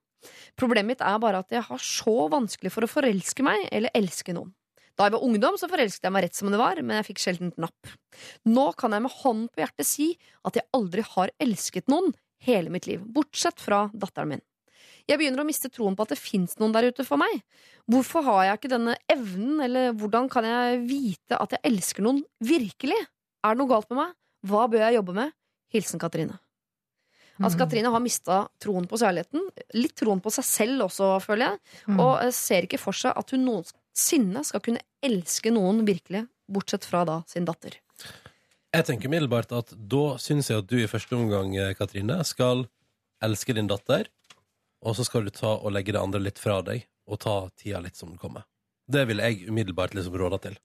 Problemet mitt er bare at jeg har så vanskelig for å forelske meg eller elske noen. Da jeg var ungdom, så forelsket jeg meg rett som det var, men jeg fikk sjelden napp. Nå kan jeg med hånden på hjertet si at jeg aldri har elsket noen hele mitt liv, bortsett fra datteren min. Jeg begynner å miste troen på at det fins noen der ute for meg. Hvorfor har jeg ikke denne evnen, eller hvordan kan jeg vite at jeg elsker noen virkelig? Er det noe galt med meg? Hva bør jeg jobbe med? Hilsen Katrine. Altså, Katrine har mista troen på kjærligheten. Litt troen på seg selv også, føler jeg. Mm. Og ser ikke for seg at hun noensinne skal kunne elske noen virkelig, bortsett fra da sin datter. Jeg tenker umiddelbart at da syns jeg at du i første omgang, eh, Katrine, skal elske din datter, og så skal du ta og legge det andre litt fra deg, og ta tida litt som den kommer. Det vil jeg umiddelbart liksom råde til.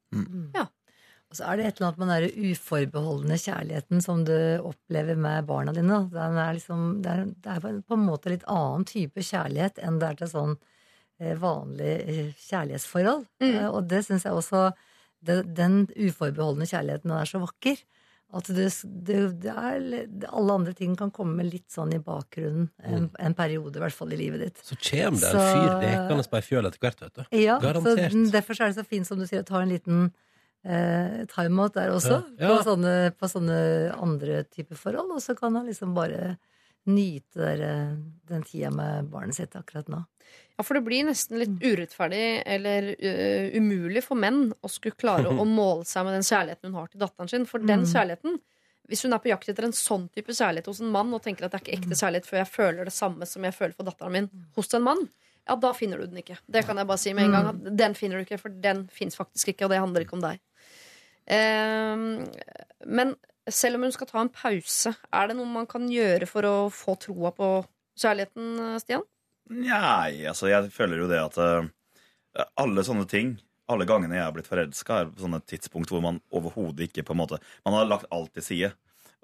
Og så er det et eller annet med den uforbeholdne kjærligheten som du opplever med barna dine. Den er liksom, det, er, det er på en måte litt annen type kjærlighet enn det er til sånn eh, vanlig eh, kjærlighetsforhold. Mm. Og det syns jeg også Den uforbeholdne kjærligheten er så vakker. At det, det, det er, alle andre ting kan komme litt sånn i bakgrunnen en, en periode, i hvert fall i livet ditt. Så kommer det en fyr rekende på ei fjøl etter hvert, vet du. Ja, Garantert. Så, derfor er det så fint som du sier å ta en liten eh, timeout der også. Ja. Ja. På, sånne, på sånne andre typer forhold. Og så kan han liksom bare nyte der, eh, den tida med barnet sitt akkurat nå. Ja, for det blir nesten litt urettferdig eller uh, umulig for menn å skulle klare å måle seg med den kjærligheten hun har til datteren sin. For den Mm. kjærligheten Hvis hun er på jakt etter en sånn type kjærlighet hos en mann og tenker at det er ikke ekte kjærlighet før jeg føler det samme som jeg føler for datteren min hos en mann, ja, da finner du den ikke. Det kan jeg bare si med en gang. Den finner du ikke, for den fins faktisk ikke, og det handler ikke om deg. Ehm, men selv om hun skal ta en pause, er det noe man kan gjøre for å få troa på kjærligheten, Stian? Nei, altså jeg føler jo det at eh, alle sånne ting alle gangene jeg har blitt forelska, er på sånne tidspunkt hvor man overhodet ikke på en måte Man har lagt alt til side.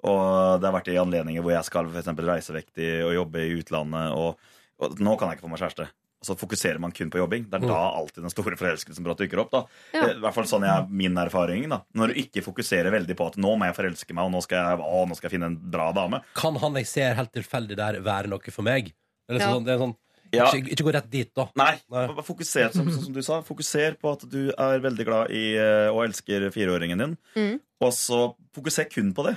Og det har vært i anledninger hvor jeg skal for eksempel reise vekk til og jobbe i utlandet, og, og nå kan jeg ikke få meg kjæreste. Og så fokuserer man kun på jobbing. Det er da alltid den store forelskelsen brått dukker opp. da. Ja. Det er I hvert fall sånn jeg, min erfaring. da. Når du ikke fokuserer veldig på at nå må jeg forelske meg, og nå skal jeg, å, nå skal jeg finne en bra dame. Kan han jeg ser helt tilfeldig der, være noe for meg? Eller er liksom Ja. sånn, det er sånn Ja. ikke, ikke gå rett dit, da. Nei, Nei. fokuser, som, som du sa. Fokuser på at du er veldig glad i eh, og elsker fireåringen din. Mm. Og så fokuser kun på det.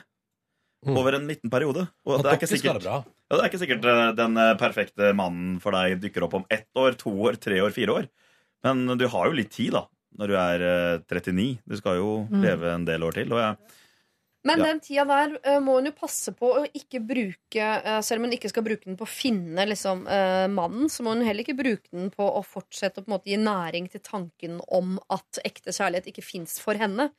Mm. Over en liten periode. Og det er, sikkert, det ja, det er ikke sikkert eh, den eh, perfekte mannen for deg dukker opp om ett år, to år, tre år, fire år. Men du har jo litt tid, da. Når du er eh, 39. Du skal jo Mm. leve en del år til. Og jeg, Men Ja. den tida der uh, må hun jo passe på å ikke bruke uh, Selv om hun ikke skal bruke den på å finne liksom, uh, mannen, så må hun heller ikke bruke den på å fortsette å på måte, gi næring til tanken om at ekte kjærlighet ikke fins for henne.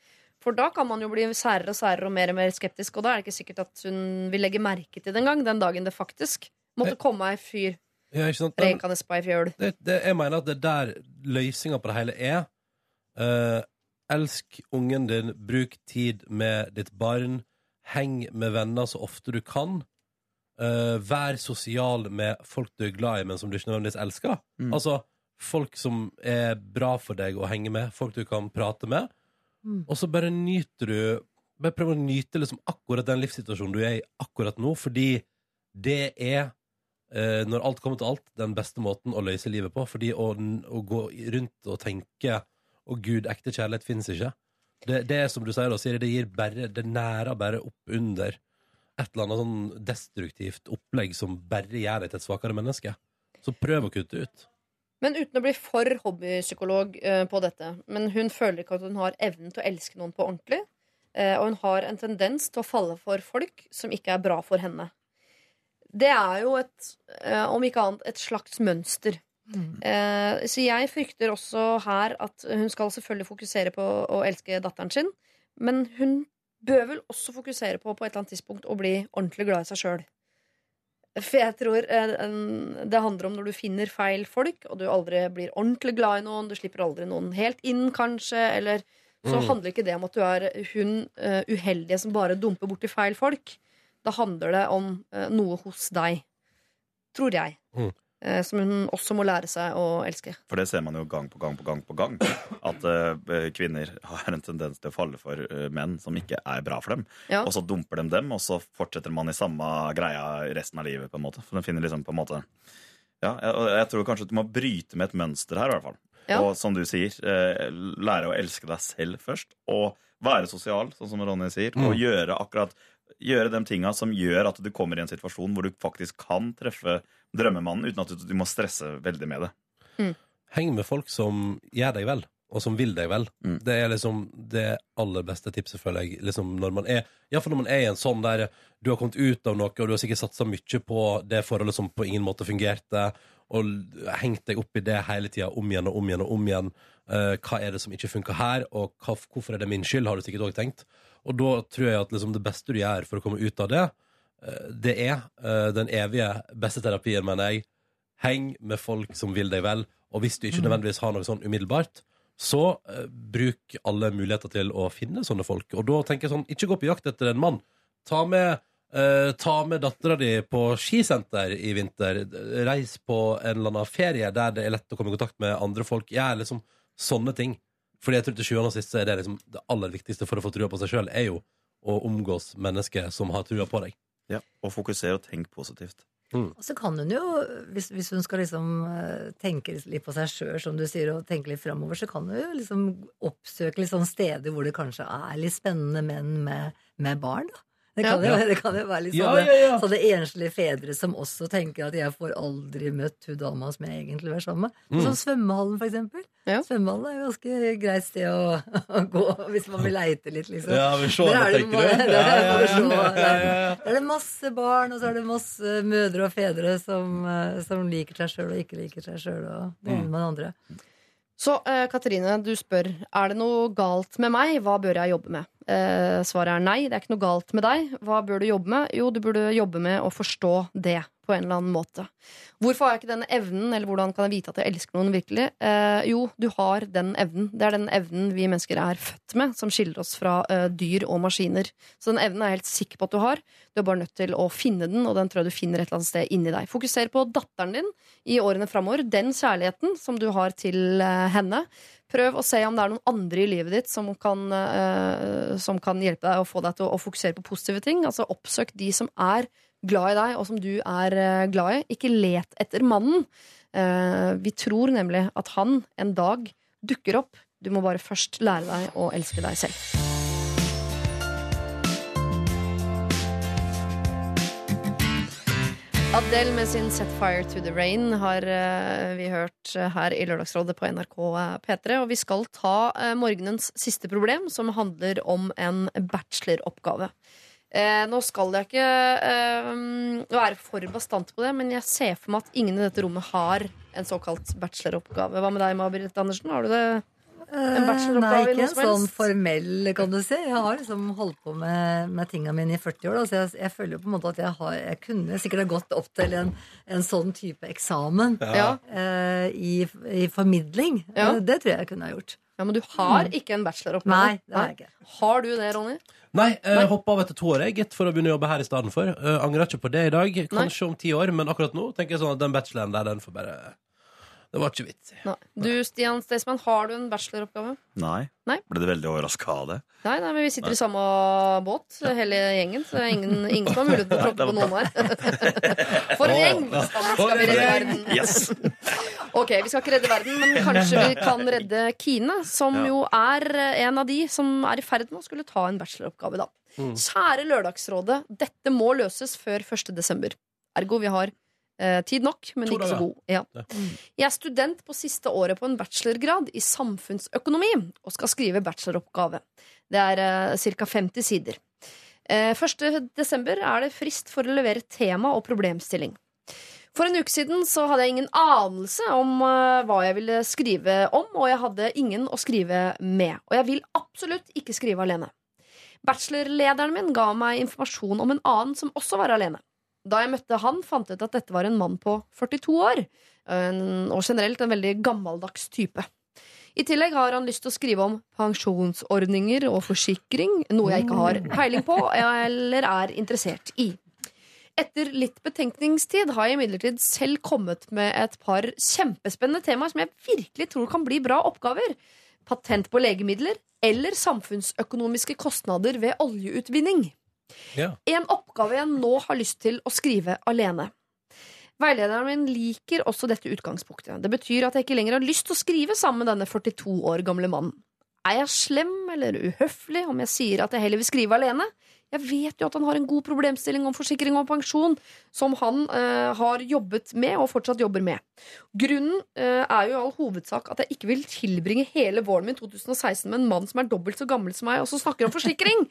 For da kan man jo bli særere og særere og mer og mer skeptisk, og da er det ikke sikkert at hun vil legge merke til det engang, den dagen det faktisk måtte komme ei fyr Ja, rekende på ei fjøl. det, det, jeg mener at det er der løsninga på det hele er. Elsk ungen din, bruk tid med ditt barn, heng med venner så ofte du kan. Eh, vær sosial med folk du er glad i, men som du ikke nødvendigvis elsker. Mm. Altså folk som er bra for deg å henge med, folk du kan prate med. Mm. Og så bare nyter du Bare prøv å nyte liksom akkurat den livssituasjonen du er i akkurat nå, fordi det er eh, når alt kommer til alt, den beste måten å løse livet på. Fordi å, å gå rundt og tenke Å gud, ekte kjærlighet fins ikke. Det, det er som du sier, da, Siri, det gir bare Det nærer bare opp under et eller annet sånn destruktivt opplegg som bare gjør deg til et svakere menneske. Så prøv å kutte ut. Men uten å bli for hobbypsykolog eh, på dette. Men hun føler ikke at hun har evnen til å elske noen på ordentlig. eh, og hun har en tendens til å falle for folk som ikke er bra for henne. Det er jo et, eh, om ikke annet, et slags mønster. Eh, så jeg frykter også her at hun skal selvfølgelig fokusere på å elske datteren sin. Men hun bør vel også fokusere på på et eller annet tidspunkt å bli ordentlig glad i seg sjøl. For jeg tror eh, det handler om når du finner feil folk, og du aldri blir ordentlig glad i noen, du slipper aldri noen helt inn, kanskje, eller så Mm. handler ikke det om at du er hun eh, uheldige som bare dumper borti feil folk. Da handler det om noe hos deg, tror jeg, Mm. Eh, som hun også må lære seg å elske. For det ser man jo gang på gang på gang på gang. At uh, kvinner har en tendens til å falle for uh, menn som ikke er bra for dem. Ja. Og så dumper de dem, og så fortsetter man i samme greia resten av livet. på en måte. For de finner liksom på en måte Ja, jeg, og jeg tror kanskje du må bryte med et mønster her, i hvert fall. Ja. Og som du sier, uh, lære å elske deg selv først. Og være sosial, sånn som Ronny sier. Mm. Og gjøre akkurat Gjøre de tinga som gjør at du kommer i en situasjon hvor du faktisk kan treffe drømmemannen uten at du, du må stresse veldig med det. Heng med folk som gjør deg vel. og som vil deg vel. Det er liksom det aller beste tipset, føler jeg. Liksom når man er, Iallfall når man er i en sånn der du har kommet ut av noe, og du har sikkert satsa mye på det forholdet som på ingen måte fungerte, og hengt deg opp i det hele tida, om igjen og om igjen og om igjen. Uh, hva er det som ikke funker her, og hva, hvorfor er det min skyld, har du sikkert òg tenkt. Og da tror jeg at liksom det beste du gjør for å komme ut av det, eh, det er eh, den evige beste terapien, mener jeg. Heng med folk som vil deg vel, og hvis du ikke nødvendigvis har noe sånn umiddelbart, så eh, bruk alle muligheter til å finne sånne folk. Og da tenker jeg sånn, ikke gå på jakt etter en mann. Ta med, Uh, ta med dattera di på skisenter i vinter. Reis på en eller annen ferie der det er lett å komme i kontakt med andre folk. Gjør liksom sånne ting. Fordi jeg tror til sjuende og sist er det liksom det aller viktigste for å få trua på seg sjøl, er jo å omgås mennesker som har trua på deg. Ja, og fokusere og tenk positivt. Og så kan hun jo, hvis, hvis hun skal liksom eh, tenke litt på seg sjøl, som du sier, og tenke litt framover, så kan hun jo liksom oppsøke litt sånne steder hvor det kanskje er litt spennende menn med, med barn, da. Det kan, Ja. jo, det kan jo være litt Ja, sånne, ja, ja. sånne enslige fedre som også tenker at 'jeg får aldri møtt hun dama som jeg egentlig vil være sammen med'. Mm. Som svømmehallen, for eksempel. Svømmehallen er jo ganske greit sted å, å gå hvis man vil leite litt, liksom. Ja, vi ser, Der det, er det tenker du? der er det Ja, bare ja, se, ja. der- Ja, ja, ja. der er det masse barn, og så er det masse mødre og fedre som, eh, som liker seg sjøl og ikke liker seg sjøl, og det ene med andre. Så uh, Katrine, du spør er det noe galt med meg. Hva bør jeg jobbe med? Uh, svaret er nei. Det er ikke noe galt med deg. Hva bør du jobbe med? Jo, du burde jobbe med å forstå det på en eller annen måte. Hvorfor har jeg ikke denne evnen, eller hvordan kan jeg vite at jeg elsker noen virkelig? Eh, jo, du har den evnen. Det er den evnen vi mennesker er født med, som skiller oss fra eh, dyr og maskiner. Så den evnen er jeg helt sikker på at du har. Du er bare nødt til å finne den, og den tror jeg du finner et eller annet sted inni deg. Fokuser på datteren din i årene framover. Den kjærligheten som du har til eh, henne. Prøv å se om det er noen andre i livet ditt som kan, eh, som kan hjelpe deg å få deg til å, å fokusere på positive ting. Altså Oppsøk de som er glad i deg, og som du er eh, glad i. Ikke let etter mannen. Eh, vi tror nemlig at han en dag dukker opp. Du må bare først lære deg å elske deg selv. Adele med sin Set Fire to the Rain har eh, vi hørt her i Lørdagsrådet på NRK P3. Og vi skal ta morgenens siste problem, som handler om en bacheloroppgave. Eh, nå skal jeg ikke eh, være for bastant på det, men jeg ser for meg at ingen i dette rommet har en såkalt bacheloroppgave. Hva med deg, Mabrit Andersen? Har du det? En bacheloroppgave Nei, ikke en sånn formell, kan du si. Jeg har liksom holdt på med, med tinga mine i 40 år. Da, så jeg, jeg føler jo på en måte at jeg, har, jeg kunne sikkert ha gått opp til en, en sånn type eksamen Ja. eh, i, i formidling. Ja. Eh, Det tror jeg jeg kunne ha gjort. Ja, Men du har ikke en bacheloroppgave? Nei, det har jeg ikke. Har du det, Ronny? Nei, jeg hoppa av etter to år jeg, gitt, for å begynne å jobbe her i stedet for. Uh, angrer ikke på det i dag. Kanskje om ti år, men akkurat nå tenker jeg sånn at den bacheloren der, den får bare Det var ikke vits i. Nei. Du, Stian Staysman, har du en bacheloroppgave? Nei. Nei. Ble du veldig overraska av det? Nei, nei, men vi sitter Nei. i samme båt, hele gjengen. Så ingen, ingen som har mulighet til å tråkke på noen her. For en gjeng! Skal vi redde verden. Yes. Ok, vi skal ikke redde verden, men kanskje vi kan redde Kine, som Ja. jo er en av de som er i ferd med å skulle ta en bacheloroppgave, da. Mm. Kjære Lørdagsrådet, dette må løses før 1. desember. Ergo, vi har eh, tid nok, men ikke så god. Ja. Jeg er student på siste året på en bachelorgrad i samfunnsøkonomi og skal skrive bacheloroppgave. Det er eh, ca. 50 sider. Eh, 1. desember er det frist for å levere tema og problemstilling. For en uke siden så hadde jeg ingen anelse om uh, hva jeg ville skrive om, og jeg hadde ingen å skrive med. Og jeg vil absolutt ikke skrive alene. Bachelorlederen min ga meg informasjon om en annen som også var alene. Da jeg møtte han, fant jeg ut at dette var en mann på 42 år, og generelt en veldig gammeldags type. I tillegg har han lyst til å skrive om pensjonsordninger og forsikring, noe jeg ikke har peiling på eller er interessert i. Etter litt betenkningstid har jeg imidlertid selv kommet med et par kjempespennende temaer som jeg virkelig tror kan bli bra oppgaver. Patent på legemidler eller samfunnsøkonomiske kostnader ved oljeutvinning. Ja. En oppgave jeg nå har lyst til å skrive alene. Veilederen min liker også dette utgangspunktet. Det betyr at jeg ikke lenger har lyst til å skrive sammen med denne 42 år gamle mannen. Er jeg slem eller uhøflig om jeg sier at jeg heller vil skrive alene? Jeg vet jo at han har en god problemstilling om forsikring og pensjon, som han eh, har jobbet med og fortsatt jobber med. Grunnen eh, er jo i all hovedsak at jeg ikke vil tilbringe hele våren min 2016 med en mann som er dobbelt så gammel som meg, og som snakker om forsikring.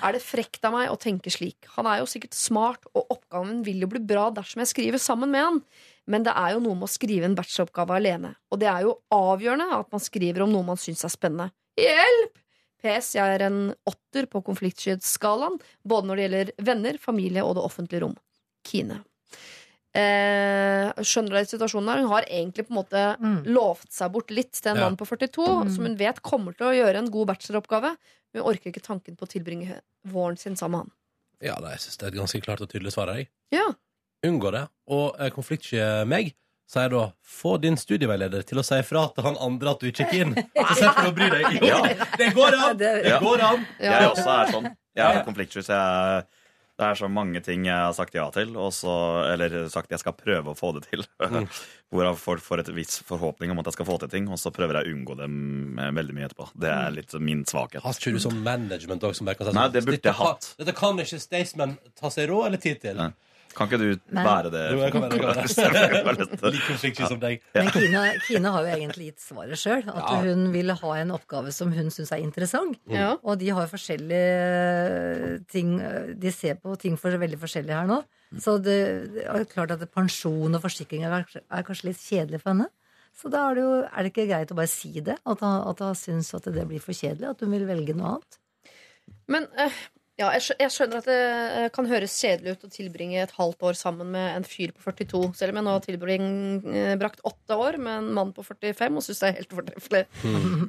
er det frekt av meg å tenke slik? Han er jo sikkert smart, og oppgaven vil jo bli bra dersom jeg skriver sammen med han. Men det er jo noe med å skrive en bacheloroppgave alene. Og det er jo avgjørende at man skriver om noe man syns er spennende. Hjelp! PS, jeg er en åtter på konfliktskyhetsskalaen, både når det gjelder venner, familie og det offentlige rom. Kine. Eh, skjønner du situasjonen her? Hun har egentlig på en måte lovt seg bort litt til en Ja. mann på 42, som hun vet kommer til å gjøre en god bacheloroppgave. Men hun orker ikke tanken på å tilbringe våren sin sammen med han. Ja, nei, jeg synes det er et ganske klart og tydelig svar. Jeg. Ja. Unngå det. Og eh, konfliktsky meg sier da få din studieveileder til å si ifra til han andre at du ikke er keen. Så slipper du å bry deg. Jo, det går an! Det går an! Jeg også er sånn. Jeg er konfliktsky, det er så mange ting jeg har sagt ja til, og så, eller sagt jeg skal prøve å få det til. Mm. Hvorav folk får et viss forhåpning om at jeg skal få til ting, og så prøver jeg å unngå dem eh, veldig mye etterpå. Det er litt min svakhet. Har ikke du sånn management også, som bare kan si sånn, Nei, det burde jeg hatt. Dette kan ikke Staysman ta seg råd eller tid til. Kan ikke du Men- være det? Jo, jeg kan være det. Like konfliktsky som deg. Men Kine, Kine har jo egentlig gitt svaret sjøl. At Ja. hun vil ha en oppgave som hun syns er interessant. Mm. Og de har forskjellige ting De ser på ting for veldig forskjellig her nå. Så det, det er klart at pensjon og forsikring er, er kanskje litt kjedelig for henne. Så da er det jo Er det ikke greit å bare si det? At hun, at hun syns at det blir for kjedelig? At hun vil velge noe annet? Men eh, ja, jeg, skjønner at det eh, kan høres kjedelig ut å tilbringe et halvt år sammen med en fyr på 42, selv om jeg nå har tilbrakt åtte år med en mann på 45 og syns det er helt fortreffelig.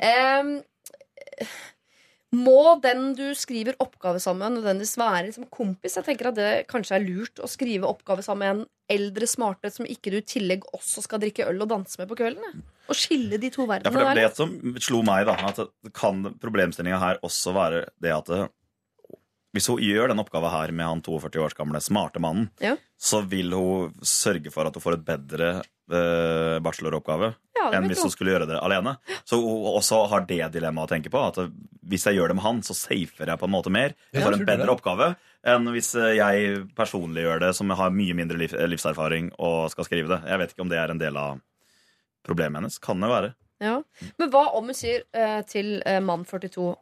Em, må den du skriver oppgave sammen med, nødvendigvis være liksom kompis? Jeg tenker at det kanskje er lurt å skrive oppgave sammen med en eldre smarte som ikke du i tillegg også skal drikke øl og danse med på kvelden. Og skille de to verdenene. Ja, for det, er det som slo meg, da, at kan problemstillinga her også være det at det, hvis hun gjør den oppgaven her med han 42 års gamle smarte mannen, Ja. så vil hun sørge for at hun får et bedre eh, bacheloroppgave Ja, enn hvis hun skulle gjøre det alene. Så hun også har det dilemmaet å tenke på. At hvis jeg gjør det med han, så safer jeg på en måte mer. Jeg får en bedre oppgave enn hvis eh, jeg personlig gjør det, som har mye mindre liv, livserfaring og skal skrive det. Jeg vet ikke om det er en del av problemet hennes. Kan det være. Ja. Men hva om hun sier eh, til eh, mann 42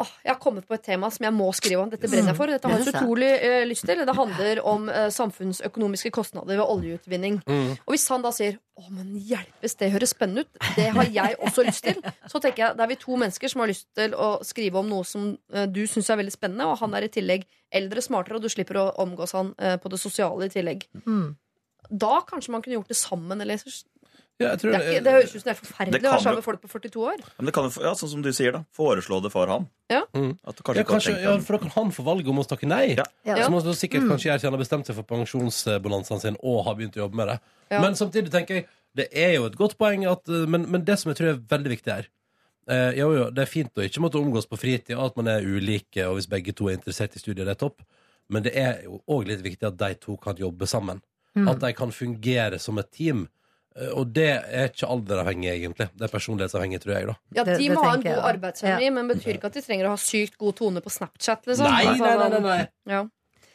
Åh, jeg har kommet på et tema som jeg må skrive om. Dette brenner jeg for. Dette har jeg så utrolig eh, lyst til. Det handler om eh, samfunnsøkonomiske kostnader ved oljeutvinning. Mm. Og hvis han da sier å, men hjelpes, det høres spennende ut, det har jeg også lyst til, så tenker jeg da er vi to mennesker som har lyst til å skrive om noe som eh, du syns er veldig spennende, og han er i tillegg eldre, smartere, og du slipper å omgås han eh, på det sosiale i tillegg. Mm. Da kanskje man kunne gjort det sammen, eller Ja, jeg tror det, er ikke, det høres ut som det er forferdelig Det å kan være sammen med folk på 42 år. Men det kan, ja, sånn som du sier, da. Foreslå det for han. Ja. Mm. At kanskje, Ja, kanskje ja, for da kan han få valget om å takke nei. Ja. Ja. Så må du sikkert Mm. kanskje gjøre til han har bestemt seg for pensjonsbonanzaen sin og har begynt å jobbe med det. Ja. Men samtidig tenker jeg det er jo et godt poeng at eh, Men, men det som jeg tror er veldig viktig her eh, Jo, jo, det er fint å ikke måtte omgås på fritid, og at man er ulike, og hvis begge to er interessert i studiet, det er topp. Men det er jo òg litt viktig at de to kan jobbe sammen. Mm. At de kan fungere som et team. Eh, Og det er ikke alderavhengig, egentlig. Det er personlighetsavhengig, tror jeg. da Ja, De det må ha en god jeg. arbeidskjemi, men betyr ikke at de trenger å ha sykt god tone på Snapchat. Liksom. Nei, Altså, nei, nei, nei, nei. Ja.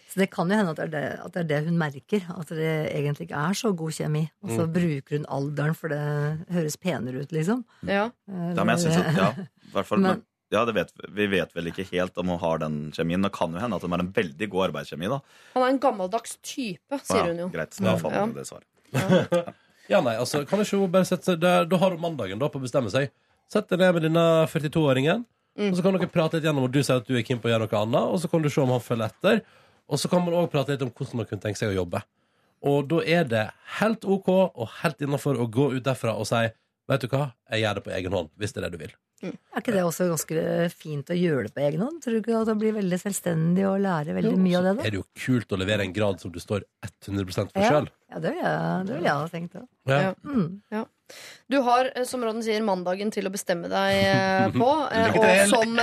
Så det kan jo hende at det, er det, at det er det hun merker. At det egentlig ikke er så god kjemi. Og så Mm. bruker hun alderen, for det høres penere ut, liksom. Ja. Ja, men jeg synes at, ja, i hvert fall, Men- ja, det vet, vi vet vel ikke helt om hun har den kjemien. Det kan jo hende at hun er en veldig god arbeidskjemi. da Han er en gammeldags type, sier ja, hun jo. Greit, så da fant Ja. det svaret. Ja, nei, altså, kan ikke hun bare sette seg der, Da har hun mandagen da på å bestemme seg. Sett deg ned med denne 42-åringen, Mm. og så kan dere prate litt gjennom og du sier at du er keen på å gjøre noe annet, og så kan du se om han følger etter. Og så kan man òg prate litt om hvordan man kunne tenke seg å jobbe. Og da er det helt OK og helt innafor å gå ut derfra og si Vet du hva, jeg gjør det på egen hånd, hvis det er det du vil. Er ikke det også ganske fint å gjøre det på egen hånd? Tror du ikke at du blir veldig selvstendig og lærer veldig mye av det? Da? er det jo kult å levere en grad som du står 100% for Ja. sjøl. Ja, det vil jeg, det vil jeg ha tenkt òg. Ja. Mm. Du har, eh, som Rodden sier, mandagen til å bestemme deg eh, på. eh, Og som,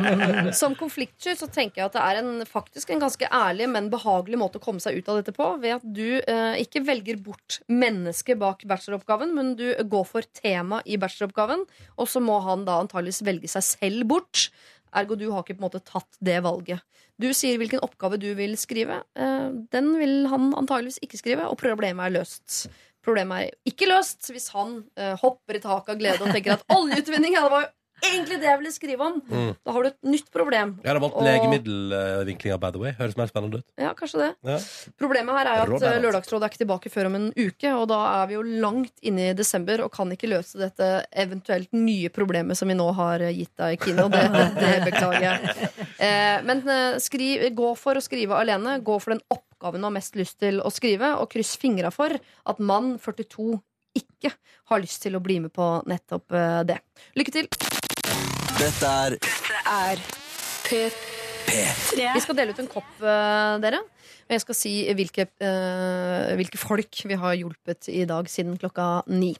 som konfliktsky så tenker jeg at det er en, faktisk en ganske ærlig, men behagelig måte å komme seg ut av dette på. Ved at du eh, ikke velger bort mennesket bak bacheloroppgaven, men du går for tema i bacheloroppgaven. Og så må han da antageligvis velge seg selv bort. Ergo du har ikke på en måte tatt det valget. Du sier hvilken oppgave du vil skrive. Eh, Den vil han antageligvis ikke skrive, og problemet er løst. Problemet er ikke løst hvis han eh, hopper i taket av glede og tenker at oljeutvinning ja, det var jo egentlig det jeg ville skrive om. Mm. Da har du et nytt problem. Jeg hadde valgt Og- legemiddelvinklinga, by the way. Høres mer spennende ut. Ja, kanskje det. Ja. Problemet her er jo at eh. Lørdagsrådet er ikke tilbake før om en uke, og da er vi jo langt inne i desember og kan ikke løse dette eventuelt nye problemet som vi nå har eh, gitt deg, Kino. og det, det beklager jeg. Eh, men skri, gå for å skrive alene. Gå for den oppgaven du har mest lyst til å skrive, og kryss fingra for at mann 42 ikke har lyst til å bli med på nettopp eh, det. Lykke til! Dette er er P3. Vi skal dele ut en kopp, eh, dere. Og jeg skal si hvilke, eh, hvilke folk vi har hjulpet i dag siden klokka ni.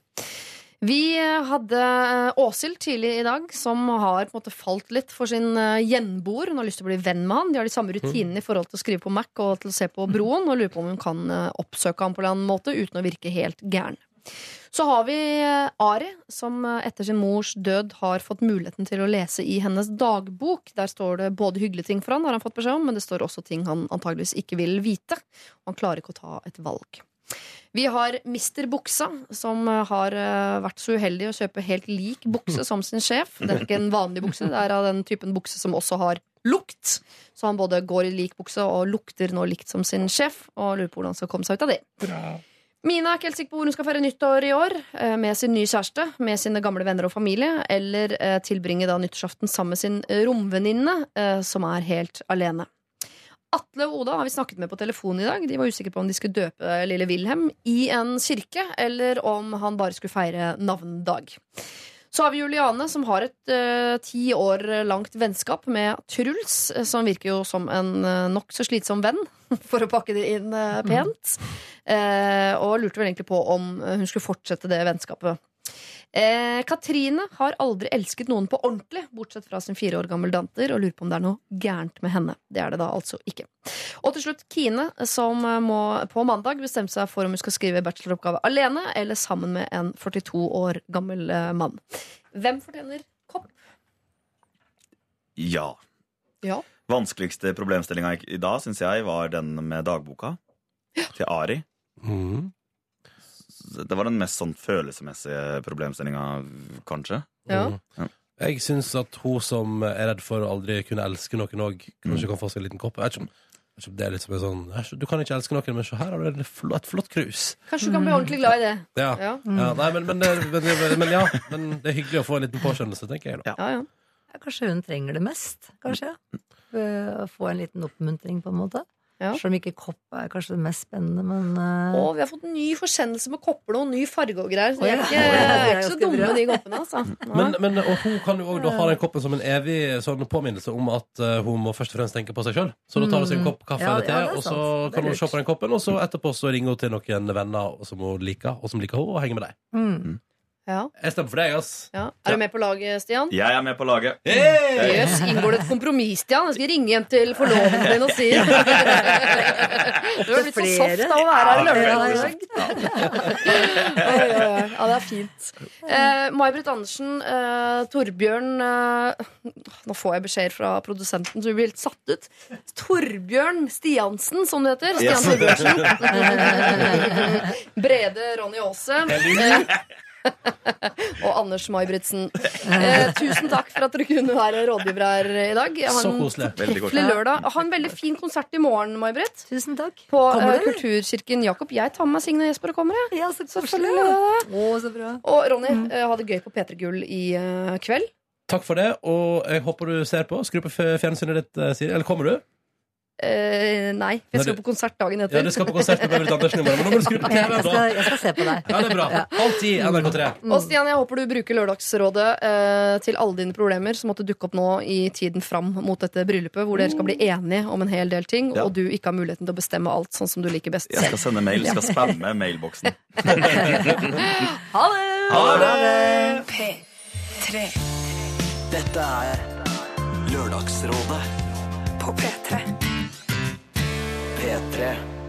Vi hadde eh, Åshild tidlig i dag, som har på en måte falt litt for sin eh, gjenboer. Hun har lyst til å bli venn med han. De har de samme rutinene i forhold til å skrive på Mac og til å se på Broen, og lurer på om hun kan eh, oppsøke ham på en måte uten å virke helt gæren. Så har vi Ari, som etter sin mors død har fått muligheten til å lese i hennes dagbok. Der står det både hyggelige ting for han, har han fått beskjed om, men det står også ting han antageligvis ikke vil vite. Han klarer ikke å ta et valg. Vi har Mister Buksa, som har eh, vært så uheldig å kjøpe helt lik bukse som sin sjef. Det er ikke en vanlig bukse, det er av den typen bukse som også har lukt. Så han både går i lik bukse og lukter nå likt som sin sjef, og lurer på hvordan han skal komme seg ut av det. Mina er ikke helt sikker på hvor hun skal feire nyttår i år. eh, Med sin nye kjæreste, med sine gamle venner og familie. Eller eh, tilbringe da nyttårsaften sammen med sin romvenninne, som er helt alene. Atle og Oda har vi snakket med på telefon i dag. De var usikre på om de skulle døpe lille Wilhelm i en kirke, eller om han bare skulle feire navnedag. Så har vi Juliane, som har et uh, ti år langt vennskap med Truls, eh, som virker jo som en uh, nokså slitsom venn, for å pakke det inn uh, pent. Eh, og lurte vel egentlig på om eh, hun skulle fortsette det vennskapet. Eh, Katrine har aldri elsket noen på ordentlig, bortsett fra sin fire år gammel datter, og lurer på om det er noe gærent med henne. Det er det da altså ikke. Og til slutt Kine, som eh, må på mandag bestemme seg for om hun skal skrive bacheloroppgave alene eller sammen med en 42 år gammel eh, mann. Hvem fortjener kopp? Ja. Ja. Vanskeligste problemstillinga i dag syns jeg var den med dagboka til Ari. Mhm. Det var den mest sånn følelsesmessige problemstillinga, kanskje. Ja. Mhm. Jeg syns at hun som er redd for å aldri kunne elske noen òg, kanskje kan få seg en liten kopp. Jeg vet ikke det er litt som en sånn Du kan ikke elske noen, men se her har du et flott, flott krus. Kanskje du kan bli ordentlig glad i det. Ja. Ja. Ja, nei, men, men, men, men ja, men det er hyggelig å få en liten påskjønnelse, tenker jeg. da. Ja, ja. Ja, kanskje hun trenger det mest, kanskje. Å få en liten oppmuntring, på en måte. Ja. Selv om ikke kopp er kanskje det mest spennende, men uh... Og vi har fått en ny forsendelse med kopper og ny farge og greier. Så Å, er ja. Å, det er ikke så dumme, de koppene. Altså. Men, men og hun kan jo òg ha den koppen som en evig sånn påminnelse om at eh, hun må først og fremst tenke på seg sjøl. Så da tar hun seg en kopp kaffe Ja, eller te, ja, og så kan hun se på den koppen, og så etterpå så ringer hun til noen venner som hun liker, og som liker henne, og henger med dem. mm. Ja. Jeg stemmer for deg, ass. Ja. Er du med på laget, Stian? Jeg er med på laget. Yes, inngår det et kompromiss, Stian? Jeg skal ringe hjem til forloveden din og si Du har blitt så soft av å være her i lørdag. Ja, det er fint. Eh, May-Britt Andersen, eh, Torbjørn eh, Nå får jeg beskjeder fra produsenten, så vi blir helt satt ut. Torbjørn Stiansen, som det heter. Stian Yes. Torbjørnsen. Brede Ronny Aase. Og Anders May-Britzen. Eh, tusen takk for at dere kunne være rådgiver her i dag. Ha Så en. Fortreffelig lørdag. Ha en veldig fin konsert i morgen, May-Britt. Tusen takk. På eller? Kulturkirken Jakob. Jeg tar med meg Signe og Jesper og kommer. Jeg. Ja, så koselig. Å, så bra. Og Ronny, eh, ha det gøy på P3 Gull i uh, kveld. Takk for det, og jeg håper du ser på. Skru på fjernsynet ditt, Siri. Eller kommer du? Eh, nei, vi jeg skal på konsert dagen Ja, du skal på konsert med Berit Andersen i morgen, men nå må du skru på Ok, jeg, skal, jeg skal se på deg. Ja, det er bra. Halv ti, NRK3. Og Stian, jeg håper du bruker Lørdagsrådet uh, til alle dine problemer som måtte dukke opp nå i tiden fram mot dette bryllupet, hvor dere skal bli enige om en hel del ting, Ja. og du ikke har muligheten til å bestemme alt sånn som du liker best Jeg skal sende mail. Skal spamme mailboksen. Ha det! Ha det! P3 Dette er Lørdagsrådet på P3. P3